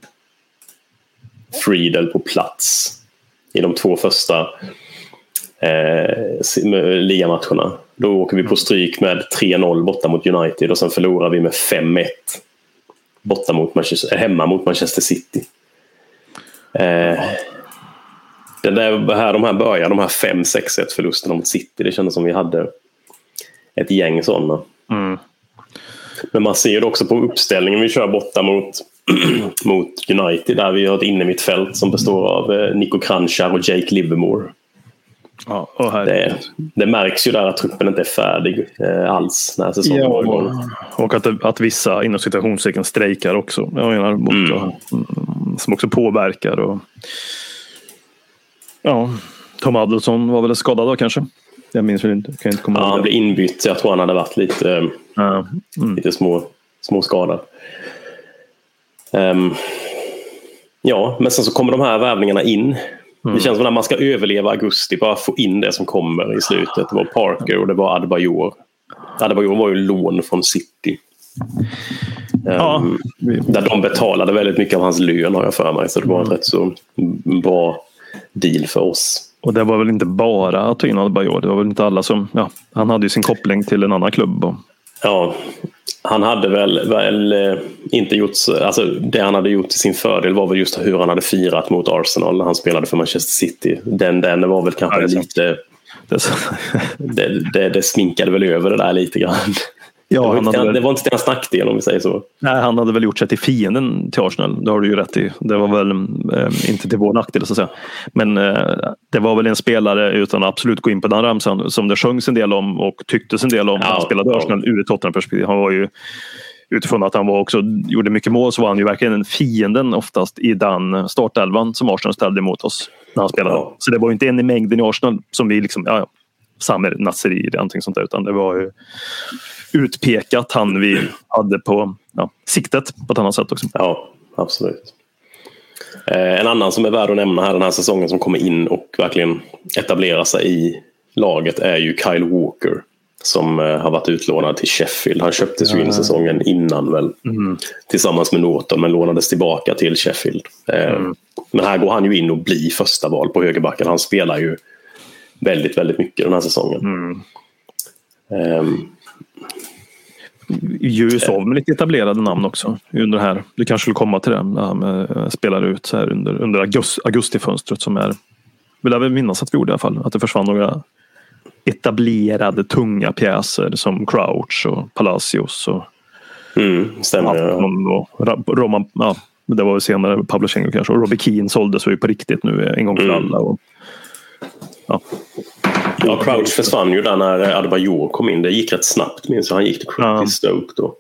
Friedel på plats i de två första eh, ligamatcherna. Då åker vi på stryk med 3-0 borta mot United och sen förlorar vi med 5-1 borta mot Manchester, hemma mot Manchester City. Eh, det där, här, de här början, de här 5-6-1 förlusterna mot City, det kändes som vi hade ett gäng sådana. Mm. Men man ser det också på uppställningen vi kör borta mot mot United där vi har ett innermittfält som består av eh, Nico Kranjčar och Jake Livermore. Ja, och det, det, märks ju där att truppen inte är färdig eh, alls när säsongen ja, igång. Och att, att vissa inom citationstecken strejkar också. Jag menar, bort, mm. mm. som också påverkar. Och, ja, Tom Adelsson var väl skadad då kanske? Jag minns väl inte. Kan inte komma ja, han blev inbytt. Jag tror han hade varit lite, ja. mm. lite små, små skadad. Um, ja, men sen så kommer de här värvningarna in. Mm. Det känns som att man ska överleva augusti, bara få in det som kommer i slutet. Det var Parker och det var Adebayor. Adebayor var ju lån från City. Ja. Um, där de betalade väldigt mycket av hans lön har jag för mig. Så det var mm. rätt så bra deal för oss. Och det var väl inte bara att ta in Adebayor. Det var väl inte alla som... Ja, han hade ju sin koppling till en annan klubb. Och... Ja, han hade väl, väl eh, inte gjort... Alltså det han hade gjort till sin fördel var väl just hur han hade firat mot Arsenal när han spelade för Manchester City. Den, den var väl kanske ja, lite... Det, det, det, sminkade väl över det där lite grann. Ja, det, var inte, väl... det var inte till hans nackdel om vi säger så. Nej, han hade väl gjort sig till fienden till Arsenal. Det har du ju rätt i. Det var väl eh, inte till vår nackdel så att säga. Men eh, det var väl en spelare, utan att absolut gå in på den ramsan, som det sjöngs en del om och tycktes en del om. Ja, han spelade ja. Arsenal ur ett Tottenham-perspektiv. Han var ju utifrån att han var också, gjorde mycket mål så var han ju verkligen en fienden oftast i den startelvan som Arsenal ställde emot oss när han spelade. Ja. Så det var inte en i mängden i Arsenal som vi liksom, ja, Samer Nasseri eller någonting sånt där, utan det var ju utpekat han vi hade på ja, siktet på ett annat sätt också. Ja, absolut. Eh, en annan som är värd att nämna här den här säsongen som kommer in och verkligen etablerar sig i laget är ju Kyle Walker. Som eh, har varit utlånad till Sheffield. Han köptes ju in säsongen innan väl. Mm. Tillsammans med Norton men lånades tillbaka till Sheffield. Eh, mm. Men här går han ju in och blir första val på högerbacken. Han spelar ju väldigt, väldigt mycket den här säsongen. Mm. Um, USA med lite etablerade namn också. Under här. Du kanske skulle komma till det. med eh, spelare ut så här under, under august, augustifönstret som är vill jag minnas att vi gjorde i alla fall. Att det försvann några etablerade tunga pjäser som Crouch och Palacios. Och mm, stämmer. Ja. Och Roman, ja, det var väl senare Pavlyuchenko kanske. Och Robbie Keane såldes ju på riktigt nu en gång för mm. alla. Och, ja. Ja, Crouch försvann ju där när Adebayor kom in. Det gick rätt snabbt minns jag. Han gick till, ja. till Stoke då.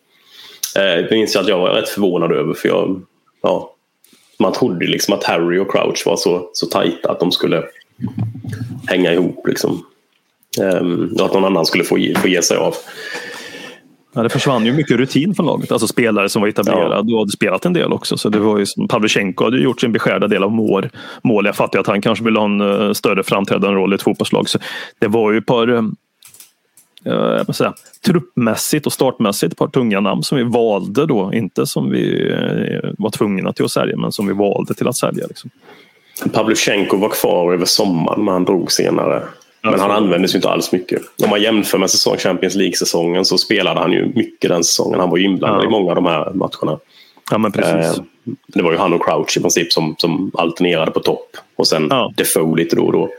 Eh, jag minns att jag var rätt förvånad över för jag, ja, man trodde liksom att Harry och Crouch var så, så tajta att de skulle hänga ihop. Liksom. Um, och att någon annan skulle få ge, få ge sig av. Ja, det försvann ju mycket rutin från laget. Alltså spelare som var etablerade ja. och hade spelat en del också. Så det var ju som Pavlyuchenko hade gjort sin beskärda del av mål. mål. Jag fattar att han kanske ville ha en uh, större framträdande roll i ett fotbollslag. Så det var ju ett par uh, säga, truppmässigt och startmässigt ett par tunga namn som vi valde då. Inte som vi var tvungna till att sälja men som vi valde till att sälja. Liksom. Pavlyuchenko var kvar över sommaren men han drog senare. Men han användes ju inte alls mycket. Om man jämför med säsong Champions League-säsongen så spelade han ju mycket den säsongen. Han var ju inblandad ja. i många av de här matcherna. Ja, men precis. Eh, det var ju han och Crouch i princip som, som alternerade på topp. Och sen ja. Defoe lite då och då.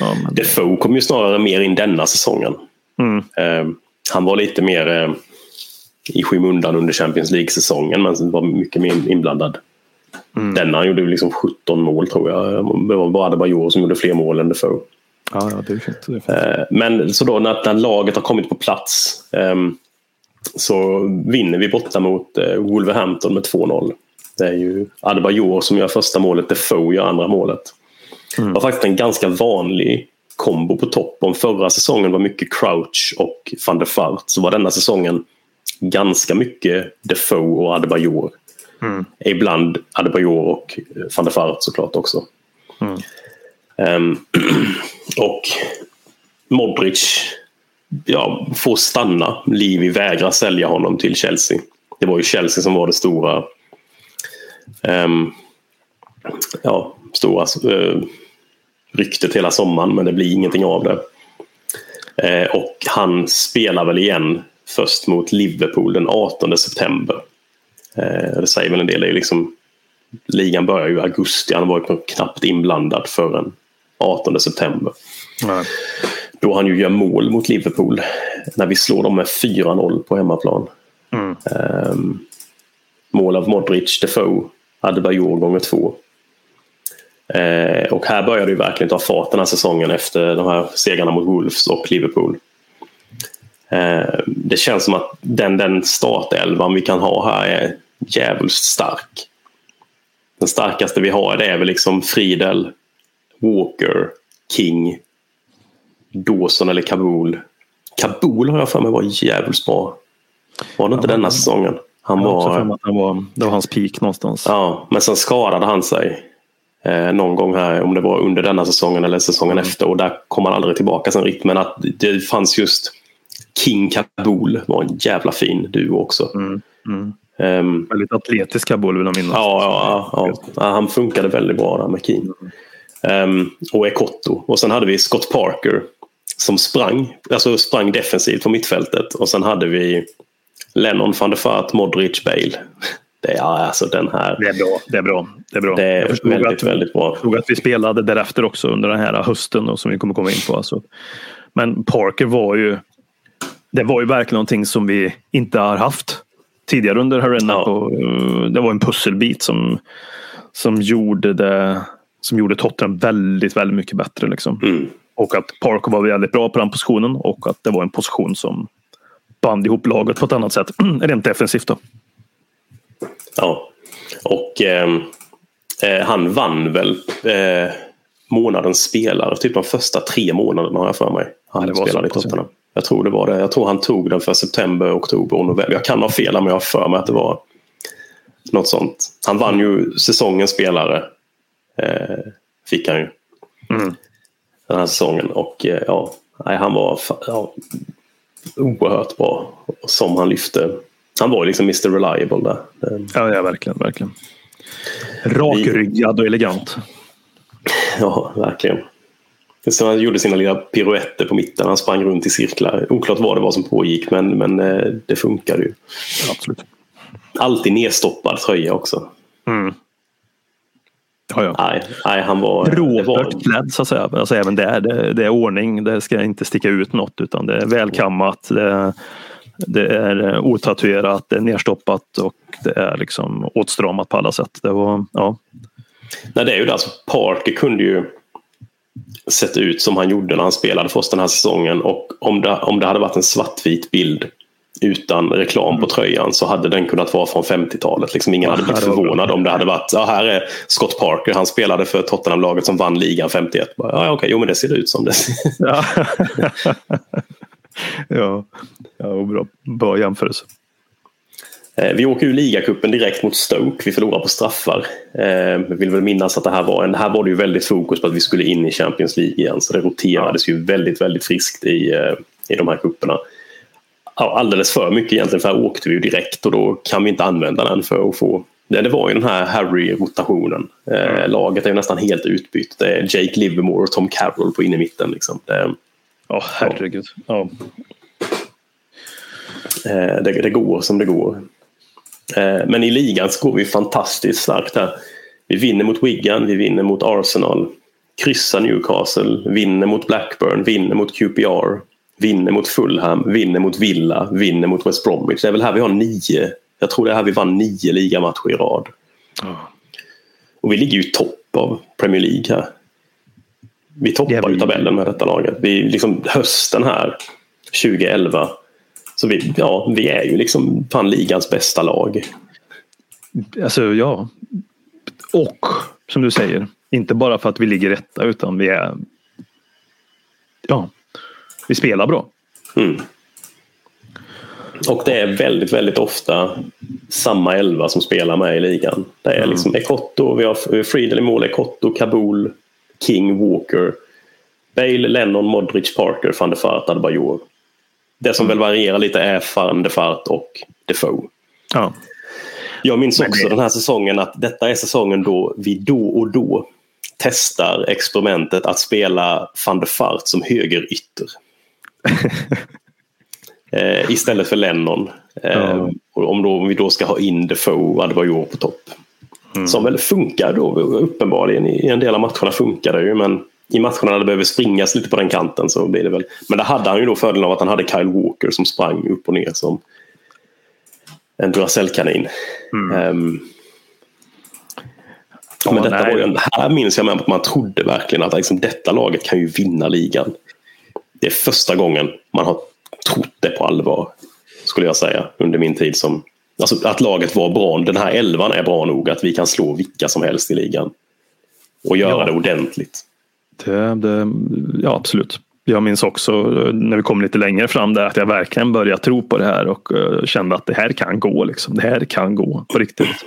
Ja, men... Defoe kom ju snarare mer in denna säsongen. Mm. Eh, han var lite mer eh, i skymundan under Champions League-säsongen men var mycket mer inblandad. Mm. Denna han gjorde liksom 17 mål tror jag. Det var bara Adebayor som gjorde fler mål än Defoe. Ja, ja, det är fint. Det är fint. Eh, men så då när, när, laget har kommit på plats um, så vinner vi borta mot uh, Wolverhampton med 2-0. Det är ju Adebayor som gör första målet, Defoe gör andra målet. Mm. Det var faktiskt en ganska vanlig kombo på topp. Om förra säsongen var mycket Crouch och van der Fart så var denna säsongen ganska mycket Defoe och Adebayor. Mm. Ibland Adebayor och van der Fart såklart också. Mm. Um, och Modric ja, får stanna. Livi vägrar sälja honom till Chelsea. Det var ju Chelsea som var det stora um, ja, stora uh, ryktet hela sommaren men det blir ingenting av det. Uh, och han spelar väl igen först mot Liverpool den 18 september. Uh, det säger väl en del. Det är liksom, ligan börjar ju i augusti. Han var ju knappt inblandad förrän 18 september. Nej. Då han ju gör mål mot Liverpool när vi slår dem med 4-0 på hemmaplan. Mm. Um, Mål av Modric, Defoe, Adebayor gånger två. Eh, och här började det verkligen ta fart den här säsongen efter de här segrarna mot Wolves och Liverpool. Eh, det känns som att den, den startelvan vi kan ha här är jävligt stark. Den starkaste vi har det är väl liksom Friedel, Walker, King, Dawson eller Kabul. Kabul har jag för mig var jävligt bra. Var det inte denna säsongen? Han var, han var, det var hans peak någonstans. Ja, men sen skadade han sig eh, någon gång här, om det var under denna säsongen eller säsongen mm. efter och där kom han aldrig tillbaka sen riktigt. Men att det fanns just King Kabul var en jävla fin duo också. Mm. Mm. Um, väldigt atletisk Kabul vill jag minnas. Ja, ja, ja, ja, han funkade väldigt bra där med King. Um, och Ekotto. Och sen hade vi Scott Parker som sprang, alltså sprang defensivt på mittfältet. Och sen hade vi Lennon, van der Fart, Modric, Bale. Det är alltså den här. Det är bra. Det är bra. Det är, bra. Det är väldigt, att, väldigt bra. Jag förstod att vi spelade därefter också under den här hösten och som vi kommer komma in på. Alltså. Men Parker var ju. Det var ju verkligen någonting som vi inte har haft tidigare under Harena. Ja. Eh, det var en pusselbit som, som gjorde det som gjorde Tottenham väldigt, väldigt mycket bättre. Liksom. Mm. Och att Parker var väldigt bra på den positionen och att det var en position som band ihop laget på ett annat sätt. Rent defensivt då. Ja, och eh, eh, han vann väl eh, månadens spelare, typ de första tre månaderna har jag för mig. Han ja, spelade i Tottenham. Jag tror det var det. Jag tror han tog den för september, oktober och november. Jag kan ha fel men jag har för mig att det var något sånt. Han vann ju säsongens spelare. Eh, fick han ju. Mm. Den här säsongen och eh, ja, nej, han var ja, oerhört bra. Som han lyfte. Han var liksom Mr Reliable där. Ja, ja verkligen. verkligen. Rakryggad och elegant. Ja, verkligen. Så han gjorde sina lilla piruetter på mitten. Han sprang runt i cirklar. Oklart vad det var som pågick men, men eh, det funkade ju. Absolut. Alltid nedstoppad tröja också. Mm. Ja, ja. Nej, nej, han var... Var... klädd så att säga. Alltså, även där, det, det är ordning. Det ska inte sticka ut något utan det är välkammat. Det, det är otatuerat, det är nerstoppat och det är liksom åtstramat på alla sätt. Det var, ja. Nej, det är ju det. Alltså, Parker kunde ju sett ut som han gjorde när han spelade för oss den här säsongen och om det, om det hade varit en svartvit bild utan reklam på tröjan så hade den kunnat vara från 50-talet. Liksom ingen hade blivit förvånad om det hade varit, ja här är Scott Parker, han spelade för Tottenham-laget som vann ligan 51. Ja, ja okej, jo men det ser ut som det. ja, ja, ja bra, bra jämförelse. Eh, vi åker ur ligacupen direkt mot Stoke. Vi förlorar på straffar. Eh, vill väl minnas att det här var en, här var det ju väldigt fokus på att vi skulle in i Champions League igen. Så det roterades ju väldigt, väldigt friskt i, eh, i de här kupperna alldeles för mycket egentligen för här åkte vi ju direkt och då kan vi inte använda den för att få det var ju den här Harry-rotationen. Eh, mm. laget är ju nästan helt utbytt. Det är Jake Livermore och Tom Carroll på in i mitten. Liksom. Det, oh, herregud. Ja. Eh, det, det, går som det går. Eh, men i ligan så går vi fantastiskt starkt här. Vi vinner mot Wigan, vi vinner mot Arsenal, kryssar Newcastle, vinner mot Blackburn, vinner mot QPR, Vinner mot Fulham, vinner mot Villa, vinner mot West Bromwich. Det är väl här vi har nio. Jag tror det är här vi vann nio ligamatcher i rad. Och vi ligger ju topp av Premier League här. Vi toppar ju tabellen med detta laget. Vi, liksom, hösten här, 2011, så vi, ja, vi är ju liksom fan ligans bästa lag. Alltså ja. Och som du säger, inte bara för att vi ligger rätta utan vi är ja, vi spelar bra. Mm. Och det är väldigt, väldigt ofta samma elva som spelar med i ligan. Det är mm. liksom Ekotto, vi har Friedel i mål, Ekotto, Kabul, King, Walker, Bale, Lennon, Modric, Parker, van der Fart, Adebayor. Det som väl varierar lite är van der Fart och Defoe. Ja. Jag minns också det... den här säsongen att detta är säsongen då vi då och då testar experimentet att spela van der Fart som högerytter. eh, istället för Lennon. Eh, om, då, om vi då ska ha in Defoe och Adebayor på topp. Mm. Som väl funkar då uppenbarligen. I en del av matcherna funkar det ju men i matcherna där det behöver springas lite på den kanten så blir det väl. Men där hade han ju då fördelen av att han hade Kyle Walker som sprang upp och ner som en Duracell-kanin. Mm. Um, Ja, men detta nej. var ju, här minns jag med att man trodde verkligen att liksom, detta laget kan ju vinna ligan. Det är första gången man har trott det på allvar. Skulle jag säga under min tid som... Alltså att laget var bra. Den här elvan är bra nog att vi kan slå vilka som helst i ligan. Och göra Ja. det ordentligt. Det, det, ja, absolut. Jag minns också eh, när vi kom lite längre fram där att jag verkligen började tro på det här och eh, kände att det här kan gå. Liksom. Det här kan gå på riktigt.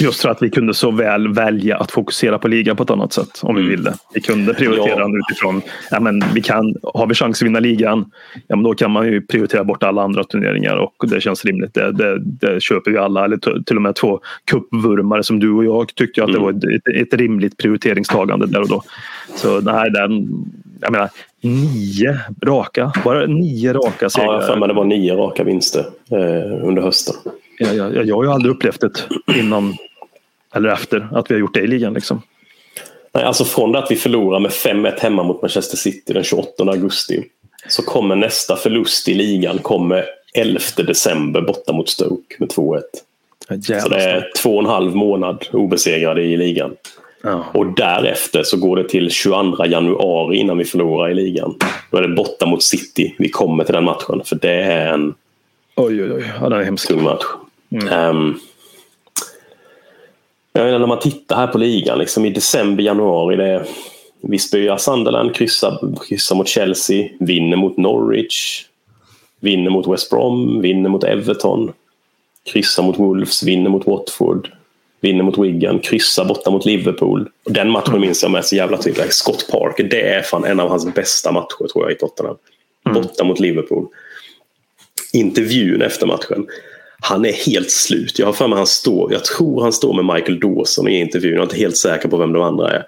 Just för att vi kunde så väl välja att fokusera på ligan på ett annat sätt om vi ville. Vi kunde prioritera Ja. utifrån, ja, men vi kan, har vi chans att vinna ligan, ja, men då kan man ju prioritera bort alla andra turneringar och det känns rimligt. Det, det, det köper vi alla, eller till och med två cupvurmare som du och jag tyckte att det var ett, ett, rimligt prioriteringstagande där och då. Så nej, den, jag menar, nio raka, bara nio raka Ja, segrar. jag har för mig det var nio raka vinster eh, under hösten. Jag, jag, jag har ju aldrig upplevt det innan eller efter att vi har gjort det i ligan. Liksom. Nej, alltså från det att vi förlorar med 5-1 hemma mot Manchester City den 28 augusti så kommer nästa förlust i ligan kommer 11 december borta mot Stoke med 2-1. Så det är två och en halv månad obesegrade i ligan. Ja. Och därefter så går det till 22 januari innan vi förlorar i ligan. Då är det borta mot City. Vi kommer till den matchen för det är en Oj, oj, oj. Ja, den är hemsk. tung match. Ehm, jag menar, när man tittar här på ligan, liksom i december, januari, det vi spöar Sunderland, kryssar, kryssar mot Chelsea, vinner mot Norwich, vinner mot West Brom, vinner mot Everton, kryssar mot Wolves, vinner mot Watford, vinner mot Wigan, kryssar borta mot Liverpool. Och den matchen minns jag med så jävla tydligt. Scott Parker, det är fan en av hans bästa matcher tror jag i Tottenham. Borta mot Liverpool intervjun efter matchen. Han är helt slut. Jag har för mig han står, jag tror han står med Michael Dawson i intervjun. Jag är inte helt säker på vem de andra är.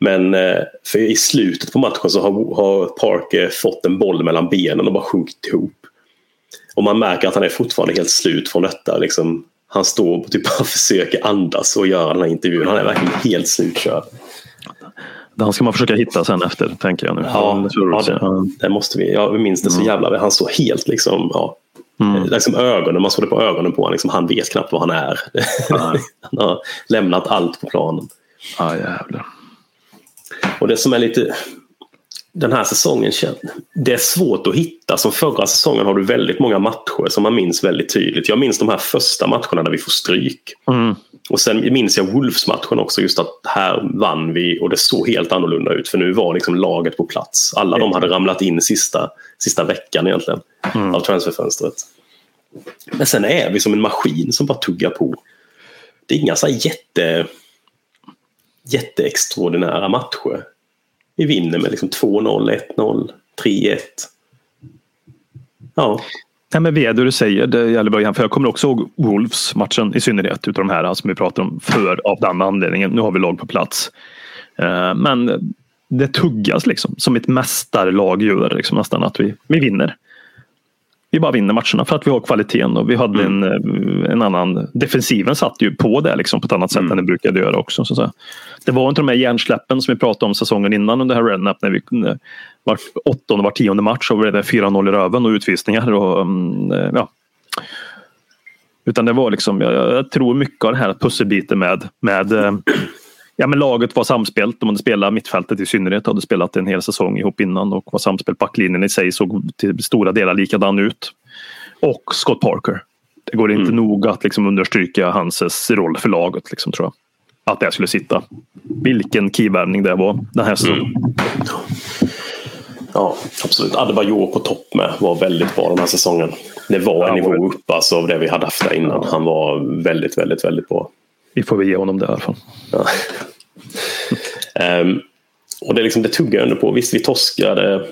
Men eh, för i slutet på matchen så har, har Parker fått en boll mellan benen och bara sjunkit ihop. Och man märker att han är fortfarande helt slut från detta. Liksom, han står och typ bara försöker andas och göra den här intervjun. Han är verkligen helt slutkörd. Den ska man försöka hitta sen efter, tänker jag nu. Ja, ja, det, det måste vi. Jag minns det så jävla väl. Han såg helt liksom, ja, Mm. liksom ögonen, man såg det på ögonen på honom. Liksom, han vet knappt vad han är. Han har lämnat allt på planen. Ja, jävlar. Och det som är lite... Den här säsongen, det är svårt att hitta. Som förra säsongen har du väldigt många matcher som man minns väldigt tydligt. Jag minns de här första matcherna där vi får stryk. Mm. Och sen minns jag Wolves-matchen också, just att här vann vi och det såg helt annorlunda ut. För nu var liksom laget på plats. Alla de hade ramlat in sista, sista veckan egentligen av transferfönstret. Men sen är vi som en maskin som bara tuggar på. Det är inga så jätte, jätteextraordinära matcher. Vi vinner med liksom 2-0, 1-0, 3-1. Ja, Nej, men vi är det du säger, det gäller bara. För jag kommer också ihåg Wolves-matchen i synnerhet utav de här som vi pratar om för av den anledningen. Nu har vi lag på plats. Eh, men det tuggas liksom som ett mästarlag gör liksom nästan att vi, vi vinner. Vi bara vinner matcherna för att vi har kvaliteten och vi hade en, eh, en annan... Defensiven satt ju på det liksom på ett annat sätt än den brukade göra också. Så att säga. Det var inte de här hjärnsläppen som vi pratade om säsongen innan under här Rednap när vi var åttonde, var tionde match så blev det 4-0 i röven och utvisningar. Och, mm, eh, ja. Utan det var liksom, jag, jag tror mycket av den här pusselbiten med, med eh, ja, men laget var samspelt. De hade spelat mittfältet i synnerhet, hade spelat en hel säsong ihop innan och var samspelt. Backlinjen i sig såg till stora delar likadan ut. Och Scott Parker. Det går inte nog att liksom understryka hans roll för laget, liksom, tror jag. Att det skulle sitta. Vilken keyvärvning det var den här säsongen. ja absolut. Adebayor på topp med var väldigt bra den här säsongen. Det var en Ja, nivå upp alltså, av det vi hade haft där innan. Han var väldigt, väldigt, väldigt bra. Vi får väl ge honom det i alla fall. Ja. Ehm, och det, är liksom, det tuggar ändå på. Visst, vi torskade.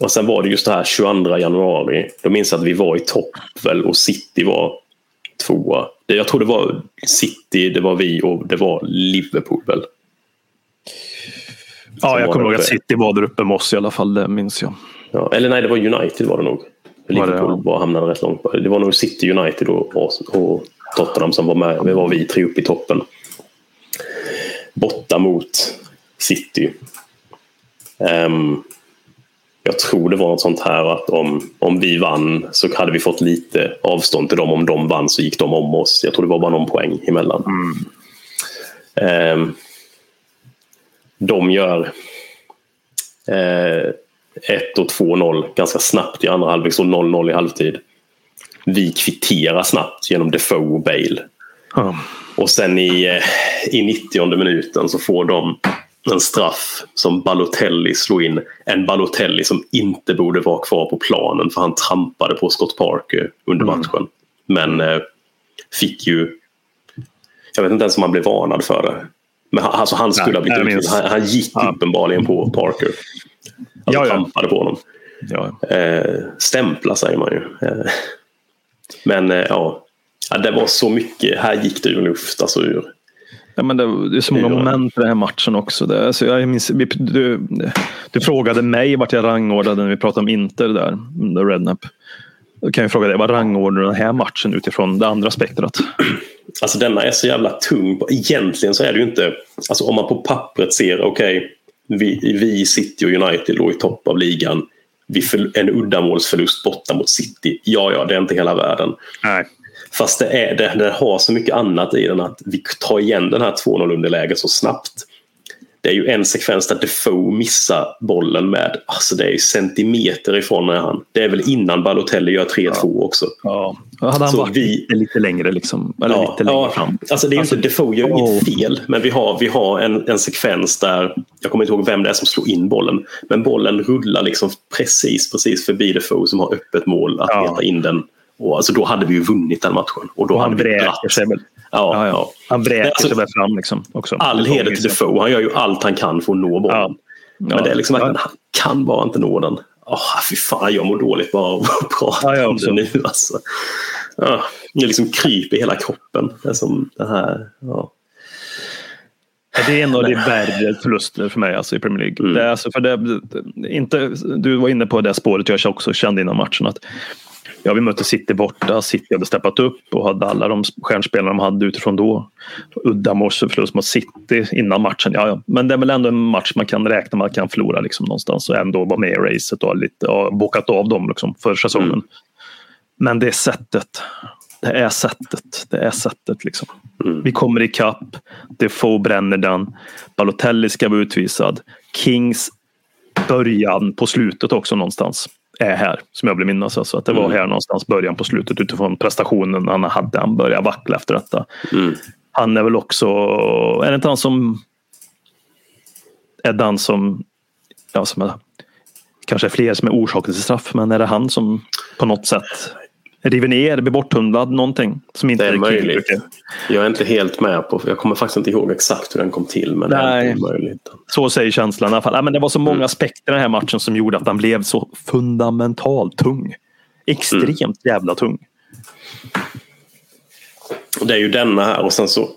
Och sen var det just det här 22 januari. Då minns jag att vi var i topp väl, och City var tvåa. Det- Jag tror det var City, det var vi och det var Liverpool väl? Ja, jag var kommer ihåg att. City var där uppe med oss i alla fall, det minns jag. Ja, eller nej, det var United var det nog. det, Liverpool ja. var, hamnade rätt långt. Det var nog City, United och, och, och Tottenham som var med. Det var vi tre upp i toppen. Borta mot City. Ehm, Jag tror det var något sånt här att om, om vi vann så hade vi fått lite avstånd till dem. Om de vann så gick de om oss. Jag tror det var bara någon poäng emellan. Eh, de gör eh, 1 och 2-0 ganska snabbt i andra halvlek, så 0-0 i halvtid. Vi kvitterar snabbt genom Defoe och Bale. Ja. Och sen i, eh, i 90 minuten så får de en straff som Balotelli slår in. En Balotelli som inte borde vara kvar på planen för han trampade på Scott Parker under Mm. matchen. Men eh, fick ju... Jag vet inte ens om han blev varnad för det. Men han, alltså han skulle Nej, ha blivit. Han, han gick Ja. uppenbarligen på Parker. Alltså Ja, ja. trampade på honom. Ja. Eh, stämpla säger man ju. Men eh, ja. det var så mycket. Här gick det ju luft alltså ur. Ja, men det, är så många moment i den här matchen också. Det, alltså jag minns, vi, du, du frågade mig vart jag rangordnade när vi pratade om Inter där, The Rednap. Då kan jag fråga dig, vad rangordnar du den här matchen utifrån det andra spektrat? Alltså denna är så jävla tung. Egentligen så är det ju inte... Alltså om man på pappret ser, okej, vi, vi City och United låg i topp av ligan. En uddamålsförlust borta mot City. Ja, ja, det är inte hela världen. Nej. Fast det, är, det, det har så mycket annat i den att vi tar igen den här 2-0 underläget så snabbt. Det är ju en sekvens där Defoe missar bollen med, alltså det är ju centimeter ifrån när han. Det är väl innan Balotelli gör 3-2 också. Ja. Hade han Så varit vi- lite, lite längre liksom? Eller Ja, lite längre ja, fram? Alltså det är Alltså, inte, Defoe gör åh. inget fel, men vi har, vi har en, en sekvens där, jag kommer inte ihåg vem det är som slår in bollen, men bollen rullar liksom precis, precis förbi Defoe som har öppet mål att Ja. peta in den. Och alltså då hade vi ju vunnit den matchen. Och då Och han hade vi vräker sig väl? Ja, Ja, ja. Han vräker Alltså, sig väl fram liksom också. All heder till Defoe, han gör ju allt han kan för att nå bollen. Men det är liksom att han kan bara inte nå den. Oh, fy fan, jag mår dåligt bara av att prata Ja, om det nu. Alltså. Ja, det liksom kryper i hela kroppen. Det är som det här. Ja, Det är en av de värre förluster för mig alltså, i Premier League. Mm. Det är alltså för det, inte, du var inne på det spåret jag också kände innan matchen. att Ja, vi mötte City borta. City hade steppat upp och hade alla de stjärnspelarna de hade utifrån då. Uddamålsförlust mot City innan matchen. Ja, ja. Men det är väl ändå en match man kan räkna med att kan förlora liksom någonstans och ändå vara med i racet och lite, och bockat av dem liksom för säsongen. Mm. Men det är sättet. Det är sättet. Det är sättet liksom. Mm. Vi kommer ikapp. Defoe bränner den. Balotelli ska vara utvisad. Kings början på slutet också någonstans är här som jag vill minnas. Alltså att det var Mm. här någonstans början på slutet utifrån prestationen han hade. Han började vackla efter detta. Mm. Han är väl också, är det inte han som är den som, ja, som är, kanske är fler som är orsaken till straff, men är det han som på något sätt river ner, blir borthundlad någonting som inte Det är möjligt. brukar. Jag är inte helt med på, jag kommer faktiskt inte ihåg exakt hur den kom till. Men det Nej. är inte möjligt. Så säger känslan i alla fall. Ja, men det var så många Mm. aspekter i den här matchen som gjorde att den blev så fundamentalt tung. Extremt Mm. jävla tung. Det är ju denna här och sen så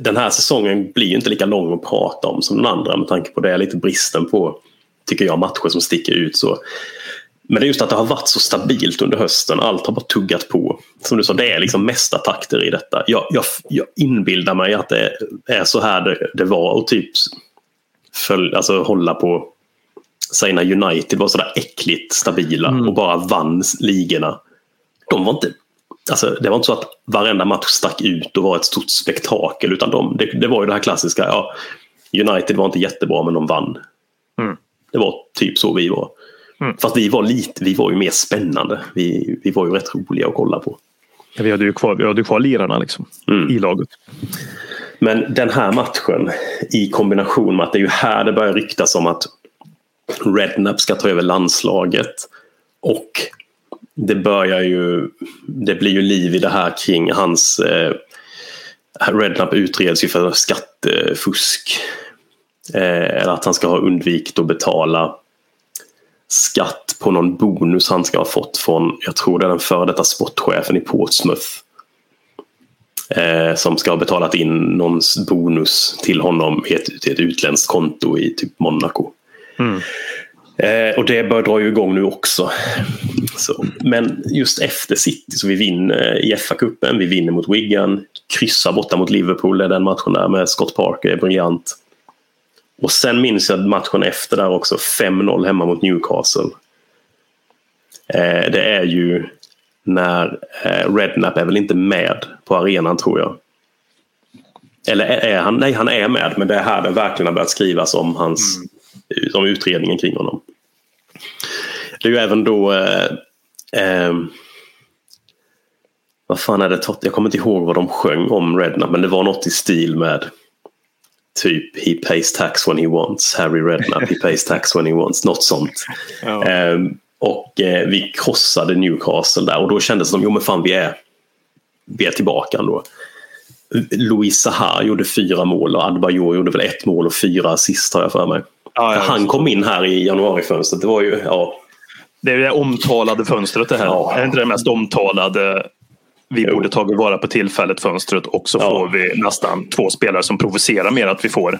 den här säsongen blir ju inte lika lång att prata om som den andra med tanke på det är lite bristen på, tycker jag, matcher som sticker ut så. Men det är just att det har varit så stabilt under hösten. Allt har bara tuggat på. Som du sa, det är liksom mesta takter i detta. Jag, jag, jag inbildar mig att det är så här det, det var och typ följ, alltså hålla på säg när United var sådär äckligt stabila Mm. och bara vann ligorna. De var inte Alltså, det var inte så att varenda match stack ut och var ett stort spektakel. Utan de, det, det var ju det här klassiska. Ja, United var inte jättebra men de vann. Mm. Det var typ så vi var. Mm. Fast vi var lite, vi var ju mer spännande. Vi, vi var ju rätt roliga att kolla på. Vi hade ju kvar, vi hade ju kvar lirarna liksom, Mm. i laget. Men den här matchen i kombination med att det är ju här det börjar ryktas om att Redknapp ska ta över landslaget. Och det börjar ju, det blir ju liv i det här kring hans eh, Redknapp utreds ju för skattefusk. Eh, eller att han ska ha undvikit att betala skatt på någon bonus han ska ha fått från, jag tror det är den före detta sportchefen i Portsmouth eh, som ska ha betalat in någon bonus till honom i ett, till ett utländskt konto i typ Monaco. Mm. Eh, och det bör dra igång nu också. Så, men just efter City så vi vinner i FA-cupen, vi vinner mot Wigan, kryssar borta mot Liverpool, det är den matchen där med Scott Parker är briljant. Och sen minns jag matchen efter där också, 5-0 hemma mot Newcastle. Eh, det är ju när eh, Redknapp är väl inte med på arenan tror jag. Eller är han? Nej, han är med, men det är här det verkligen har börjat skrivas om, hans, mm. om utredningen kring honom. Det är ju även då eh, eh, vad fan är det? Jag kommer inte ihåg vad de sjöng om Redknapp men det var något i stil med typ He pays tax when he wants, Harry Redknapp, he pays tax when he wants, något sånt. Ja. Eh, och eh, vi krossade Newcastle där och då kändes det som, jo men fan vi är, vi är tillbaka ändå. Louis Sahar gjorde fyra mål och Adbayor gjorde väl ett mål och fyra assist har jag för mig. Ja, han kom in här i januarifönstret. Det var ju, ja. Det är det omtalade fönstret det här. Ja. Är inte det mest omtalade vi jo. borde tagit vara på tillfället fönstret och så ja. får vi nästan två spelare som provocerar mer att vi får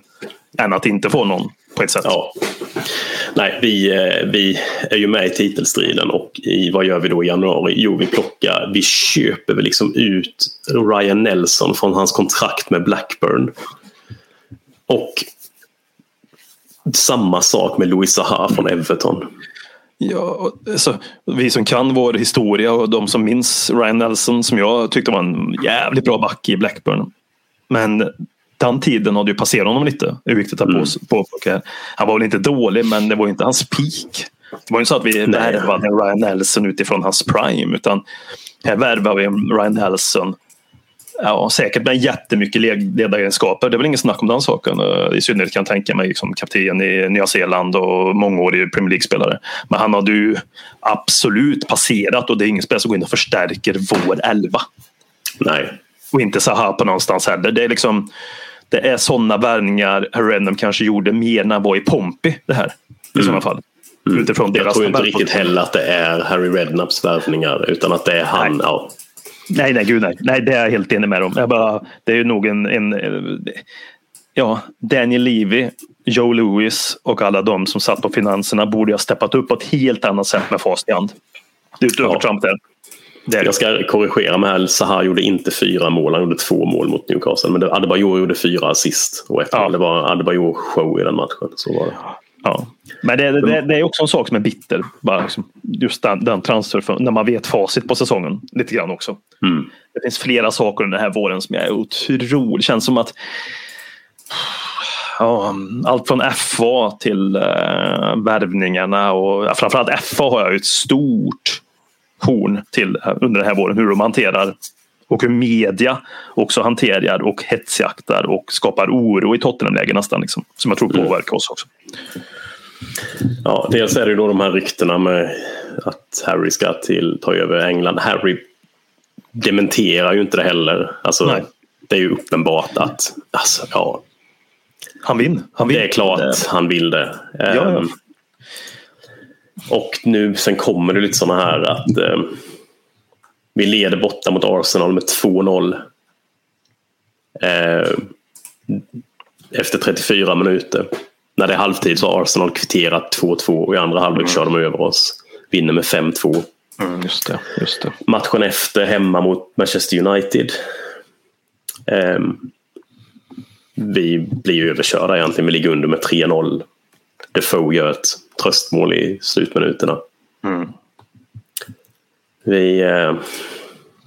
än att inte få någon på ett sätt. Ja. Nej, vi, eh, vi är ju med i titelstriden och i, vad gör vi då i januari? Jo, vi plockar, vi köper väl liksom ut Ryan Nelson från hans kontrakt med Blackburn. Och samma sak med Louis Zaha från Everton. Ja, alltså, vi som kan vår historia och de som minns Ryan Nelson som jag tyckte var en jävligt bra back i Blackburn. Men den tiden hade ju passerat honom lite. Det är viktigt att mm. påpeka. Han var väl inte dålig men det var inte hans peak. Det var inte så att vi värvade Ryan Nelson utifrån hans prime utan här värvade vi Ryan Nelson Ja, säkert med jättemycket ledaregenskaper. Det är väl ingen snack om den saken. Eh, I synnerhet kan jag tänka mig som kapten i Nya Zeeland och mångårig Premier League-spelare. Men han hade ju absolut passerat och det är ingen spelare som går in och förstärker vår elva. Nej. Och inte Zaha på någonstans heller. Det är liksom det är sådana värvningar Random kanske gjorde mer när han var i Pompey. Det här. I mm. sådana fall. Mm. Utifrån jag tror inte riktigt heller att det är Harry Redknapps värvningar utan att det är han. Ja. Nej, nej, gud nej. Nej, det är jag helt enig med om. Jag bara, det är ju nog en, en ja, Daniel Levy, Joe Lewis och alla de som satt på finanserna borde ha steppat upp på ett helt annat sätt med fast i hand. Utöver ja. Trump där. Det jag ska korrigera mig här. Zaha gjorde inte fyra mål, han gjorde två mål mot Newcastle. Men Adebayor gjorde fyra assist och ett ja. mål. Det var Adebayor show i den matchen. Så var det. Ja. Men det, det, det, är också en sak som är bitter. Bara liksom, just den, den transfer, när man vet facit på säsongen. Lite grann också. Mm. Det finns flera saker under den här våren som jag är otroligt... känns som att ja, allt från FA till uh, värvningarna och ja, framförallt FA har jag ett stort horn till uh, under den här våren. Hur de hanterar och hur media också hanterar och hetsjaktar och skapar oro i Tottenham-läge nästan. Liksom, som jag tror mm. påverkar oss också. Ja, dels är det då de här ryktena med att Harry ska till, ta över England. Harry dementerar ju inte det heller. Alltså, Nej. Det är ju uppenbart att alltså, ja, han vill. Han vill. Det är klart det. han vill det. Ja, ja. Um, och nu sen kommer det lite sådana här att um, vi leder borta mot Arsenal med 2-0. Uh, efter 34 minuter. När det är halvtid så har Arsenal kvitterat 2-2 och i andra halvlek mm. kör de över oss. Vinner med 5-2. Mm, just det, just det. Matchen efter hemma mot Manchester United. Um, vi blir överkörda egentligen. Vi ligger under med 3-0. Defoe gör ett tröstmål i slutminuterna. Mm. Vi... Eh,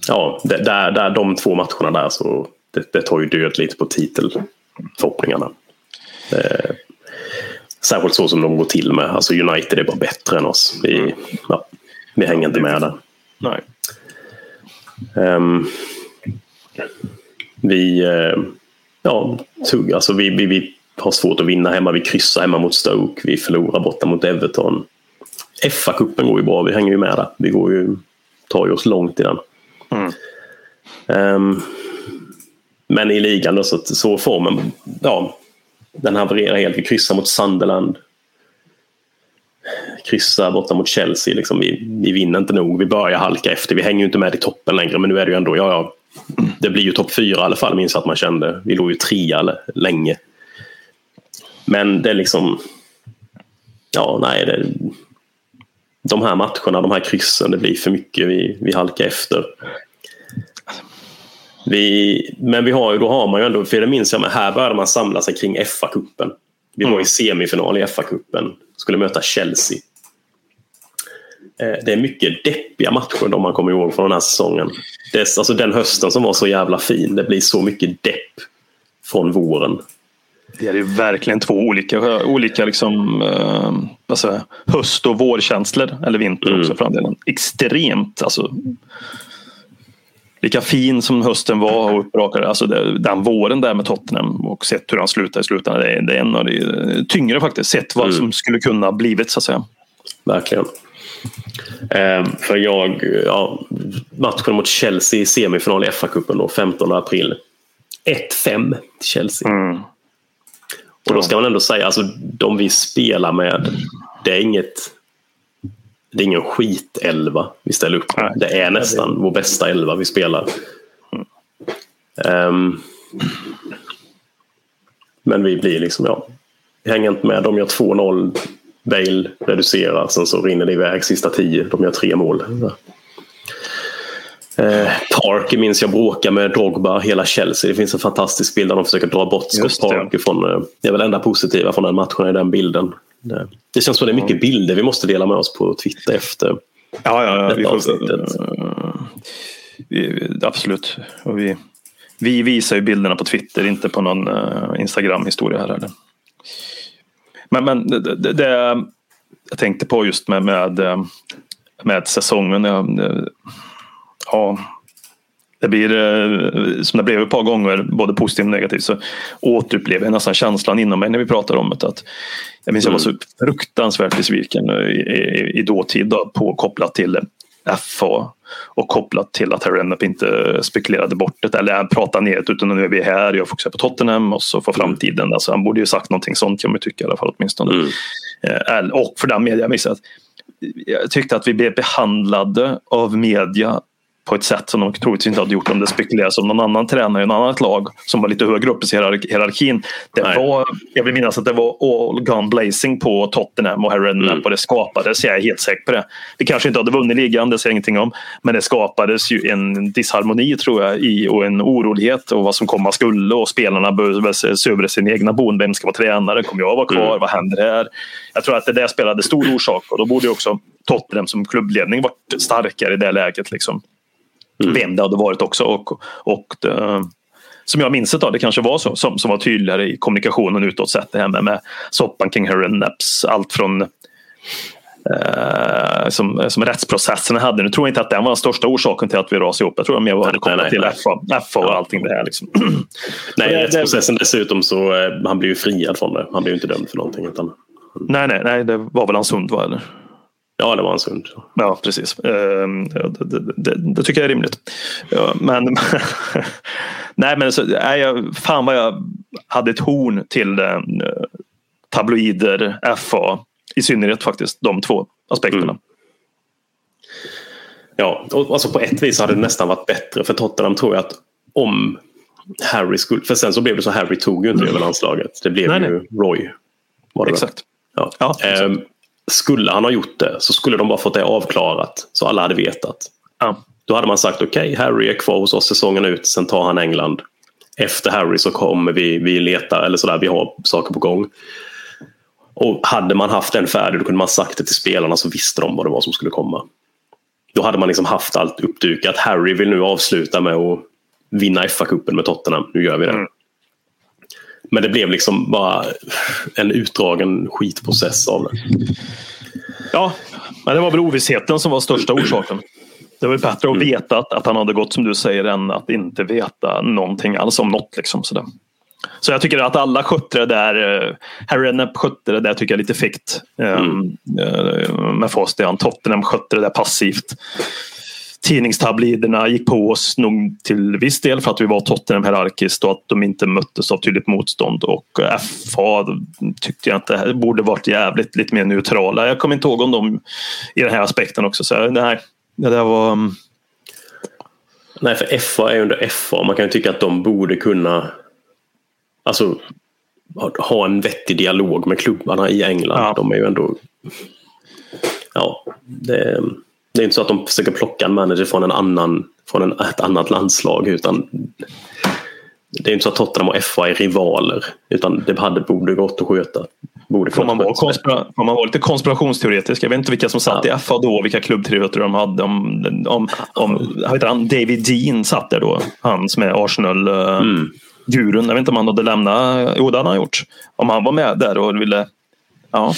ja, där, där, de två matcherna där så det, det tar ju död lite på titelförhoppningarna. Eh, särskilt så som de går till med. Alltså United är bara bättre än oss. Vi, mm. ja, vi hänger inte med där. Nej. Um, vi... Uh, ja, tugg. Alltså vi, vi, vi har svårt att vinna hemma. Vi kryssar hemma mot Stoke. Vi förlorar borta mot Everton. FA-cupen går ju bra. Vi hänger ju med där. Vi går ju, tar ju oss långt i den. Mm. Um, men i ligan då, så, så formen, ja, den havererar helt. Vi kryssar mot Sunderland. Kryssar borta mot Chelsea. Liksom. Vi, vi vinner inte nog. Vi börjar halka efter. Vi hänger ju inte med i toppen längre. Men nu är det ju ändå, ja, ja det blir ju topp fyra i alla fall, minns att man kände. Vi låg ju trea länge. Men det är liksom... Ja, nej. Det, de här matcherna, de här kryssen, det blir för mycket. Vi, vi halkar efter. Vi, men vi har ju, då har man ju ändå, för det minns jag, men här började man samla sig kring FA-cupen. Vi var i semifinal i FA-cupen, skulle möta Chelsea. Eh, det är mycket deppiga matcher om man kommer ihåg från den här säsongen. Det, alltså den hösten som var så jävla fin, det blir så mycket depp från våren. Det är ju verkligen två olika, olika liksom, eh, säger, höst och vårkänslor. Eller vinter mm. också för den Extremt. Alltså, lika fin som hösten var och upprakade. Alltså det, den våren där med Tottenham och sett hur han slutade i slutändan. Det är, det är en av de tyngre faktiskt. Sett vad mm. som skulle kunna blivit så att säga. Verkligen. Eh, för jag, ja, matchen mot Chelsea i semifinal i FA-cupen 15 april. 1-5 till Chelsea. Mm. Och då ska man ändå säga, alltså de vi spelar med, det är inget det är ingen skitelva vi ställer upp med. Det är nästan vår bästa elva vi spelar. Um, men vi blir liksom, ja. Hänger inte med. De gör 2-0. Bale reducerar. Sen så rinner det iväg sista tio. De gör tre mål. Eh, Parker minns jag bråkar med Drogba, hela Chelsea. Det finns en fantastisk bild där de försöker dra bort Scott Parker från... Eh, det är väl enda positiva från den matchen i den bilden. Det, det känns som det är mycket bilder vi måste dela med oss på Twitter efter ja, ja, ja, vi får, vi, absolut. Och vi, vi visar ju bilderna på Twitter, inte på någon uh, Instagram-historia här. Eller? Men, men det, det, jag tänkte på just med, med, eh, med säsongen. Jag, ja, det blir eh, som det blev ett par gånger, både positivt och negativt, så återupplever jag nästan känslan inom mig när vi pratar om det. Att jag minns mm. jag var så fruktansvärt besviken i, i, i dåtid då, på, kopplat till FA och kopplat till att Harry Redknapp inte spekulerade bort det eller pratade ner det utan nu är vi här, jag fokuserar på Tottenham och så för mm. framtiden. Alltså, han borde ju sagt någonting sånt kan man tycka i alla fall åtminstone. Mm. Eh, och för den media, jag, jag tyckte att vi blev behandlade av media på ett sätt som de troligtvis inte hade gjort om det spekuleras om någon annan tränare i ett annat lag som var lite högre upp i hierarkin. Det var, jag vill minnas att det var all gone blazing på Tottenham och Harry mm. och det skapades, jag är helt säker på det. Vi kanske inte hade vunnit ligan, det säger jag ingenting om. Men det skapades ju en disharmoni tror jag i, och en orolighet och vad som komma skulle och spelarna började se över sin egna bon. Vem ska vara tränare? Kommer jag vara kvar? Mm. Vad händer här? Jag tror att det där spelade stor orsak och då borde också Tottenham som klubbledning varit starkare i det läget. Liksom mm. vem det hade varit också. Och, och det, som jag minns det, det kanske var så, som, som var tydligare i kommunikationen utåt sett. Det här med, med soppan kring Harry Neps. Allt från eh, som, som rättsprocessen hade. Nu tror jag inte att den var den största orsaken till att vi rasade ihop. Jag tror att mer var det kopplat till FA, FA och allting det här. Liksom. Nej, det, rättsprocessen det, dessutom så eh, han blev ju friad från det. Han blev ju inte dömd för någonting. Utan... Nej, nej, nej, det var väl hans hund va? Eller? Ja, det var en sund. Ja, precis. Ehm, det, det, det, tycker jag är rimligt. Ja, men nej, men så, nej, jag, fan vad jag hade ett horn till eh, tabloider, FA, i synnerhet faktiskt de två aspekterna. Mm. Ja, och alltså på ett vis hade det nästan varit bättre för Tottenham tror jag att om Harry skulle, för sen så blev det så Harry tog ju inte mm. över landslaget. Det blev nej, ju nej. Roy. Var det Exakt. Ja. ja ehm, skulle han ha gjort det så skulle de bara fått det avklarat så alla hade vetat. Ja. Då hade man sagt okej, okay, Harry är kvar hos oss säsongen ut, sen tar han England. Efter Harry så kommer vi, vi leta eller sådär, vi har saker på gång. Och hade man haft den färdig då kunde man sagt det till spelarna så visste de vad det var som skulle komma. Då hade man liksom haft allt uppdukat. Harry vill nu avsluta med att vinna FA-cupen med Tottenham. Nu gör vi det. Mm. Men det blev liksom bara en utdragen skitprocess av det. Ja, men det var väl ovissheten som var största orsaken. Det var bättre att mm. veta att, att han hade gått som du säger än att inte veta någonting alls om något. Liksom, sådär. Så jag tycker att alla skötte det där. Eh, Harry Redknapp skötte det där tycker jag lite fikt. Mm. Um, med Fastian. Tottenham skötte det där passivt tidningstabliderna gick på oss nog till viss del för att vi var Tottenham hierarkiskt och att de inte möttes av tydligt motstånd. Och FA tyckte jag inte borde varit jävligt lite mer neutrala. Jag kommer inte ihåg om dem i den här aspekten också. Så nej, det där var... Mm. Nej, för FA är under FA. Man kan ju tycka att de borde kunna alltså, ha en vettig dialog med klubbarna i England. Ja. De är ju ändå... Ja, det det är inte så att de försöker plocka en manager från, en annan, från en, ett annat landslag utan det är inte så att Tottenham och FA är rivaler. Utan det hade, borde gått att sköta. Borde Får man, vara konspira- får man vara lite konspirationsteoretisk? Jag vet inte vilka som satt Ja. i FA då, vilka klubbtributer de hade. Om, om, om heter han? David Dean satt där då. Han som är Arsenal-gurun. Mm. Jag vet inte om han hade lämnat. Jo, det hade han gjort. Om han var med där och ville... Ja,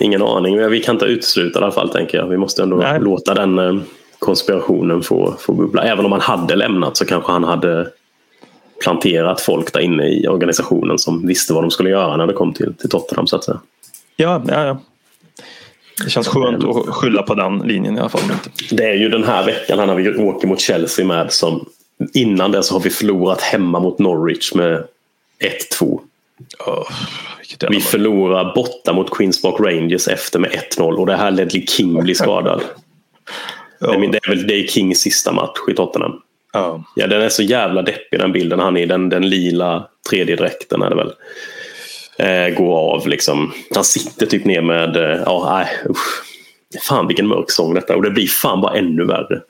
Ingen aning, vi kan inte utesluta det i alla fall tänker jag. Vi måste ändå Nej. låta den eh, konspirationen få, få bubbla. Även om han hade lämnat så kanske han hade planterat folk där inne i organisationen som visste vad de skulle göra när det kom till, till Tottenham så att säga. ja, ja. ja. Det känns skönt att skylla på den linjen i alla fall. Det är ju den här veckan här när vi åker mot Chelsea med som innan det så har vi förlorat hemma mot Norwich med 1-2. Oh, Vi förlorar borta mot Queens Park Rangers efter med 1-0 och det här Ledley King blir skadad. Det är, det är väl det är Kings sista match i Tottenham. ja. Ja, den är så jävla deppig den bilden. Han är i den, den lila tredje dräkten är det väl. Eh, går av liksom. Han sitter typ ner med, eh, ja nej usch. Fan vilken mörk sång detta och det blir fan bara ännu värre.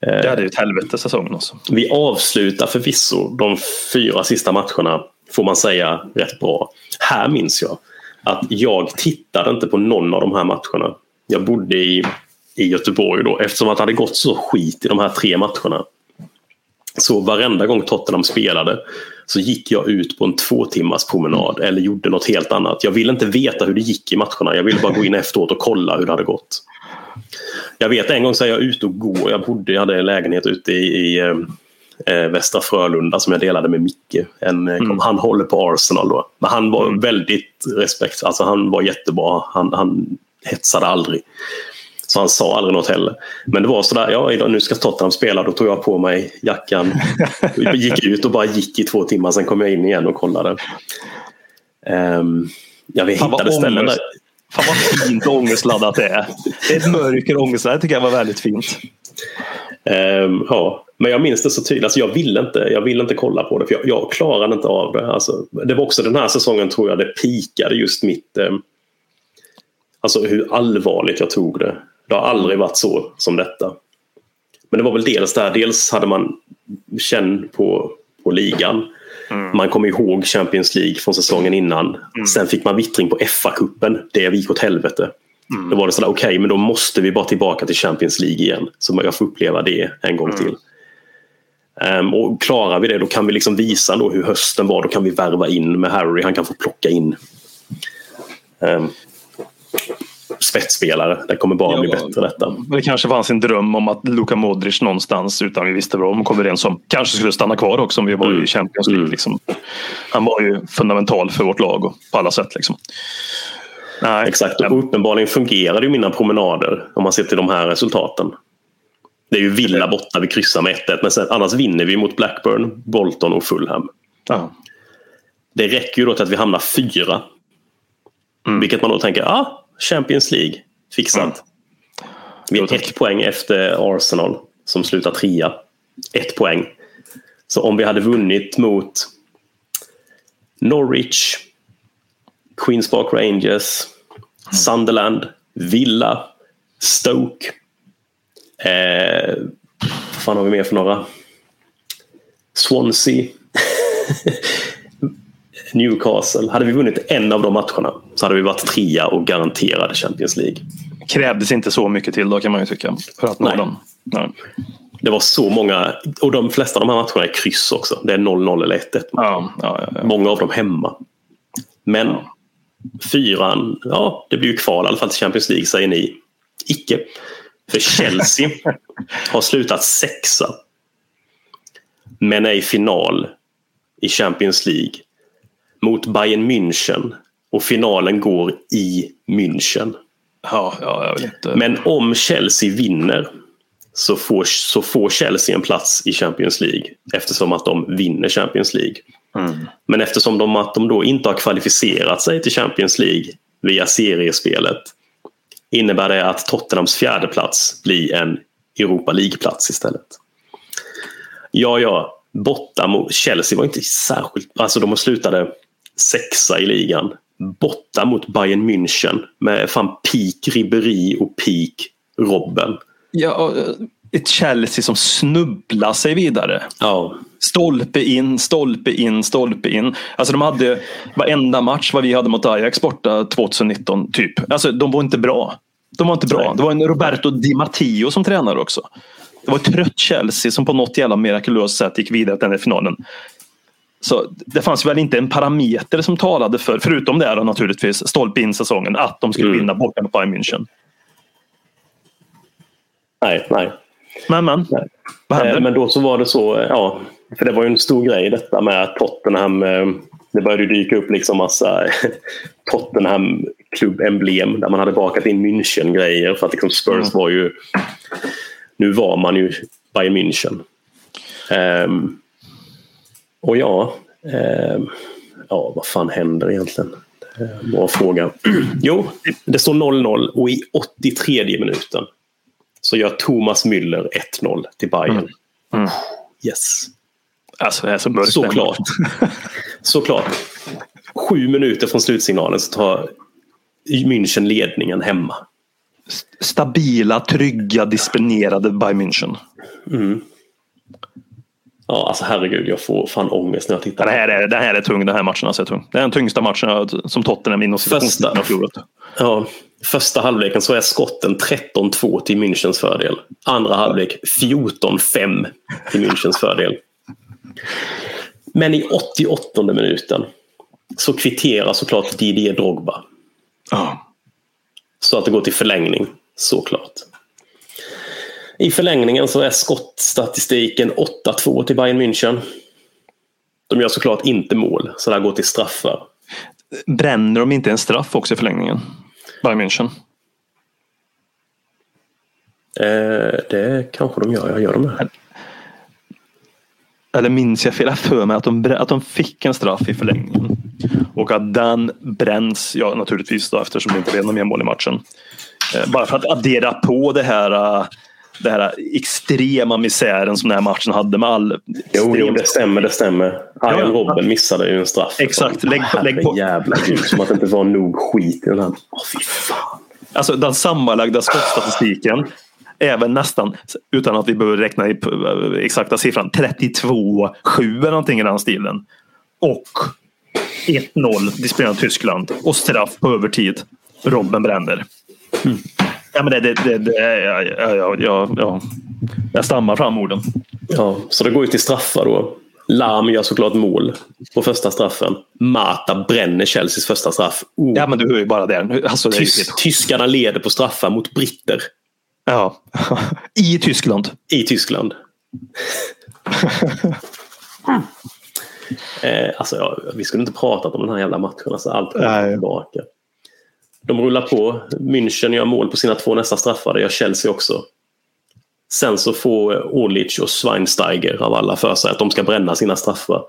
Det hade ju ett helvete säsongen också. Vi avslutar förvisso de fyra sista matcherna får man säga rätt bra. Här minns jag att jag tittade inte på någon av de här matcherna. Jag bodde i, i Göteborg då eftersom att det hade gått så skit i de här tre matcherna. Så varenda gång Tottenham spelade så gick jag ut på en två timmars promenad eller gjorde något helt annat. Jag ville inte veta hur det gick i matcherna. Jag ville bara gå in efteråt och kolla hur det hade gått. Jag vet en gång så är jag ute och går. Jag bodde, jag hade en lägenhet ute i, i eh, Västra Frölunda som jag delade med Micke. En, eh, Han håller på Arsenal då. Men han var väldigt respekt. Alltså han var jättebra. Han, han hetsade aldrig. Så han sa aldrig något heller. Men det var sådär, ja idag, nu ska Tottenham spela. Då tog jag på mig jackan. gick ut och bara gick i två timmar. Sen kom jag in igen och kollade. Um, ja, vi Fan, hittade ställen där. Fan vad fint och ångestladdat det är. Det är ett mörker och ångest. Det tycker jag var väldigt fint. Ehm, ja, men jag minns det så tydligt. Alltså, jag, ville inte, jag ville inte kolla på det för jag, jag klarade inte av det. Alltså, det var också den här säsongen tror jag det pikade just mitt... ehm, alltså hur allvarligt jag tog det. Det har aldrig varit så som detta. Men det var väl dels där. Dels hade man känn på, på ligan. Man kom ihåg Champions League från säsongen innan. Sen fick man vittring på FA-cupen. Det gick åt helvete. Då var det sådär, okej, men då måste vi bara tillbaka till Champions League igen. Så jag får uppleva det en gång till. Ehm, och klarar vi det, då kan vi liksom visa då hur hösten var. Då kan vi värva in med Harry. Han kan få plocka in um, spetsspelare. Det kommer bara bli Ja. bättre detta. Det kanske fanns en dröm om att Luka Modric någonstans utan vi visste vad de kom överens om. Kanske skulle stanna kvar också om vi var Mm. i Champions League. Mm. Liksom. Han var ju fundamental för vårt lag och på alla sätt. Liksom. Nej, Exakt, och uppenbarligen fungerade ju mina promenader om man ser till de här resultaten. Det är ju Villa borta, vi kryssar med 1-1 men sen, annars vinner vi mot Blackburn, Bolton och Fulham. Ja. Det räcker ju då till att vi hamnar fyra. Mm. Vilket man då tänker, ja, ah, Champions League, fixat. Mm. Vi är ett poäng efter Arsenal som slutar trea. Ett poäng. Så om vi hade vunnit mot Norwich, Queens Park Rangers, Sunderland, Villa, Stoke. Eh, vad fan har vi mer för några? Swansea. Newcastle. Hade vi vunnit en av de matcherna så hade vi varit trea och garanterade Champions League. Krävdes inte så mycket till då kan man ju tycka. För att nå Nej. den. Nej. Det var så många, och de flesta av de här matcherna är kryss också. Det är 0-0 eller 1-1. Ja, ja, ja, ja. Många av dem hemma. Men fyran, ja det blir ju kval i alla fall till Champions League säger ni. Icke. För Chelsea har slutat sexa. Men är i final i Champions League mot Bayern München. Och finalen går i München. ja, ja inte... Men om Chelsea vinner så får, så får Chelsea en plats i Champions League eftersom att de vinner Champions League. Mm. Men eftersom de, att de då inte har kvalificerat sig till Champions League via seriespelet innebär det att Tottenhams fjärde plats blir en Europa League-plats istället. Ja, ja, borta mot Chelsea var inte särskilt... Alltså de slutade sexa i ligan. Borta mot Bayern München med fan peak Ribéry och peak Robben. Ja, och, eh, ett Chelsea som snubblar sig vidare. Ja. Stolpe in, stolpe in, stolpe in. Alltså de hade varenda match vad vi hade mot Ajax borta 2019 typ. Alltså de var inte bra. De var inte bra. Det var en Roberto Di Matteo som tränare också. Det var ett trött Chelsea som på något jävla mirakulöst sätt gick vidare till den finalen. Så det fanns väl inte en parameter som talade för, förutom det här naturligtvis, stolpe in säsongen, att de skulle Mm. vinna borta mot Bayern München. Nej, nej. Men men, vad Eh, hände? Men då så var det så, eh, ja, för det var ju en stor grej detta med Tottenham, eh, det började dyka upp liksom massa Tottenham klubbemblem där man hade bakat in München-grejer för att liksom Spurs Mm. var ju, nu var man ju Bayern München. Ehm, och ja, ehm, ja, vad fan händer egentligen? Bra fråga. jo, det står 0-0 och i 83 minuten så gör Thomas Müller 1-0 till Bayern. Mm. Mm. Yes. Alltså det är så mörkt. Såklart. Såklart. Sju minuter från slutsignalen så tar München ledningen hemma. Stabila, trygga, disciplinerade Bayern München. Ja, alltså herregud, jag får fan ångest när jag tittar. Det här är, det här är tung, den här matchen. Alltså, är tung. Det är den tyngsta matchen som Tottenham inom situationstecken har förlorat. Ja, första halvleken så är skotten 13-2 till Münchens fördel. Andra halvlek 14-5 till Münchens fördel. Men i 88 minuten så kvitterar såklart Didier Drogba. Ja. Så att det går till förlängning, såklart. I förlängningen så är skottstatistiken 8-2 till Bayern München. De gör såklart inte mål, så det här går till straffar. Bränner de inte en straff också i förlängningen? Bayern München. Eh, det kanske de gör, jag gör de det. Eller minns jag fel? Jag för mig att de, att de fick en straff i förlängningen. Och att den bränns, ja naturligtvis då eftersom det inte blev någon mer mål i matchen. Eh, Bara för att addera på det här, eh, det här extrema misären som den här matchen hade med all... Jo, jo, det stämmer, det stämmer. Arjen Ja. Robben missade ju en straff. Exakt, lägg på- lägg på- Jävla gud, som att det inte var nog skit i den här. Åh, fy fan. Alltså den sammanlagda skottstatistiken väl nästan, utan att vi behöver räkna i eh, exakta siffran, 32-7 eller någonting i den stilen. Och 1-0 disciplinerat Tyskland och straff på övertid. Robben bränner. Ja, men det, det, det, det, ja, ja, ja, ja, ja. Jag stammar fram orden. Ja, så det går ju till straffar då. Lam gör såklart mål på första straffen. Mata bränner Chelseas första straff. Oh. Ja, men du hör ju bara det. Alltså, Tys- Tyskarna leder på straffar mot britter ja. I Tyskland. i Tyskland. eh, alltså, ja, vi skulle inte pratat om den här jävla matchen. Alltså, allt kommer tillbaka. De rullar på. München gör mål på sina två nästa straffar. Det gör Chelsea också. Sen så får Orlic och Schweinsteiger av alla för sig att de ska bränna sina straffar.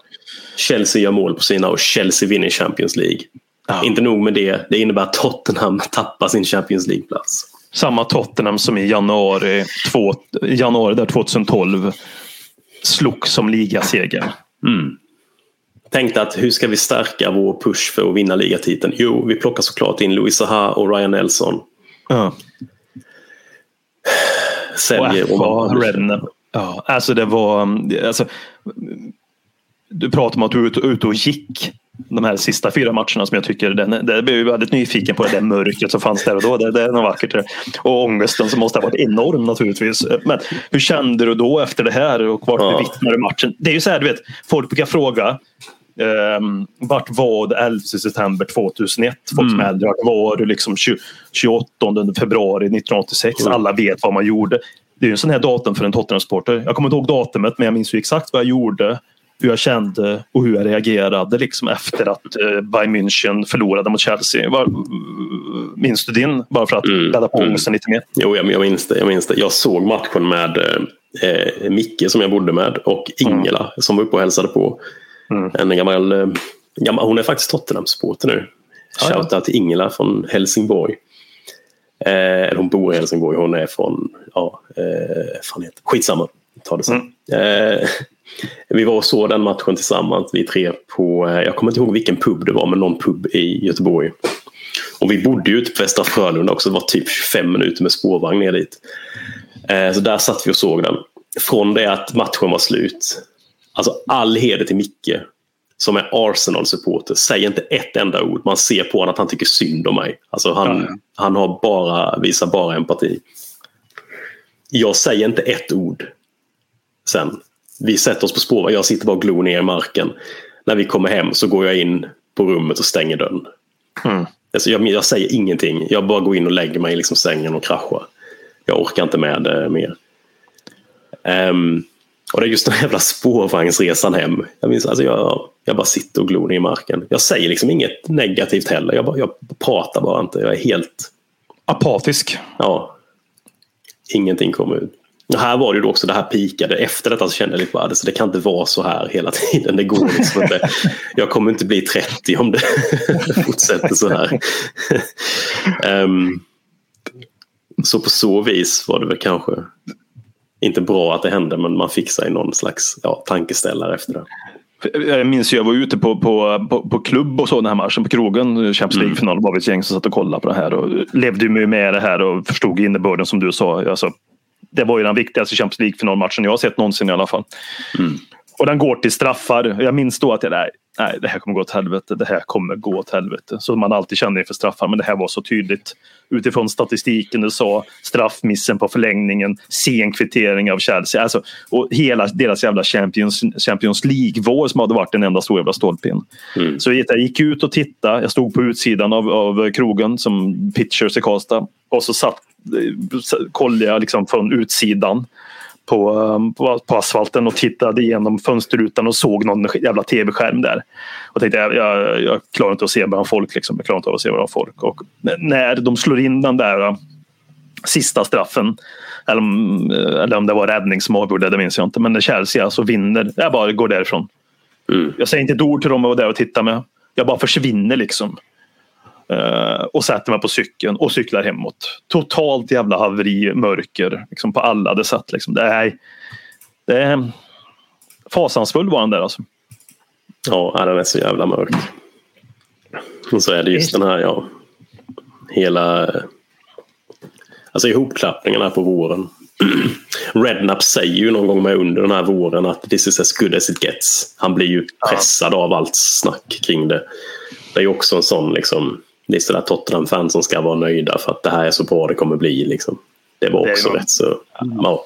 Chelsea gör mål på sina och Chelsea vinner Champions League. Ja. Inte nog med det. Det innebär att Tottenham tappar sin Champions League-plats. Samma Tottenham som i januari, två, januari där 2012 slog som ligaseger. Mm. Tänkte att hur ska vi stärka vår push för att vinna ligatiteln? Jo, vi plockar såklart in Louis Saha och Ryan Nelson. Ja. Och Säljer FA, Redden. Ja, alltså det var... Alltså, du pratar om att du är ute, och gick de här sista fyra matcherna som jag tycker, den, det blev jag väldigt nyfiken på det där mörkret som fanns där och då. Det, det är något vackert. Och ångesten som måste ha varit enorm naturligtvis. Men hur kände du då efter det här och vart Ja. bevittnade du matchen? Det är ju så här, du vet, folk brukar fråga Um, vart var det 11 september 2001? Folk som är äldre. Vart var det liksom 20, 28 februari 1986? Mm. Alla vet vad man gjorde. Det är ju en sån här datum för en Tottenham-supporter. Jag kommer inte ihåg datumet men jag minns ju exakt vad jag gjorde, hur jag kände och hur jag reagerade liksom efter att uh, Bayern München förlorade mot Chelsea. Var, minns du din? Bara för att Mm, ladda på mm. lite mer. Jo, jag, jag, minns det, jag minns det. Jag såg matchen med eh, Micke som jag bodde med och Ingela som var uppe och hälsade på. Mm. En gammal, eh, gammal, hon är faktiskt Tottenham-supporter nu. Ja. Shoutout till Ingela från Helsingborg. Eh, hon bor i Helsingborg, hon är från, ja, eh, fan heter skitsamma. Ta det sen. Eh, vi var och såg den matchen tillsammans, vi tre på, eh, jag kommer inte ihåg vilken pub det var, men någon pub i Göteborg. Och vi bodde ju ute på Västra Frölunda också, det var typ 25 minuter med spårvagn ner dit. Eh, så där satt vi och såg den. Från det att matchen var slut. Alltså all heder till Micke som är Arsenal-supporter. Säger inte ett enda ord. Man ser på honom att han tycker synd om mig. Alltså han, ja. han har bara, visar bara empati. Jag säger inte ett ord sen. Vi sätter oss på spåret. Jag sitter bara och glor ner i marken. När vi kommer hem så går jag in på rummet och stänger dörren. Mm. Alltså jag, jag, säger ingenting. Jag bara går in och lägger mig i liksom sängen och kraschar. Jag orkar inte med det mer. Um, och det är just den jävla spårvagnsresan hem. Jag, minns, alltså jag, jag bara sitter och glor ner i marken. Jag säger liksom inget negativt heller. Jag, bara, jag pratar bara inte. Jag är helt... Apatisk. Ja. Ingenting kommer ut. Och här var det då också, det här pikade. Efter detta så kände jag lite bara, det kan inte vara så här hela tiden. Det går liksom inte. Jag kommer inte bli 30 om det fortsätter så här. Um, så på så vis var det väl kanske inte bra att det hände men man fick sig någon slags ja, tankeställare efter det. Jag minns ju jag var ute på, på, på, på klubb och så den här matchen på krogen. Champions mm. League-final var vi ett gäng som satt och kollade på det här och levde med det här och förstod innebörden som du sa. Alltså, det var ju den viktigaste Champions League-finalmatchen jag har sett någonsin i alla fall. Mm. Och den går till straffar. Jag minns då att jag, nej, nej, det här kommer gå åt helvete. Det här kommer gå åt helvete. Så man alltid kände inför straffar. Men det här var så tydligt. Utifrån statistiken du sa, straffmissen på förlängningen, sen kvittering av Chelsea. Alltså, och hela deras jävla Champions, Champions League-vår som hade varit en enda stor jävla stolpin. Mm. Så jag gick ut och tittade. Jag stod på utsidan av, av krogen som pitchers i Karlstad. Och så satt, kollade jag liksom från utsidan på, um, på, asfalten och tittade igenom fönsterrutan och såg någon jävla tv-skärm där. Och tänkte jag, jag, jag klarar inte att se bland folk. Liksom. Jag klarar inte av att se bland folk. Och när de slår in den där uh, sista straffen eller, eller om det var räddning som avgjorde det minns jag inte. Men när Chelsea alltså vinner, jag bara går därifrån. Mm. Jag säger inte ett ord till dem och där och tittar med. Jag bara försvinner liksom. Uh, och sätter mig på cykeln och cyklar hemåt. Totalt jävla haveri, mörker liksom på alla det sätt. Liksom. Det, är, det är fasansfull var den där alltså. Ja, den är så jävla mörk. Och så är det just den här, ja. Hela... Alltså ihopklappningarna på våren. Rednap säger ju någon gång med under den här våren att this is as good as it gets. Han blir ju pressad ja. av allt snack kring det. Det är ju också en sån liksom det är sådär Tottenham-fans som ska vara nöjda för att det här är så bra det kommer bli. Liksom. Det var också det rätt så... Ja.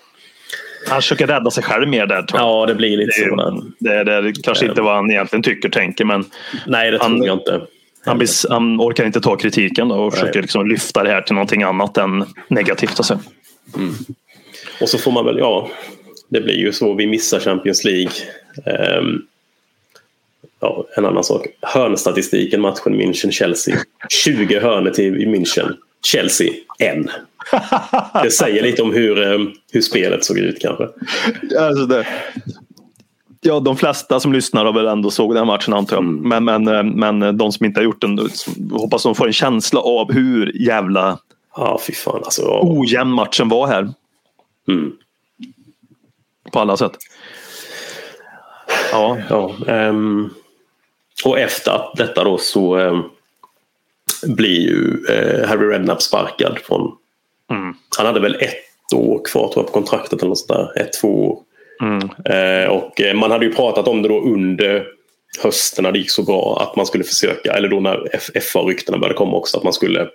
Han försöker rädda sig själv mer där. Ja, det blir lite det så. Det, det, det kanske inte vad han egentligen tycker tänker men... Nej, det tror han, jag inte. Han, blir, han, orkar inte ta kritiken då och Nej. försöker liksom lyfta det här till någonting annat än negativt. Alltså. Mm. Och så får man väl, ja, det blir ju så. Vi missar Champions League. Um, ja, en annan sak. Hörnstatistiken matchen München-Chelsea. 20 hörnor till München. Chelsea, en. Det säger lite om hur, eh, hur spelet såg ut kanske. Alltså det, ja, de flesta som lyssnar har väl ändå såg den här matchen antar jag. Mm. Men, men, eh, men de som inte har gjort den hoppas de får en känsla av hur jävla ja, fy fan, alltså, ojämn matchen var här. Mm. På alla sätt. Ja, ja um, och efter detta då så eh, blir ju eh, Harry Redknapp sparkad från... Mm. Han hade väl ett år kvar tror jag, på kontraktet eller något sånt där. Ett, två år. Mm. Eh, och eh, man hade ju pratat om det då under hösten när det gick så bra att man skulle försöka, eller då när FA-ryktena började komma också, att man skulle,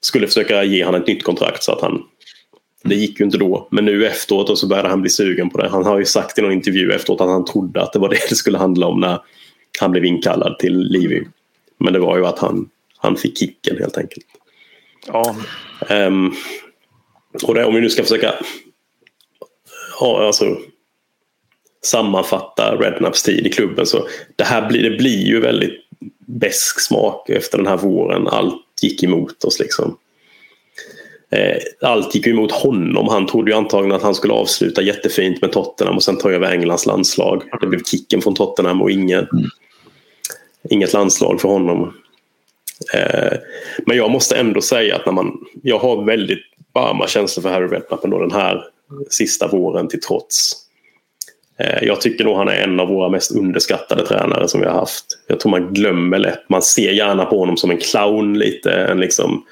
skulle försöka ge honom ett nytt kontrakt så att han det gick ju inte då, men nu efteråt så började han bli sugen på det. Han har ju sagt i någon intervju efteråt att han trodde att det var det det skulle handla om när han blev inkallad till Livy. Men det var ju att han, han fick kicken helt enkelt. Ja. Um, och det, om vi nu ska försöka ja, alltså, sammanfatta Rednaps tid i klubben så det här blir, det blir ju väldigt besk smak efter den här våren. Allt gick emot oss liksom. Eh, allt gick ju emot honom. Han trodde ju antagligen att han skulle avsluta jättefint med Tottenham och sen ta över Englands landslag. Det blev kicken från Tottenham och ingen, mm inget landslag för honom. Eh, men jag måste ändå säga att när man, jag har väldigt varma känslor för Harry Redknapp ändå den här sista våren till trots. Eh, jag tycker nog han är en av våra mest underskattade tränare som vi har haft. Jag tror man glömmer lätt, man ser gärna på honom som en clown lite, en liksom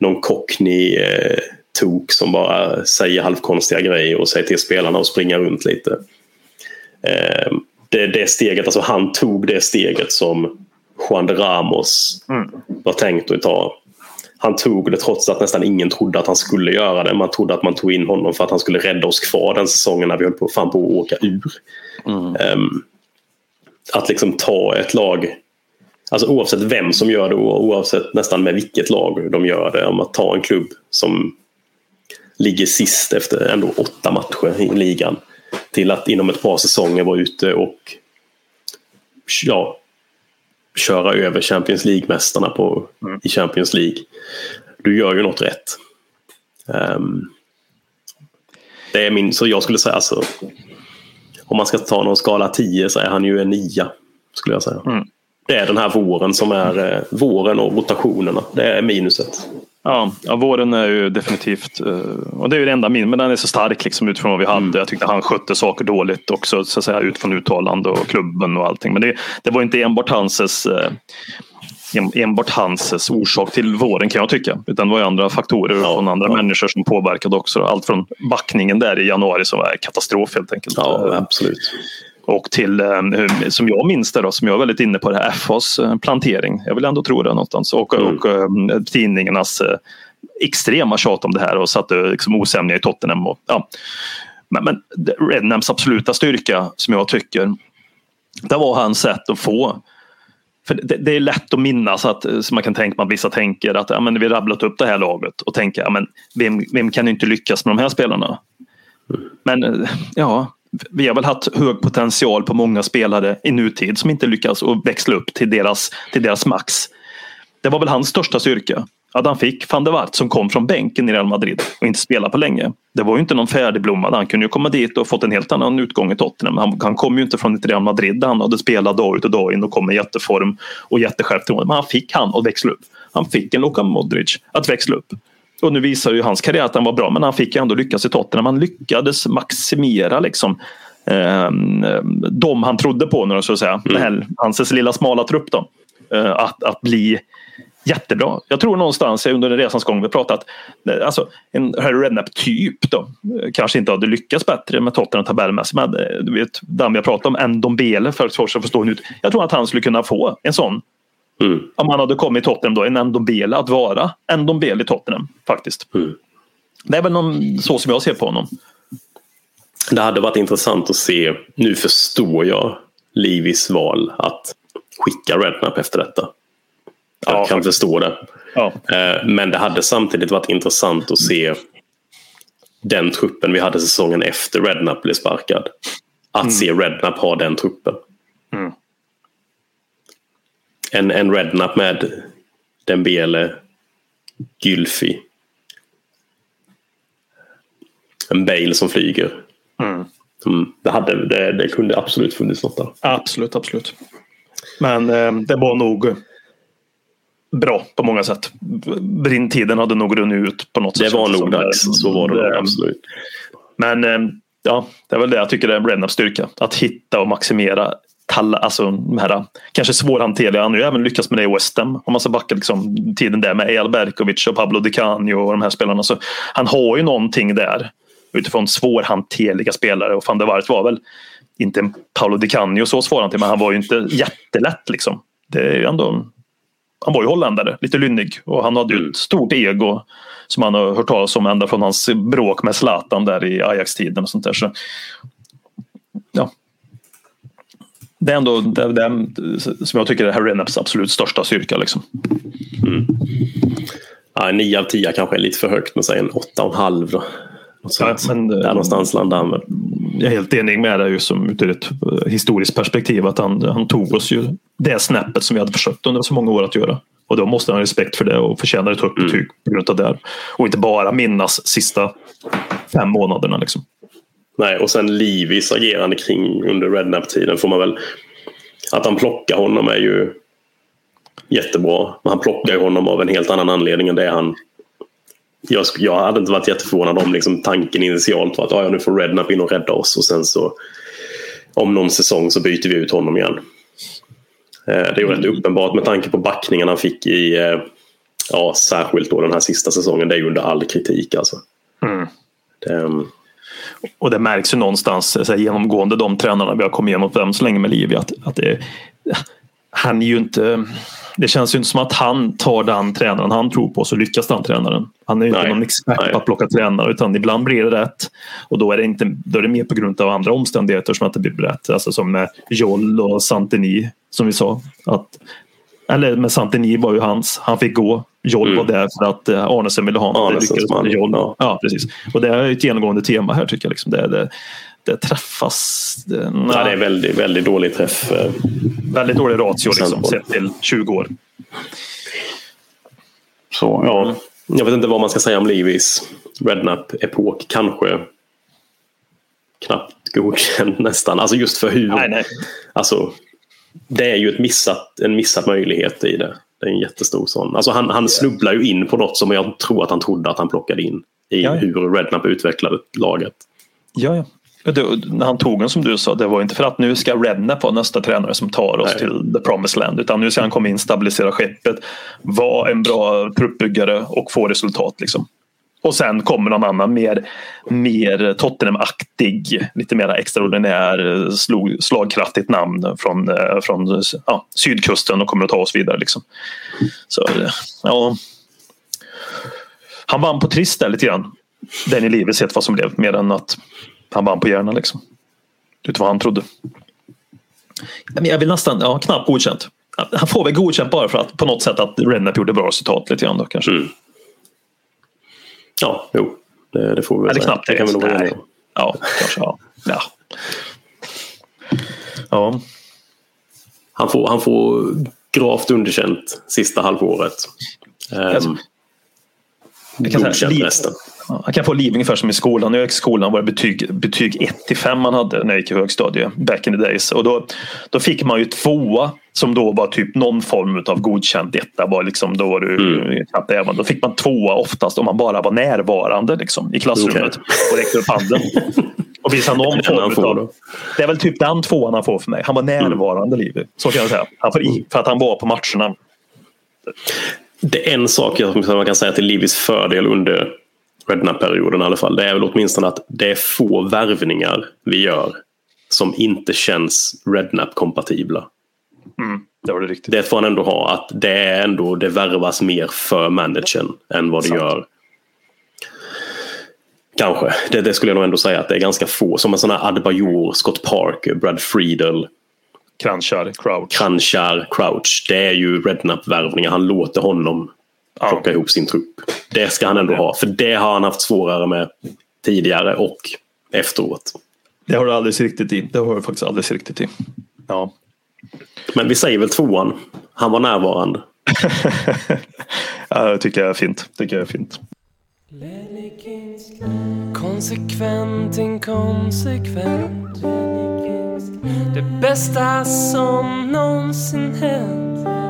någon cockney, eh, tok som bara säger halvkonstiga grejer och säger till spelarna att springa runt lite. Eh, det, det steget, alltså han tog det steget som Juan de Ramos mm. var tänkt att ta. Han tog det trots att nästan ingen trodde att han skulle göra det. Man trodde att man tog in honom för att han skulle rädda oss kvar den säsongen när vi höll på, fan på att åka ur. Mm. Um, att liksom ta ett lag, alltså oavsett vem som gör det och oavsett nästan med vilket lag de gör det, om att ta en klubb som ligger sist efter ändå åtta matcher i ligan till att inom ett par säsonger vara ute och ja, köra över Champions League-mästarna mm. i Champions League. Du gör ju något rätt. Um, det är min, så jag skulle säga alltså, om man ska ta någon skala 10 så är han ju en 9 skulle jag säga. Mm. Det är den här våren som är eh, våren och rotationerna. Det är minuset. Ja, ja, våren är ju definitivt, eh, och det är ju det enda min, men den är så stark liksom utifrån vad vi hade. Mm. Jag tyckte han skötte saker dåligt också, så att säga, utifrån uttalande och klubben och allting. Men det, det var inte enbart hans eh, enbart hans orsak till våren kan jag tycka. Utan det var andra faktorer ja, från andra ja. människor som påverkade också. Allt från backningen där i januari som var katastrof helt enkelt. Ja, absolut. Och till, eh, som jag minns det, då, som jag är väldigt inne på, det här FHs eh, plantering. Jag vill ändå tro det någonstans. Och, mm. och eh, tidningarnas extrema tjat om det här och satte liksom osämja i Tottenham. Och, ja. Men, men Rednams absoluta styrka som jag tycker, det var hans sätt att få för det, det, är lätt att minnas att så man kan tänka att vissa tänker att ja, men vi rabblat upp det här laget och tänker ja, men vem, vem kan inte lyckas med de här spelarna? Mm. Men ja, vi har väl haft hög potential på många spelare i nutid som inte lyckas och växla upp till deras, till deras max. Det var väl hans största styrka. Att han fick van der Waart som kom från bänken i Real Madrid och inte spelade på länge. Det var ju inte någon färdigblommad. Han kunde ju komma dit och fått en helt annan utgång i Tottenham. Han, han kom ju inte från ett Real Madrid där han hade spelat dag ut och dag in och kom i jätteform och jättesjälvförtroende. Men han fick han att växla upp. Han fick en Luka Modric att växla upp. Och nu visar ju hans karriär att han var bra, men han fick ju ändå lyckas i Tottenham. Han lyckades maximera liksom eh, de han trodde på, nu, så att säga. Mm. Här, hans lilla smala trupp då. Eh, att, att bli jättebra. Jag tror någonstans under resans gång vi pratat eh, alltså en Harry Redknapp-typ då kanske inte hade lyckats bättre med Tottenham tabellmässigt. Men eh, du vet, den vi har pratat om, en Dombele för att förstå ut. Jag tror att han skulle kunna få en sån Mm. Om han hade kommit Tottenham då, en Ndombele att vara Ndombele i Tottenham faktiskt. Mm. Det är väl någon, så som jag ser på honom. Det hade varit intressant att se, nu förstår jag Livis val att skicka Redknapp efter detta. Jag ja, kan faktiskt. förstå det. Ja. Eh, men det hade samtidigt varit intressant att se den truppen vi hade säsongen efter Redknapp blev sparkad. Att mm. se Redknapp ha den truppen. Mm en, en Rednap med Dembele, Gylfi. En Bale som flyger. Mm. Mm, det, hade, det, det, kunde absolut funnits något där. Absolut, absolut. Men eh, det var nog bra på många sätt. Brintiden hade nog runnit ut på något sätt. Det var nog dags, så var det, det absolut. Men eh, ja, det är väl det jag tycker är Rednaps styrka. Att hitta och maximera talla, alltså de här kanske svårhanterliga. Han har ju även lyckats med det i West Ham. Om man ska backa liksom, tiden där med Eyal Berkovic och Pablo Di Canio och de här spelarna. Så han har ju någonting där utifrån svårhanterliga spelare och van der Waart var väl inte Paolo Di Canio så svårhanterlig men han var ju inte jättelätt liksom. Det är ändå, han var ju holländare, lite lynnig och han hade ju ett stort ego som han har hört talas om ända från hans bråk med Zlatan där i Ajax-tiden och sånt där. Så, det är ändå det, det, som jag tycker är Harry Redknapps absolut största styrka. Liksom. Mm. Ja, 9 av 10 kanske är lite för högt, men säg en 8,5 då. Ja, men, Där någonstans landar han Jag är helt enig med dig som ur ett eh, historiskt perspektiv att han, han tog oss ju det snäppet som vi hade försökt under så många år att göra. Och då måste han ha respekt för det och förtjänar ett högt mm. betyg på grund av det. Och inte bara minnas sista fem månaderna. Liksom. Nej, och sen Livis agerande kring under Rednap-tiden får man väl... Att han plockar honom är ju jättebra. Men han plockar ju honom av en helt annan anledning än det han... Jag, jag hade inte varit jätteförvånad om liksom tanken initialt var att ah, ja, nu får Rednap in och rädda oss och sen så om någon säsong så byter vi ut honom igen. Eh, det är ju rätt uppenbart med tanke på backningen han fick i eh, ja, särskilt då den här sista säsongen, det är ju under all kritik alltså. Mm. Det, ehm, Och det märks ju någonstans så här, genomgående de tränarna vi har kommit igenom än så länge med Livi att, att det, han är ju inte det känns ju inte som att han tar den tränaren han tror på så lyckas den tränaren. Han är ju inte någon expert Nej. på att plocka tränare utan ibland blir det rätt. Och då är det, inte, då är det mer på grund av andra omständigheter som att det blir rätt. Alltså som med Joll och Santini som vi sa. Att, eller med Santini var ju hans, han fick gå. Joll Mm. var där för att eh, Arnesen ville ha honom. Det lyckades man, med Joll. ja. Ja. precis. Och det är ett genomgående tema här tycker jag. Liksom. Det, det, det träffas. Det, ja, det är väldigt, väldigt dålig träff. eh, Väldigt dålig ratio liksom, sett till 20 år. Så, ja. Jag vet inte vad man ska säga om Livis Rednap-epok. Kanske knappt godkänd nästan. Alltså just för hur... Nej, nej. Alltså, det är ju ett missat, en missad möjlighet i det. Det är en jättestor sån. Alltså han, han snubblar ju in på något som jag tror att han trodde att han plockade in. I Ja, hur Rednap utvecklade laget. Ja, ja. Det, när han tog den som du sa, det var inte för att nu ska Rednap vara nästa tränare som tar oss Nej. till the promised land. Utan nu ska han komma in, stabilisera skeppet, vara en bra truppbyggare och få resultat. Liksom. Och sen kommer någon annan mer, mer Tottenham-aktig, lite mer extraordinär, slog, slagkraftigt namn från, eh, från ja, sydkusten och kommer att ta oss vidare. Liksom. Så, eh, ja. Han vann på trist där lite grann. Den i livet sett vad som blev, mer än att han vann på hjärnan liksom. Utifrån vad han trodde. Men jag vill nästan, ja knappt godkänt. Han får väl godkänt bara för att på något sätt att Rednap gjorde bra resultat lite grann då kanske. Mm. Ja, jo. Det, det får vi väl Eller knappt det kan vi nog vara. Ja, kanske ja. Ja. ja. Han får, han får gravt underkänt sista halvåret. Um, Jag kan säga, liv- resten. Han kan få liv ungefär som i skolan. När jag gick i skolan var det betyg, betyg 1 till 5 man hade när jag gick i högstadiet. Back in the days. Och då, då fick man ju tvåa som då var typ någon form av godkänt etta. Var liksom, då var du Mm. knappt även. Då fick man tvåa oftast om man bara var närvarande liksom, i klassrummet. Okej. Och räckte upp handen. Och visade någon form får av. Det är väl typ den tvåan han får för mig. Han var närvarande livet. Så kan jag säga. Han får i, för att han var på matcherna. Det är en sak jag- man kan säga till Livis fördel under Rednap-perioden i alla fall. Det är väl åtminstone att det är få värvningar vi gör som inte känns Rednap-kompatibla. Mm, det var det riktigt. Det får han ändå ha. Att det är ändå det värvas mer för managern än vad det Sant. gör. Kanske. Det, det skulle jag nog ändå säga att det är ganska få. Som en sån här Adebayor, Scott Parker, Brad Friedel, Kranchar, Crouch. Kranchar, Crouch. Det är ju Rednap-värvningar. Han låter honom Ja. plocka ihop sin trupp. Det ska han ändå ha. För det har han haft svårare med tidigare och efteråt. Det har du alldeles riktigt i. Det har du faktiskt alldeles riktigt i. Ja. Men vi säger väl tvåan. Han var närvarande. ja det tycker jag är fint. Tycker jag är fint. Konsekvent, inkonsekvent Det bästa som någonsin hänt